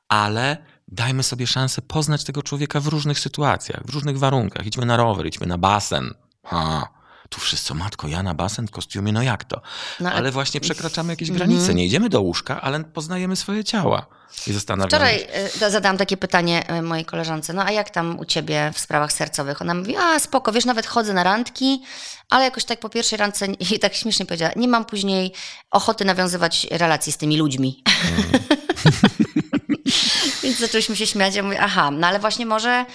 Speaker 3: Ale dajmy sobie szansę poznać tego człowieka w różnych sytuacjach, w różnych warunkach. Idźmy na rower, idźmy na basen. Ha, tu wszyscy, matko, ja na basen w kostiumie, no jak to?
Speaker 2: No,
Speaker 3: Ale właśnie przekraczamy jakieś
Speaker 2: Mhm.
Speaker 3: granice. Nie idziemy do łóżka, ale poznajemy swoje ciała. I zastanawiamy
Speaker 2: Wczoraj y, zadałam takie pytanie y, mojej koleżance, no a jak tam u ciebie w sprawach sercowych? Ona mówi, a spoko, wiesz, nawet chodzę na randki, ale jakoś tak po pierwszej randce, i tak śmiesznie powiedziała, nie mam później ochoty nawiązywać relacji z tymi ludźmi. Więc zaczęliśmy się śmiać, ja mówię, aha, no ale właśnie może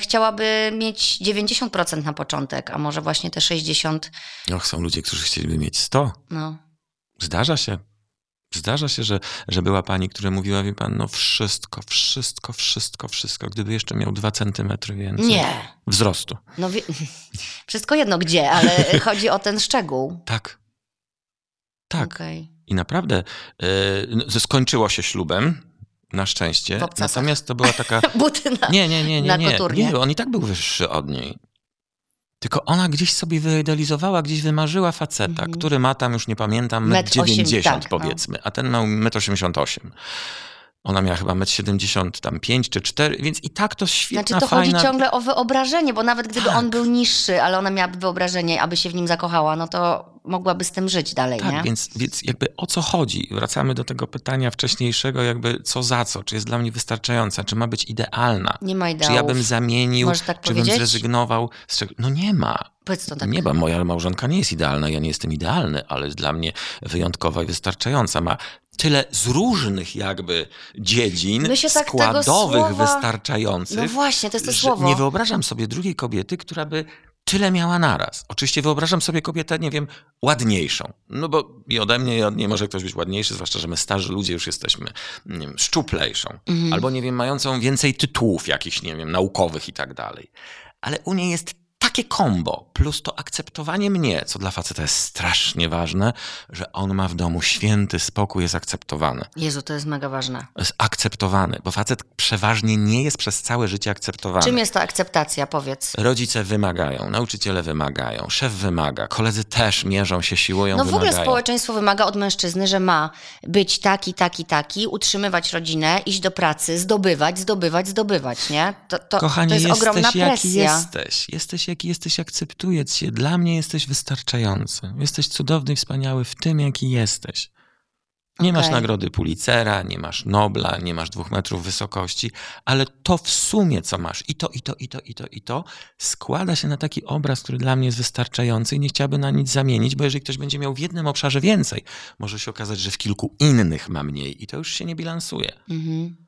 Speaker 2: chciałaby mieć 90% na początek, a może właśnie te 60%,
Speaker 3: Och, są ludzie, którzy chcieliby mieć 100.
Speaker 2: no.
Speaker 3: Zdarza się. Zdarza się, że, że była pani, która mówiła, wie pan, no wszystko, wszystko, wszystko, wszystko, gdyby jeszcze miał dwa centymetry więcej.
Speaker 2: Nie.
Speaker 3: Wzrostu.
Speaker 2: No wie, wszystko jedno gdzie, ale chodzi o ten szczegół.
Speaker 3: Tak. Tak.
Speaker 2: Okej.
Speaker 3: I naprawdę e, no, skończyło się ślubem, na szczęście. Natomiast to była taka...
Speaker 2: Buty na...
Speaker 3: Nie, nie, nie, nie, nie.
Speaker 2: koturnie.
Speaker 3: Nie, on i tak był wyższy od niej. Tylko ona gdzieś sobie wyidealizowała, gdzieś wymarzyła faceta,
Speaker 2: Mhm.
Speaker 3: który ma tam, już nie pamiętam,
Speaker 2: Metr
Speaker 3: 1,90
Speaker 2: osiem- tak, no.
Speaker 3: powiedzmy, a ten miał 1,88 m. Ona miała chyba 1,75 m czy 4, więc i tak to świetna,
Speaker 2: Znaczy to
Speaker 3: fajna...
Speaker 2: chodzi ciągle o wyobrażenie, bo nawet gdyby
Speaker 3: Tak.
Speaker 2: on był niższy, ale ona miałaby wyobrażenie, aby się w nim zakochała, no to mogłaby z tym żyć dalej,
Speaker 3: Tak,
Speaker 2: nie?
Speaker 3: więc, więc jakby o co chodzi? Wracamy do tego pytania wcześniejszego, jakby co za co? Czy jest dla mnie wystarczająca? Czy ma być idealna?
Speaker 2: Nie ma
Speaker 3: Czy
Speaker 2: ideałów.
Speaker 3: ja bym zamienił,
Speaker 2: Możesz tak
Speaker 3: czy bym
Speaker 2: powiedzieć?
Speaker 3: zrezygnował z czego? No nie ma.
Speaker 2: Powiedz to tak.
Speaker 3: Nie, bo moja małżonka nie jest idealna, ja nie jestem idealny, ale jest dla mnie wyjątkowa i wystarczająca. Ma tyle z różnych jakby dziedzin
Speaker 2: tak
Speaker 3: składowych
Speaker 2: słowa-
Speaker 3: wystarczających,
Speaker 2: No właśnie, to jest to słowo.
Speaker 3: nie wyobrażam sobie drugiej kobiety, która by tyle miała naraz. Oczywiście wyobrażam sobie kobietę, nie wiem, ładniejszą. No bo i ode mnie, i od niej może ktoś być ładniejszy, zwłaszcza, że my starzy ludzie już jesteśmy nie wiem, szczuplejszą.
Speaker 2: Mhm.
Speaker 3: Albo, nie wiem, mającą więcej tytułów jakichś, nie wiem, naukowych i tak dalej. Ale u niej jest takie kombo, plus to akceptowanie mnie, co dla faceta jest strasznie ważne, że on ma w domu święty spokój, jest akceptowany.
Speaker 2: Jezu, to jest mega ważne.
Speaker 3: Jest akceptowany, bo facet przeważnie nie jest przez całe życie akceptowany.
Speaker 2: Czym jest ta akceptacja, powiedz?
Speaker 3: Rodzice wymagają, nauczyciele wymagają, szef wymaga, koledzy też mierzą się, siłują,
Speaker 2: No w ogóle
Speaker 3: wymagają.
Speaker 2: społeczeństwo wymaga od mężczyzny, że ma być taki, taki, taki, utrzymywać rodzinę, iść do pracy, zdobywać, zdobywać, zdobywać, nie? To, to,
Speaker 3: Kochanie,
Speaker 2: to jest
Speaker 3: jesteś
Speaker 2: ogromna
Speaker 3: jaki
Speaker 2: presja.
Speaker 3: jesteś. Jesteś jaki jesteś, akceptuję cię. Dla mnie jesteś wystarczający. Jesteś cudowny i wspaniały w tym, jaki jesteś. Nie masz
Speaker 2: Okej.
Speaker 3: nagrody Pulitzera, nie masz Nobla, nie masz dwóch metrów wysokości, ale to w sumie, co masz, i to, i to, i to, i to, i to, składa się na taki obraz, który dla mnie jest wystarczający i nie chciałby na nic zamienić, bo jeżeli ktoś będzie miał w jednym obszarze więcej, może się okazać, że w kilku innych ma mniej i to już się nie bilansuje.
Speaker 2: Mhm.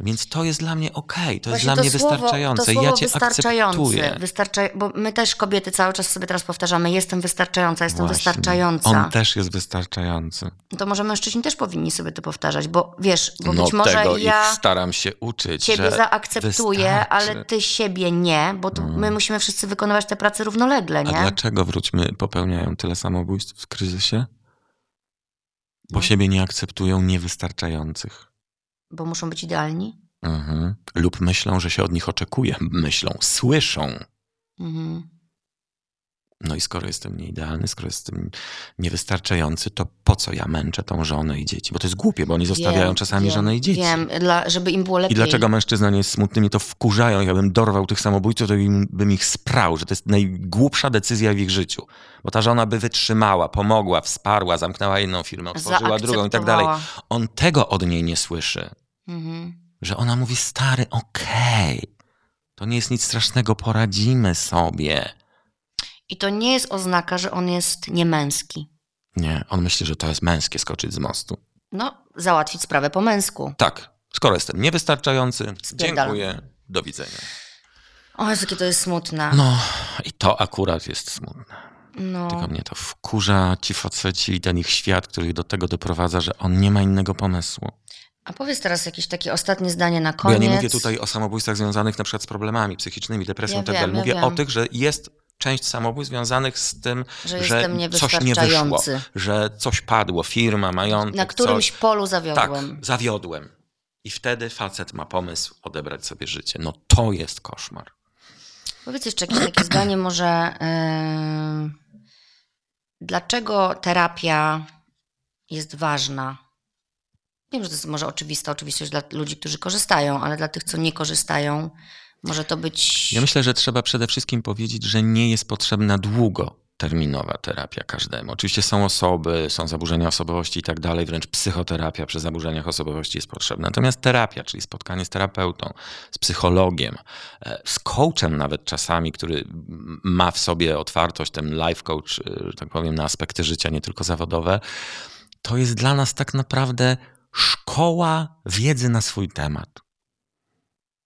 Speaker 3: Więc to jest dla mnie okej, to jest
Speaker 2: Właśnie
Speaker 3: dla mnie
Speaker 2: słowo,
Speaker 3: wystarczające.
Speaker 2: To słowo
Speaker 3: ja cię
Speaker 2: wystarczający,
Speaker 3: akceptuję.
Speaker 2: Wystarcza, bo my też kobiety cały czas sobie teraz powtarzamy, jestem wystarczająca, jestem
Speaker 3: Właśnie.
Speaker 2: wystarczająca.
Speaker 3: On też jest wystarczający.
Speaker 2: To może mężczyźni też powinni sobie to powtarzać, bo wiesz, bo
Speaker 3: no
Speaker 2: być może
Speaker 3: tego
Speaker 2: ja
Speaker 3: ich staram się uczyć,
Speaker 2: ciebie
Speaker 3: że
Speaker 2: zaakceptuję,
Speaker 3: wystarczy.
Speaker 2: ale ty siebie nie, bo tu my musimy wszyscy wykonywać te prace równolegle,
Speaker 3: A
Speaker 2: nie?
Speaker 3: dlaczego, wróćmy, popełniają tyle samobójstw w kryzysie? Bo
Speaker 2: No.
Speaker 3: siebie nie akceptują niewystarczających.
Speaker 2: Bo muszą być idealni?
Speaker 3: Mhm. Lub myślą, że się od nich oczekuje. Myślą, słyszą.
Speaker 2: Mhm.
Speaker 3: No i skoro jestem nieidealny, skoro jestem niewystarczający, to po co ja męczę tą żonę i dzieci? Bo to jest głupie, bo oni zostawiają
Speaker 2: Wiem,
Speaker 3: czasami
Speaker 2: wiem,
Speaker 3: żonę i dzieci.
Speaker 2: Wiem, dla, żeby im było lepiej.
Speaker 3: I dlaczego mężczyzna nie jest smutny? Mnie to wkurzają. Jakbym dorwał tych samobójców, to bym, bym ich sprał, że to jest najgłupsza decyzja w ich życiu. Bo ta żona by wytrzymała, pomogła, wsparła, zamknęła jedną firmę, otworzyła drugą i tak dalej. On tego od niej nie słyszy.
Speaker 2: Mhm.
Speaker 3: Że ona mówi, stary, okej, to nie jest nic strasznego, poradzimy sobie.
Speaker 2: I to nie jest oznaka, że on jest niemęski.
Speaker 3: Nie, on myśli, że to jest męskie skoczyć z mostu.
Speaker 2: No, załatwić sprawę po męsku.
Speaker 3: Tak, skoro jestem niewystarczający,
Speaker 2: Spierdalam.
Speaker 3: dziękuję, do widzenia.
Speaker 2: O, Jezu, jakie to jest smutne.
Speaker 3: No, i to akurat jest smutne.
Speaker 2: No.
Speaker 3: Tylko mnie to wkurza, ci faceci i ten ich świat, który do tego doprowadza, że on nie ma innego pomysłu.
Speaker 2: A powiedz teraz jakieś takie ostatnie zdanie na
Speaker 3: Bo
Speaker 2: koniec.
Speaker 3: ja nie mówię tutaj o samobójstwach związanych na przykład z problemami psychicznymi, depresją
Speaker 2: Ja
Speaker 3: i tak
Speaker 2: wiem, ja
Speaker 3: Mówię
Speaker 2: wiem.
Speaker 3: o tych, że jest część samobójstw związanych z tym,
Speaker 2: Że
Speaker 3: że, coś nie wyszło, że coś padło, firma, majątek,
Speaker 2: Na którymś
Speaker 3: coś.
Speaker 2: polu
Speaker 3: Tak,
Speaker 2: zawiodłem.
Speaker 3: zawiodłem. I wtedy facet ma pomysł odebrać sobie życie. No to jest koszmar.
Speaker 2: Powiedz jeszcze jakieś takie zdanie może. Yy, dlaczego terapia jest ważna? Wiem, że to jest może oczywista oczywistość dla ludzi, którzy korzystają, ale dla tych, co nie korzystają, może to być...
Speaker 3: Ja myślę, że trzeba przede wszystkim powiedzieć, że nie jest potrzebna długoterminowa terapia każdemu. Oczywiście są osoby, są zaburzenia osobowości i tak dalej, wręcz psychoterapia przy zaburzeniach osobowości jest potrzebna. Natomiast terapia, czyli spotkanie z terapeutą, z psychologiem, e, z coachem nawet czasami, który ma w sobie otwartość, ten life coach, e, że tak powiem, na aspekty życia, nie tylko zawodowe, to jest dla nas tak naprawdę szkoła wiedzy na swój temat.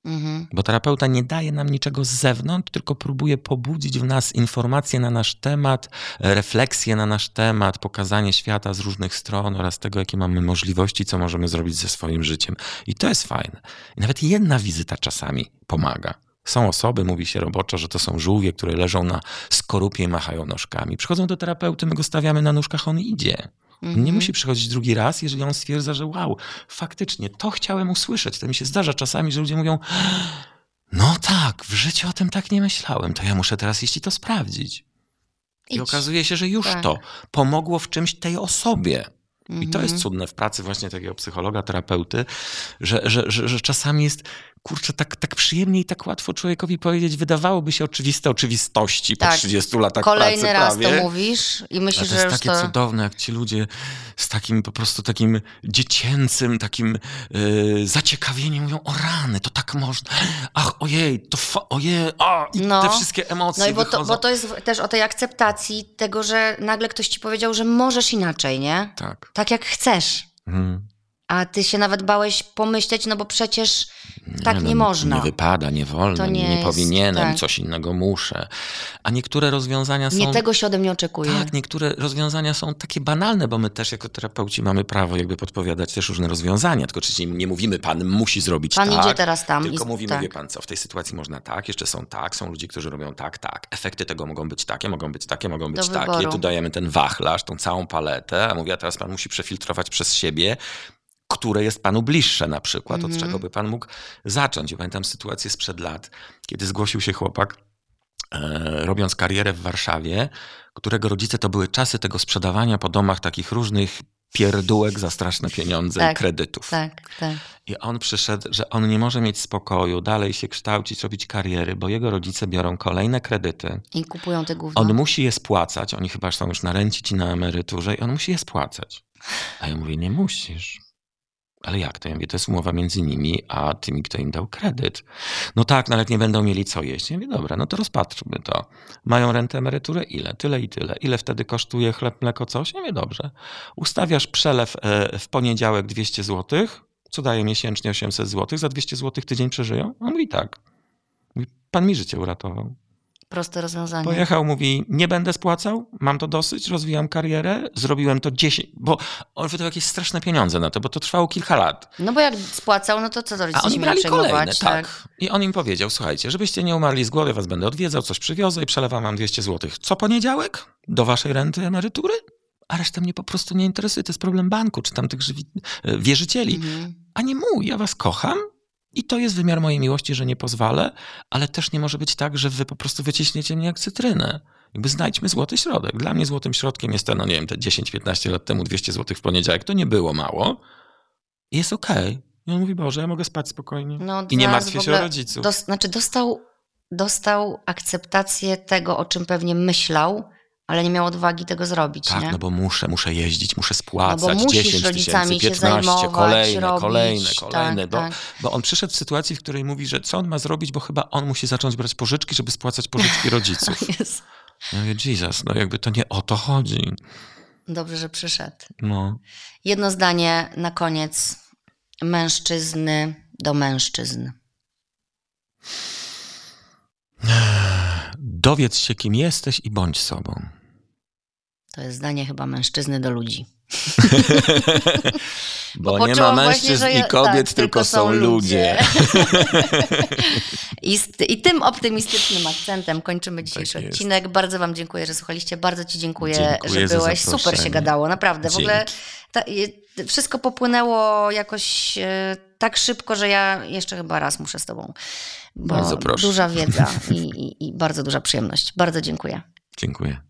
Speaker 2: Mhm.
Speaker 3: Bo terapeuta nie daje nam niczego z zewnątrz, tylko próbuje pobudzić w nas informacje na nasz temat, refleksje na nasz temat, pokazanie świata z różnych stron oraz tego, jakie mamy możliwości, co możemy zrobić ze swoim życiem. I to jest fajne. I nawet jedna wizyta czasami pomaga. Są osoby, mówi się roboczo, że to są żółwie, które leżą na skorupie i machają nóżkami. Przychodzą do terapeuty, my go stawiamy na nóżkach, on idzie.
Speaker 2: Mhm.
Speaker 3: Nie musi przychodzić drugi raz, jeżeli on stwierdza, że wow, faktycznie, to chciałem usłyszeć. To mi się zdarza czasami, że ludzie mówią, no tak, w życiu o tym tak nie myślałem, to ja muszę teraz iść i to sprawdzić. I
Speaker 2: Idź.
Speaker 3: okazuje się, że już
Speaker 2: Tak.
Speaker 3: to pomogło w czymś tej osobie. I to
Speaker 2: Mhm.
Speaker 3: jest cudne w pracy właśnie takiego psychologa, terapeuty, że, że, że, że czasami jest, kurczę, tak, tak przyjemnie i tak łatwo człowiekowi powiedzieć, wydawałoby się oczywiste oczywistości po
Speaker 2: Tak.
Speaker 3: 30 latach
Speaker 2: Kolejny
Speaker 3: pracy
Speaker 2: raz
Speaker 3: prawie.
Speaker 2: to mówisz i myślisz,
Speaker 3: to
Speaker 2: że
Speaker 3: jest
Speaker 2: już
Speaker 3: takie
Speaker 2: to...
Speaker 3: cudowne, jak ci ludzie z takim po prostu takim dziecięcym, takim yy, zaciekawieniem mówią, o rany, to tak można, ach ojej, to fa- ojej, a, i
Speaker 2: No.
Speaker 3: te wszystkie emocje
Speaker 2: No i bo to, bo to jest też o tej akceptacji tego, że nagle ktoś ci powiedział, że możesz inaczej, nie?
Speaker 3: Tak.
Speaker 2: Tak jak chcesz.
Speaker 3: Mhm.
Speaker 2: A ty się nawet bałeś pomyśleć, no bo przecież tak
Speaker 3: no,
Speaker 2: nie można.
Speaker 3: Nie wypada, nie wolno,
Speaker 2: To
Speaker 3: nie,
Speaker 2: nie
Speaker 3: powinienem,
Speaker 2: tak.
Speaker 3: coś innego muszę. A niektóre rozwiązania są...
Speaker 2: Nie tego się ode mnie oczekuje.
Speaker 3: Tak, niektóre rozwiązania są takie banalne, bo my też jako terapeuci mamy prawo jakby podpowiadać też różne rozwiązania, tylko oczywiście nie mówimy, pan musi zrobić
Speaker 2: Pan
Speaker 3: tak.
Speaker 2: idzie teraz tam
Speaker 3: Tylko
Speaker 2: i-
Speaker 3: mówimy,
Speaker 2: tak.
Speaker 3: wie pan co, w tej sytuacji można tak, jeszcze są tak, są ludzie, którzy robią tak, tak. Efekty tego mogą być takie, mogą być takie, mogą być
Speaker 2: Do
Speaker 3: takie.
Speaker 2: wyboru.
Speaker 3: Tu dajemy ten wachlarz, tą całą paletę, a mówię, a teraz pan musi przefiltrować przez siebie, które jest panu bliższe na przykład, od
Speaker 2: Mhm.
Speaker 3: czego by pan mógł zacząć. Ja pamiętam sytuację sprzed lat, kiedy zgłosił się chłopak, e, robiąc karierę w Warszawie, którego rodzice to były czasy tego sprzedawania po domach takich różnych pierdółek za straszne pieniądze i
Speaker 2: Tak,
Speaker 3: kredytów.
Speaker 2: Tak, tak.
Speaker 3: I on przyszedł, że on nie może mieć spokoju, dalej się kształcić, robić kariery, bo jego rodzice biorą kolejne kredyty.
Speaker 2: I kupują te gówno.
Speaker 3: On musi je spłacać, oni chyba są już na rencie ci na emeryturze i on musi je spłacać. A ja mówię, nie musisz. Ale jak to? Ja mówię, to jest umowa między nimi, a tymi, kto im dał kredyt. No tak, jak nie będą mieli co jeść. Ja mówię, dobra, no to rozpatrzmy to. Mają rentę, emeryturę? Ile? Tyle i tyle. Ile wtedy kosztuje chleb, mleko, coś? Ja mówię, dobrze. Ustawiasz przelew e, w poniedziałek 200 zł, co daje miesięcznie 800 zł. Za 200 zł tydzień przeżyją? On mówi tak. Mówi, Pan mi życie uratował.
Speaker 2: Proste rozwiązanie.
Speaker 3: Pojechał, mówi, nie będę spłacał, mam to dosyć, rozwijam karierę, zrobiłem to 10, bo on wydał jakieś straszne pieniądze na to, bo to trwało kilka lat.
Speaker 2: No bo jak spłacał, no to co rodzice
Speaker 3: A oni brali kolejne, tak. I on im powiedział, słuchajcie, żebyście nie umarli z głowy, was będę odwiedzał, coś przywiozę i przelewam wam 200 zł. Co poniedziałek? Do waszej renty, emerytury? A reszta mnie po prostu nie interesuje, to jest problem banku, czy tam tych e, wierzycieli.
Speaker 2: Mhm.
Speaker 3: A nie mój, ja was kocham i to jest wymiar mojej miłości, że nie pozwolę, ale też nie może być tak, że wy po prostu wyciśniecie mnie jak cytrynę. Jakby znajdźmy złoty środek. Dla mnie złotym środkiem jest ten, no nie wiem, te 10-15 lat temu 200 zł w poniedziałek. To nie było mało. I jest okej. I on mówi, Boże, ja mogę spać spokojnie.
Speaker 2: No,
Speaker 3: I nie martwię się o rodziców.
Speaker 2: Dos, znaczy dostał, dostał akceptację tego, o czym pewnie myślał, ale nie miał odwagi tego zrobić,
Speaker 3: Tak,
Speaker 2: nie?
Speaker 3: no bo muszę, muszę jeździć, muszę
Speaker 2: No
Speaker 3: spłacać
Speaker 2: bo musisz
Speaker 3: 10
Speaker 2: rodzicami
Speaker 3: tysięcy,
Speaker 2: się
Speaker 3: 15,
Speaker 2: zajmować,
Speaker 3: kolejne,
Speaker 2: robić,
Speaker 3: kolejne, kolejne.
Speaker 2: tak,
Speaker 3: bo,
Speaker 2: tak.
Speaker 3: bo on przyszedł w sytuacji, w której mówi, że co on ma zrobić, bo chyba on musi zacząć brać pożyczki, żeby spłacać pożyczki rodziców.
Speaker 2: Jest.
Speaker 3: Ja mówię, Jesus, no jakby to nie o to chodzi.
Speaker 2: Dobrze, że przyszedł.
Speaker 3: No.
Speaker 2: Jedno zdanie na koniec. Mężczyzny do mężczyzn.
Speaker 3: Dowiedz się, kim jesteś i bądź sobą.
Speaker 2: To jest zdanie chyba mężczyzny do ludzi.
Speaker 3: Bo, nie ma
Speaker 2: właśnie,
Speaker 3: mężczyzn
Speaker 2: że
Speaker 3: i
Speaker 2: ja-
Speaker 3: kobiet,
Speaker 2: tak,
Speaker 3: tylko są ludzie.
Speaker 2: I, z, I tym optymistycznym akcentem kończymy dzisiejszy
Speaker 3: Tak
Speaker 2: odcinek. Bardzo Wam dziękuję, że słuchaliście. Bardzo Ci dziękuję,
Speaker 3: Dziękuję
Speaker 2: że byłeś. Super się gadało, naprawdę. W ogóle
Speaker 3: Dzięki.
Speaker 2: ta, wszystko popłynęło jakoś e, tak szybko, że ja jeszcze chyba raz muszę z Tobą. Bo
Speaker 3: Bardzo proszę.
Speaker 2: Duża wiedza i, i, i bardzo duża przyjemność. Bardzo dziękuję.
Speaker 3: Dziękuję.